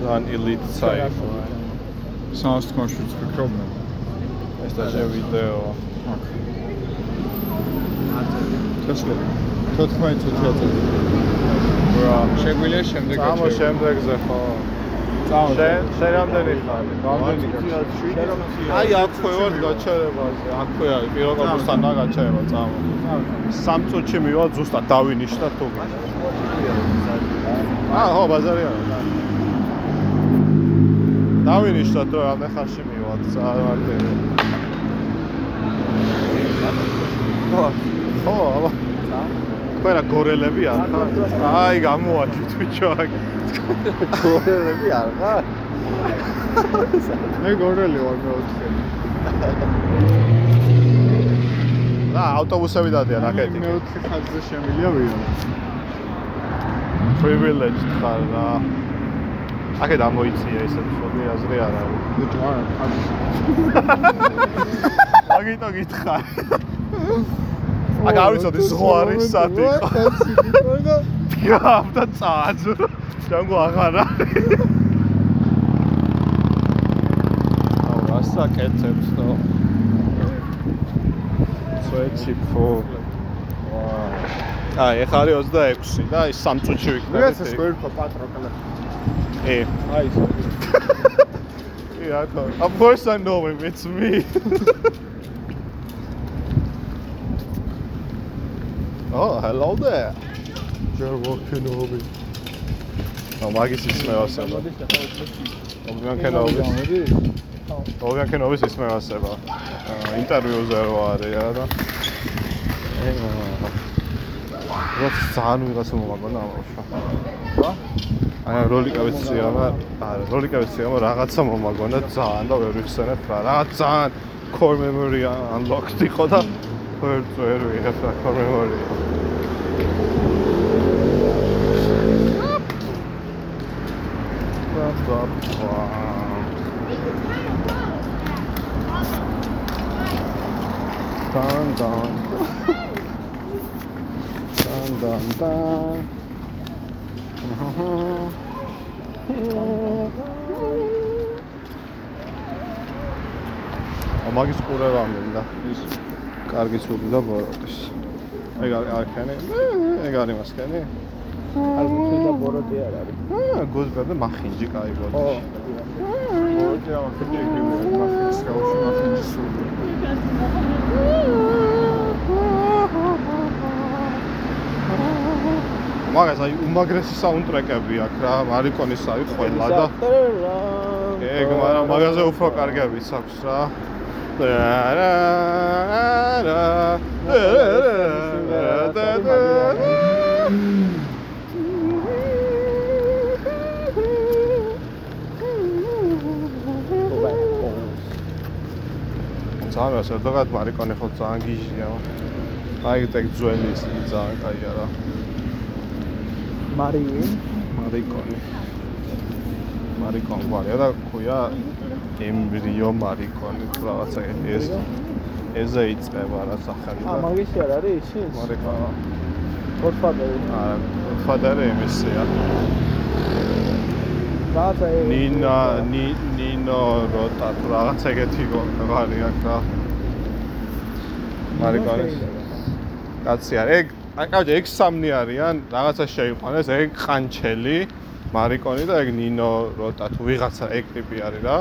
Speaker 1: ძალიან elite site.
Speaker 4: საასტკოშიც ფიქრობდნენ.
Speaker 1: ეს დაჟე ვიდეო.
Speaker 4: თესლე. 14 წუთი.
Speaker 1: რა,
Speaker 4: შეგვიძლია შემდეგ გაჩვენო.
Speaker 1: შემდეგზე ხო?
Speaker 4: წამო.
Speaker 1: შენ შენ რამდენი ხარი?
Speaker 4: რამდენი
Speaker 1: აი აქვე ვარ გაჩერებაზე. აქვე არის პირველ კორპუსთან და გაჩერება წამო. სამ წუთში მივა ზუსტად დავინიშნა თუ აა ხო ბაზარია. დავინიშნა თუ რამდენ ხანში მივა წავარდები. ხო, აბა. ყველა გორელები არ ხარ? აი გამოაჩით ბიჭო.
Speaker 3: გორელები არ ხარ
Speaker 2: მე გორელი ვარ მეოთხე
Speaker 1: რა, ავტობუსები დადიან აქეთი.
Speaker 2: მეოთხე ხაზზე შემილია ვიო
Speaker 1: privileged ხარ რა. აქეთ ამოიწია ესე ცოტი აზრი არ არის.
Speaker 2: ბიჭო არა ხაზი
Speaker 1: აგიტო გითხარ. აქ არ ვიცოდი სად იყო. გამ და წაძ. ჯანგო აღარ არის. აუ, რასაკეთებს თო. სვეჩი ფო. აი, ეხლა არის 26 და აი 3 წუთში
Speaker 2: ეს
Speaker 1: ვიქნებით.
Speaker 2: სკვერტო პატროკლა
Speaker 1: ე.
Speaker 2: აი
Speaker 1: Yeah, I thought. Of course I know him. It's me. Oh, hello there.
Speaker 4: You're walking over.
Speaker 1: No, მაგის ისმევასება.
Speaker 2: და
Speaker 1: ოღონდ კენოვის. ოღონდ კენოვის ისმევასება. ინტერვიუზე რო არის რა. რა ძალიან ვიღაცა მომაგონა ამაში.
Speaker 4: რა?
Speaker 1: აი როლიკავეც სიამა, არა როლიკავეც სიამა რაღაცა მომაგონა ძალიან და ვერ ვიხსენებ რა. რაღაც ძალიან core memory unlocked იყო და ვერ ვერ ვიღებ რა core memory. Stop, stop. Wow. Dun dun. dun dun dun. ა მაგის ყურება მინდა. ის კარგი სული და ბოროტის. ეგ არის არქანი. ეგ არის მასკანი.
Speaker 2: არ გქონდა ბოროტი არ არის.
Speaker 1: აა გოზბერდა მახინჯი კაი
Speaker 2: ხო.
Speaker 1: ბოროტი.
Speaker 6: მოდი ამ ფიქრები მახის გაუშვი მახის სული.
Speaker 1: მაგას აი უმაგრესი საუნდტრეკები აქვს რა, მარიკონის აი ყველა და ეგ მაგრამ მაგაზე უფრო კარგებიც აქვს რა. რა რა ძალიან საერთოდ მარიკონი ხო ძალიან გიჟია. აი ეგ ძველი ის ძალიან კაია რა.
Speaker 2: მარიი
Speaker 1: მარიკონი. მარიკონ გვარია და ქვია ემბრიო მარიკონი რაღაცა ეს ეზე იწება რა სახელი და
Speaker 2: მაგისი არ არის ის?
Speaker 1: მარიკონი.
Speaker 2: გოდფადერი.
Speaker 1: აა ფადარე იმისია.
Speaker 2: რაღაცა
Speaker 1: ნინა ნი ნინო როტა რაღაც ეგეთი გვარი აქვს რა. მარიკონის კაცი არის. ეგ აი კაჭი ეგ სამნი არიან, რაღაცა შეიყვანეს, ეგ ყანჩელი, მარიკონი და ეგ ნინო როტა თუ ვიღაცა ეგ ტიპი არის რა.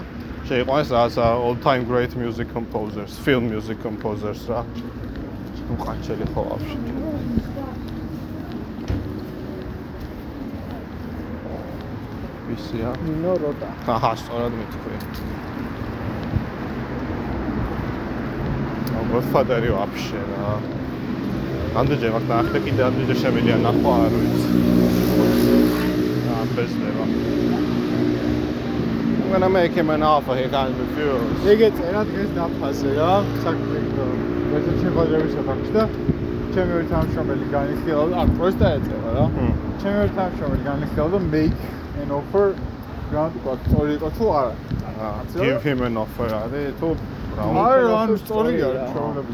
Speaker 1: შეიყვანეს რაღაცა all time great music composers, film music composers რა. ნუ ყანჩელი ხო ვაფშე. ვისია?
Speaker 2: ნინო როტა.
Speaker 1: აჰა, სწორად მითქვი. გოდფადერი ვაფშე რა. ამდენჯერ მაგ დაახლე კიდე ამდენჯერ შემიძლია ნახვა არ ვიცი. ბესდება. I'm gonna make him an offer he can't refuse.
Speaker 4: ეგ ეწერა დღეს დაფაზე რა, საქმეო. ეს შეხვედრების საფრთხე და ჩემი ერთ თანამშრომელი განიხილავდა, აქ პროსტა ეწერა რა. Ჩემი ერთ თანამშრომელი განიხილავდა make an offer გრანდ კვარტ სწორი იყო თუ არა.
Speaker 1: აა give him an offer არის თუ რა
Speaker 4: არა, ანუ სწორია
Speaker 2: სწორია.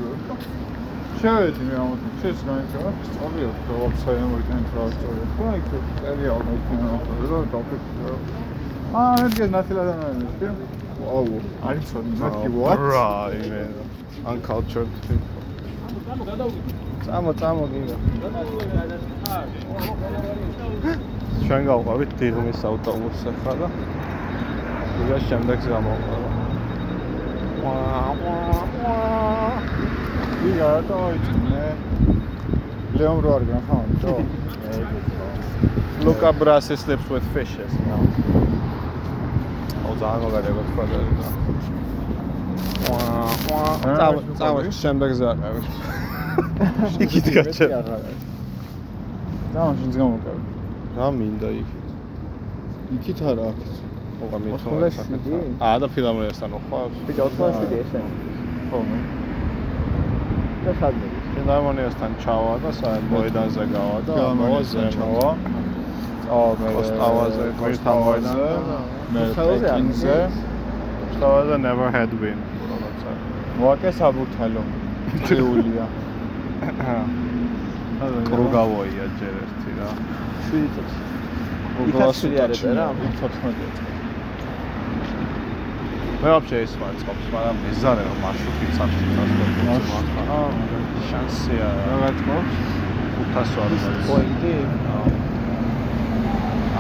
Speaker 4: შევედი მე ამოთ შეს განიხილავდა, სწორია, პროფესიონალი მოიტანა რა სწორია. ხო, იქ წერია ალბათ make an offer და დაფიქრე. აა, ეს ნაცილად არ არის. ვაუ, არის ცოტა მათი what?
Speaker 1: რა იმე uncultured people. წამო წამო გინდა. ჩვენ გავყავით დიღმის ავტობუსზე ხა და იგა შემდეგს გამოვყავ.
Speaker 4: ვიღა რატო იწნე? ლეონ რო არ განხავდა?
Speaker 1: Luca Brasi sleeps with fishes now. აუ ძალიან მაგარია გქონდა. წამო წამო შემდეგს აღავით. იქით გაჩერ.
Speaker 4: და შენს გამოკავ.
Speaker 1: რა მინდა იქით?
Speaker 4: იქით არა აქ.
Speaker 1: ოღა
Speaker 2: ოთხმოცდაშვიდი?
Speaker 1: მithom. აა და ფილამურიასთან ხარ?
Speaker 2: ბიჭო 87 ესე.
Speaker 4: ხო მე.
Speaker 2: და სადმე?
Speaker 1: ფილარმონიასთან ჩავა და საერთოდ მოედანზე გავა და
Speaker 4: გამოვაზენ ჩავა. აუ მე
Speaker 1: კოსტავაზე,
Speaker 4: კოსტავაზე, მე
Speaker 2: კოსტავაზე არ
Speaker 4: პეკინზე.
Speaker 1: ჩავა never had been.
Speaker 4: მოაკე საბურთალო. წეულია.
Speaker 1: კრუგავოია ჯერ ერთი რა.
Speaker 2: 7 წუთი. იქაც შვიდი არის რა?
Speaker 4: 14
Speaker 1: მე ვაფშე ეს მაწყობს, მაგრამ ეზარე რომ მარშრუტი წახდი ტრანსპორტი.
Speaker 4: აა,
Speaker 1: შანსია
Speaker 4: რა გაწყობს?
Speaker 1: 500 ვარ არის.
Speaker 2: პოინტი.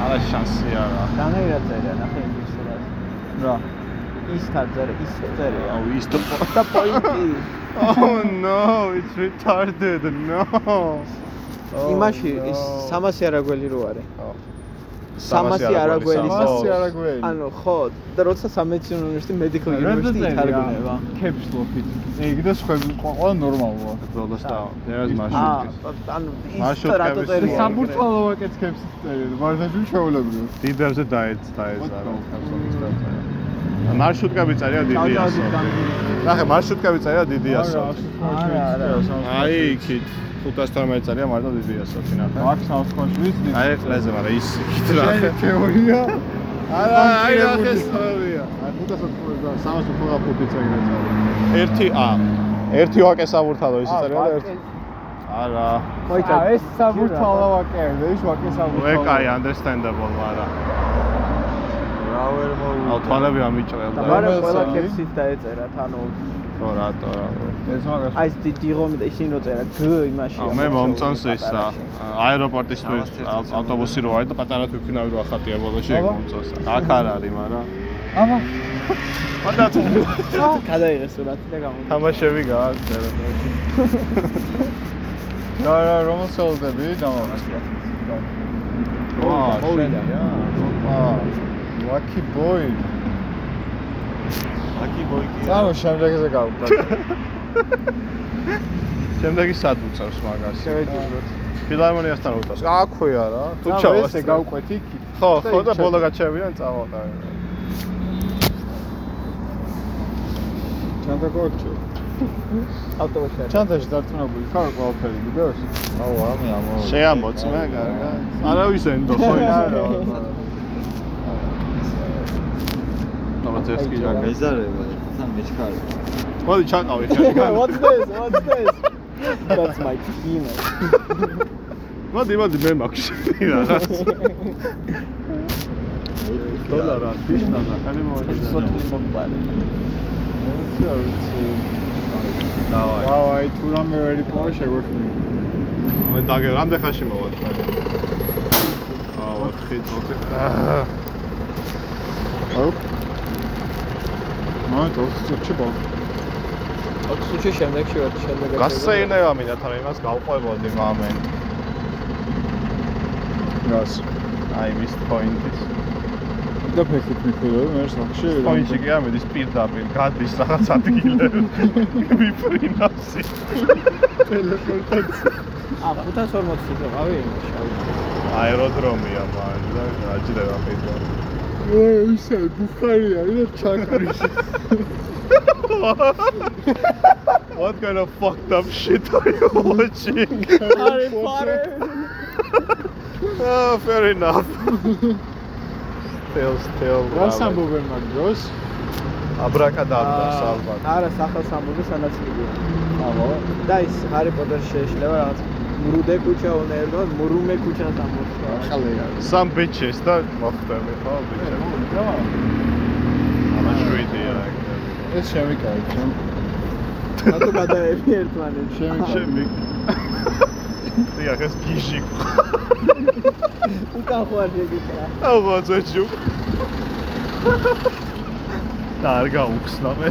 Speaker 1: არა შანსია რა.
Speaker 2: დანაირა წერია ნახე ის რა.
Speaker 4: რა.
Speaker 2: ის თაძარი, ის წერია.
Speaker 1: აუ ის და
Speaker 2: პოინტი.
Speaker 1: Oh no, it's retarded. No.
Speaker 2: იმაში
Speaker 3: Oh,
Speaker 2: ის
Speaker 3: no.
Speaker 2: სამასი არაგველი რო არის.
Speaker 1: ხო.
Speaker 2: სამასი არაგველი.
Speaker 3: სამასი არაგველი.
Speaker 2: ანუ ხო, და როცა სამედიცინო უნივერსიტეტი medical university ითარგმნება.
Speaker 4: caps lock-ით. ეგ და სხვები ყველა ნორმალურა.
Speaker 1: ბოლოს და
Speaker 2: აა,
Speaker 1: მარშრუტის.
Speaker 2: ანუ ის რატო წერია?
Speaker 4: საბურთალო ვაკეთს caps-ით წერია. მართლაც შეულებრივ.
Speaker 1: დიდებზე დაეც დაეცა რა
Speaker 4: What the
Speaker 1: კაპსულის დაწერა. მარშრუტკები წერია დიდი ასო. ნახე მარშრუტკები წერია დიდი ასო.
Speaker 2: არა, არა.
Speaker 1: აი იქით 512 წერია მარტო დიდი ასო ნახე.
Speaker 4: აქ სამსხვაშვის
Speaker 1: აი ეხლაზე მაგრამ ის იქით რა.
Speaker 4: თეორია.
Speaker 1: არა აი ნახე სწორია. აი 512 და 385 წერია წერია. ერთი ა. ერთი ვაკე საბურთალო ისი წერია და ერთი არა.
Speaker 2: ხოიცა
Speaker 4: ეს საბურთალო ვაკეა და ის ვაკე საბურთალო.
Speaker 1: ვეკაი understandable მაგრამ.
Speaker 3: რა ვერ
Speaker 1: აუ
Speaker 3: მოუვიდა.
Speaker 1: თვალები ამიჭრელდა.
Speaker 2: მაგრამ
Speaker 4: რომელსაც
Speaker 2: ყველა კეპსით დაეწერა, ანუ
Speaker 1: ხო რატო რა.
Speaker 4: ეს მაგას
Speaker 2: აი ეს დიდიღომი და ისინი რო წერა გ იმაში.
Speaker 1: აუ მე მომწონს ისა აეროპორტისთვის ავტობუსი რო არის და პატარა თვითნავი რო ახატია ბოლოში ეგ მომწონს. აქ არ არის მაგრამ.
Speaker 4: აბა
Speaker 1: მანდ თუ
Speaker 2: გადაიღეს სურათი და გამო.
Speaker 1: თამაშები გააქვს.
Speaker 4: რა რა რომელ სოლდები დამავიწყდა.
Speaker 1: ვა,
Speaker 2: მოვიდა.
Speaker 4: აა lucky boy.
Speaker 1: აკი ბოიკი.
Speaker 4: წამო შემდეგზე გავუკრა.
Speaker 1: შემდეგი სად უწევს მაგას?
Speaker 2: შევეჯიბროთ.
Speaker 1: ფილარმონიასთან უწევს. აქვეა რა. თუ ჩავა.
Speaker 4: ესე გავყვეთ იქით.
Speaker 1: ხო,
Speaker 4: და
Speaker 1: ხო და
Speaker 4: იქ
Speaker 1: ბოლო გაჩევიან წავალ.
Speaker 4: ჩანდა გორჩო.
Speaker 2: ავტობუსი არის.
Speaker 4: ჩანდაში დარწმუნებული ხარ ყველაფერი გიგოს?
Speaker 3: აუ ამი ამო.
Speaker 1: შეამოწმე, კარგად. არავის ენდო ხო ის არა. ნომაცერსკი ჯაკა.
Speaker 3: მეზარება თან მეჩქარი.
Speaker 1: მოდი ჩაყავი ხელი.
Speaker 2: What's this? What's this? That's my penis.
Speaker 1: მოდი, მოდი მე მაქვს რაღაც. დოლარა, ფიშნა და მოვიდა.
Speaker 2: სოთლი მომყარე.
Speaker 1: დავაი.
Speaker 4: დავაი თუ რამე ვერი პოვა შეგვექმნი.
Speaker 1: მე დაგე რამდენ ხანში მოვა? აა, 4 4.
Speaker 4: აუ. მოიტო, შეჭბო.
Speaker 2: ოთხი შემდეგში ვარ შემდეგ.
Speaker 1: გასაინევა მინდა თან იმას გავყვებოდი მამენ.
Speaker 4: გას.
Speaker 1: აი მის პოინტის.
Speaker 4: და ფეხით მიფრინავ მე სახში.
Speaker 1: პოინტი კი ამედის პირდაპირ, გადის რაღაც ადგილები. მიფრინავს.
Speaker 2: ა 540 და ავი იმაში.
Speaker 1: აეროდრომია მან და გაჭირება პირდა.
Speaker 4: ისე ბუხარია, და ჩაკრის.
Speaker 1: What kind of fucked up shit are you watching?
Speaker 2: Harry Potter.
Speaker 1: oh, fair enough. still, still.
Speaker 4: რას ამბობენ მაგ დროს?
Speaker 1: აბრაკადაბრა ალბათ.
Speaker 2: არა, სახელსამბობი სანაცვლია.
Speaker 4: აბა.
Speaker 2: და ის ჰარი პოტერში შეეშლება რაღაც მრუდე ქუჩა უნდა ერთხო მრუმე ქუჩას ამბობს.
Speaker 4: ყალეა.
Speaker 1: Some bitches და მოხდები ხო bitches. ამა შვიდია.
Speaker 4: ეს შემიკავე, ჩემ.
Speaker 2: რატო გადაები ერთმანეთს?
Speaker 4: შემი-
Speaker 1: ჩემი. დიახ, ეს გიჟი.
Speaker 2: უკან არ შეგიკრა.
Speaker 1: აუ მოწეჭუ. და არ გაუხსნა მე.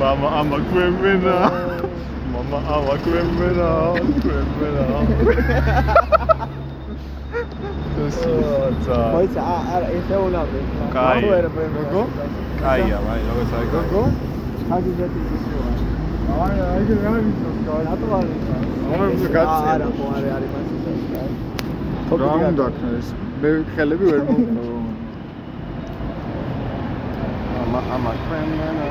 Speaker 1: მამა ამა გვემენა. მამა ამა გვემენა გვემენა. და
Speaker 2: მოიცა არა ესე უნავე
Speaker 1: კაი
Speaker 2: გოგო?
Speaker 1: კაია ვაი როგორც აი გოგო?
Speaker 2: ხაგი ზეთი ისოა
Speaker 4: აი აი რა ვიცოს გაი
Speaker 2: რატო არ
Speaker 4: მომემ გაწია.
Speaker 2: არა ხო არ არის მას
Speaker 4: რა. უნდა ქნეს მე ხელები ვერ
Speaker 1: მომწონს ამა ამა ქვემენა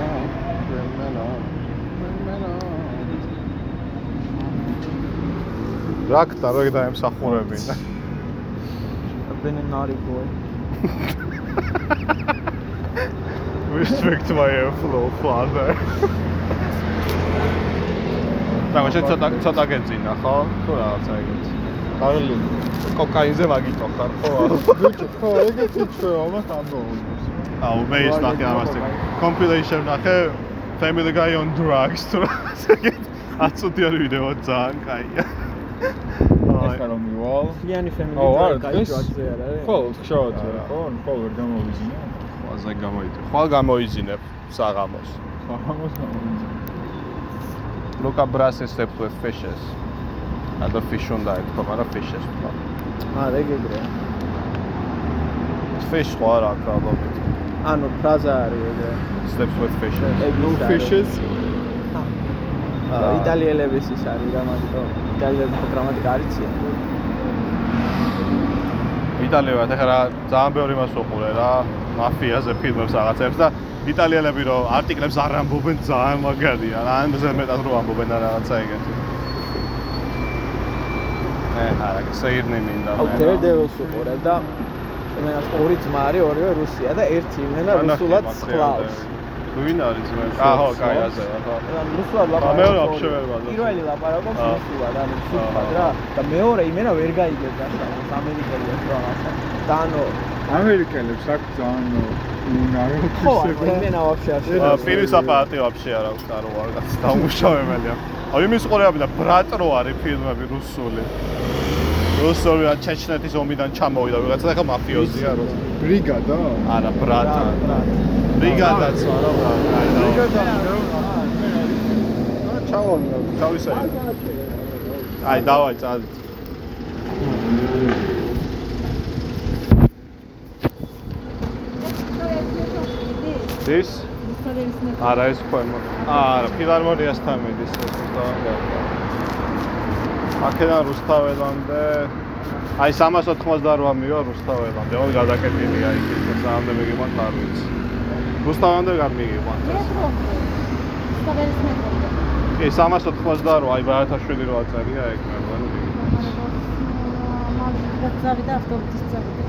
Speaker 1: რაკტა რო დაემსახურებინა.
Speaker 2: I've been a naughty boy.
Speaker 1: Respect my flow father. და მე ცოტა ცოტა გეძინა ხო? თუ რაღაცა ეგეთი.
Speaker 4: კარლი.
Speaker 1: კოკაინზე მაგიტო ხარ ხო?
Speaker 4: ბიჭო, ხო, ეგეთი ჩვევა მას ამბობს.
Speaker 1: აუ მე ის ნახე ამას compilation ნახე family guy on drugs ეგეთი. აწოდიანი ვიდეო ძალიან კაია.
Speaker 4: ეს რა მივალ?
Speaker 2: ფლიანი family
Speaker 4: ო, არ
Speaker 2: არის?
Speaker 4: ხო, ხშავთ, ხო, ხო, ვერ გამოვიძინე.
Speaker 1: ყველაზე გამოიწე. ხვალ გამოიძინებ საღამოს.
Speaker 4: საღამოს გამოვიძინე.
Speaker 1: Luca Brasi steps with fishes. და fish უნდა ეთქვა, მაგრამ fishes თქვა.
Speaker 2: აა ეგეგრე.
Speaker 1: fish ხო არა ალბათ.
Speaker 2: ანუ ფრაზა არის ეგრე.
Speaker 1: steps with fishes.
Speaker 2: ეგ
Speaker 4: no fishes
Speaker 2: იტალიელების ის არის გრამატიკა. იტალიელების გრამატიკა არიციან.
Speaker 1: იტალიელად ახლა რა ძალიან ბევრი მას უყურე რა მაფიაზე ფილმებს რაღაცებს და იტალიელები რომ არტიკლებს არ ამბობენ ძალიან მაგარია რა ამაზე მეტად რო ამბობენ და რაღაცა ეგეთი ე არა საერთოდ მინდა
Speaker 2: აუ დერდევილს უყურებ და იმენას ორი ძმა არის, ორივე რუსია და ერთი იმენა რუსულად ხლავს.
Speaker 1: ვინ არის მე? აჰო, კაი, ასე ხო.
Speaker 2: ან რუსულად
Speaker 1: აა,
Speaker 2: ლაპარაკობს.
Speaker 1: მეორე вообще ვერ ვაძლევ.
Speaker 2: პირველი ლაპარაკობს
Speaker 1: აა.
Speaker 2: რუსულად, ანუ სუფად რა. და მეორე იმენა ვერ გაიგებს გასაგებს ამერიკელებს რა რაღაცა. და ანუ
Speaker 4: ამერიკელებს აქვს ძალიან უნარო
Speaker 2: ხო,
Speaker 4: თვისება
Speaker 2: იმენა вообще არ
Speaker 1: აა,
Speaker 2: შეიძლება.
Speaker 1: პირის აპარატი вообще არ აქვს და რო არ კაც დაუმუშავებელია. აი იმის ყურებები და ბრატ რო არის ფილმები რუსული. რუსული ან ჩეჩნეთის ომიდან ჩამოვიდა ვიღაცა და ხა მაფიოზია რო.
Speaker 4: ბრიგადა
Speaker 1: არა ბრატა. ბრიგადაც არა ბრატა.
Speaker 4: ბრიგადა
Speaker 1: აა ჩავონდა, თავისა. აი დავაი წალი. ის არა ეს ქვემო. არა, ფილარმონიასთან მიდის ეს და აქედან რუსთაველამდე აი 388 მივა რუსთაველამდე, ოღონდ გადაკეტილია იქ და საამდე მიგიყვანთ არ ვიცი. რუსთაველამდე გარ მიგიყვანთ ეს. კი 388 აი ბარათაშვილი რო აწერია ეგ მე მგონი
Speaker 5: გაწავიდა ავტობუსის წავიდა.